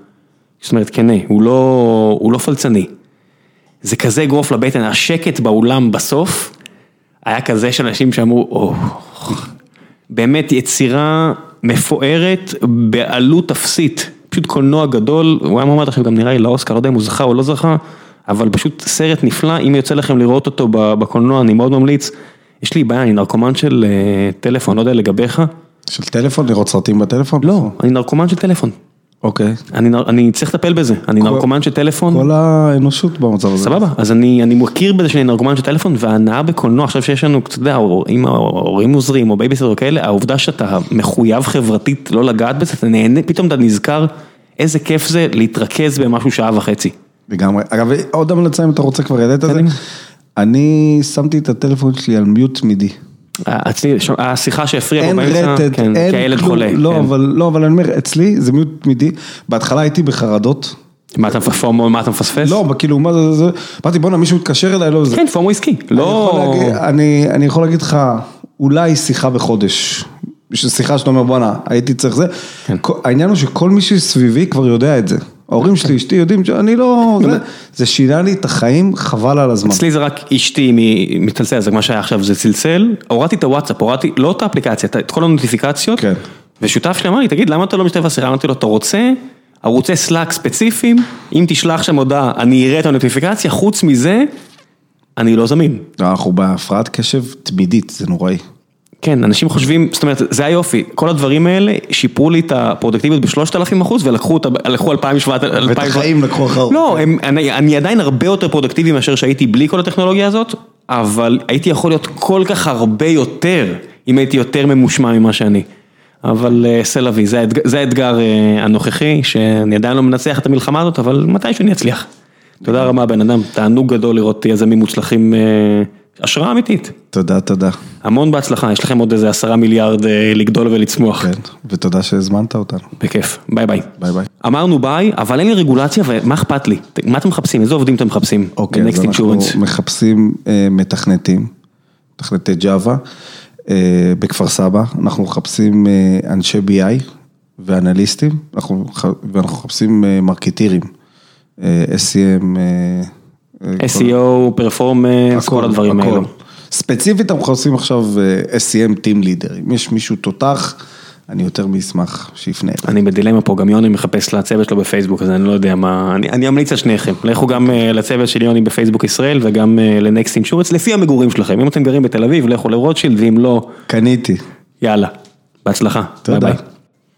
זאת אומרת כנה, הוא לא, הוא לא פלצני. זה כזה אגרוף לבטן, השקט באולם בסוף, היה כזה שאנשים שאמרו, או, באמת יצירה מפוארת בעלות אפסית, פשוט קולנוע גדול, הוא היה מועמד עכשיו גם נראה לי לאוסקר, לא יודע אם הוא זכה או לא זכה, אבל פשוט סרט נפלא, אם יוצא לכם לראות אותו בקולנוע, אני מאוד ממליץ. יש לי בעיה, אני נרקומן של אה, טלפון, לא יודע לגביך. של טלפון, לראות סרטים בטלפון? לא, אני נרקומן של טלפון. אוקיי. אני, אני צריך לטפל בזה, אני נרקומן של טלפון. כל האנושות במצב הזה. סבבה, אז אני, אני מכיר בזה שאני נרקומן של טלפון, וההנאה בקולנוע, עכשיו שיש לנו, אתה יודע, אם ההורים עוזרים או בייביסטר כאלה, העובדה שאתה מחויב חברתית לא לגעת בזה, אתה נהנה, פתאום אתה נזכר איזה כיף זה להתרכז במשהו שעה וחצי. לגמרי. אגב, עוד המלצה אם אתה רוצה כבר ידעת את זה. אני שמתי את הטלפון שלי על מיוט תמידי. אצלי, השיחה שהפריעה פה אין באמצע, כן, כי הילד. חולה. לא, כן. אבל לא, אבל אני אומר, אצלי זה מיוט תמידי. בהתחלה הייתי בחרדות. מה אתה מפספס? מה אתה מפספס? לא, כאילו, מה זה, זה, אמרתי, בואנה, מישהו מתקשר אליי, לא זה. כן, פומו עסקי, לא... אני, יכול להגיד לך, אולי שיחה בחודש. שיחה שאתה אומר, בואנה, הייתי צריך זה. כן. העניין הוא שכל מי שסביבי כבר יודע את זה. ההורים שלי, אשתי יודעים שאני לא... זה, זה שינה לי את החיים, חבל על הזמן. אצלי זה רק אשתי מצלצל, זה מה שהיה עכשיו, זה צלצל, הורדתי את הוואטסאפ, הורדתי, לא את האפליקציה, את- את כל הנוטיפיקציות, כן. ושותף שלי אמר לי, תגיד, למה אתה לא משתתף בשיחה? אמרתי לו, אתה רוצה ערוצי סלאק ספציפיים, אם תשלח שם הודעה, אני אראה את הנוטיפיקציה, חוץ מזה, אני לא זמין. אנחנו בהפרעת קשב תמידית, זה נוראי. כן, אנשים חושבים, זאת אומרת, זה היופי, כל הדברים האלה שיפרו לי את הפרודקטיביות בשלושת אלפים אחוז ולקחו אותה, לקחו אלפיים שבעת, ואת החיים לקחו אחר. לא, הם, אני, אני עדיין הרבה יותר פרודקטיבי מאשר שהייתי בלי כל הטכנולוגיה הזאת, אבל הייתי יכול להיות כל כך הרבה יותר, אם הייתי יותר ממושמע ממה שאני. אבל אה, c'est la vie, זה, האתג- זה האתגר אה, הנוכחי, שאני עדיין לא מנצח את המלחמה הזאת, אבל מתישהו אני אצליח. תודה רבה בן אדם, תענוג גדול לראות יזמים מוצלחים, אה, השראה אמיתית. תודה, תודה. המון בהצלחה, יש לכם עוד איזה עשרה מיליארד אה, לגדול ולצמוח. כן, ותודה שהזמנת אותנו. בכיף, ביי ביי. ביי ביי. אמרנו ביי, אבל אין לי רגולציה ומה אכפת לי? מה אתם מחפשים? איזה עובדים אתם מחפשים? אוקיי, אז אנחנו Insurance. מחפשים אה, מתכנתים, מתכנתי Java, בכפר סבא, אנחנו מחפשים אה, אנשי BI ואנליסטים, אנחנו, ואנחנו מחפשים מרקטירים, SEM, SEO, performance, כל הדברים. האלו. ספציפית אנחנו מחפשים עכשיו אה, SEM Team Leader, אם יש מישהו תותח, אני יותר מאשמח שיפנה. אני בדילמה פה, גם יוני מחפש לצוות שלו בפייסבוק, אז אני לא יודע מה, אני, אני אמליץ על שניכם, לכו גם אה, לצוות של יוני בפייסבוק ישראל וגם אה, לנקסט אינשורנס, לפי המגורים שלכם, אם אתם גרים בתל אביב, לכו לרוטשילד, ואם לא, קניתי. יאללה, בהצלחה, תודה. ביי ביי.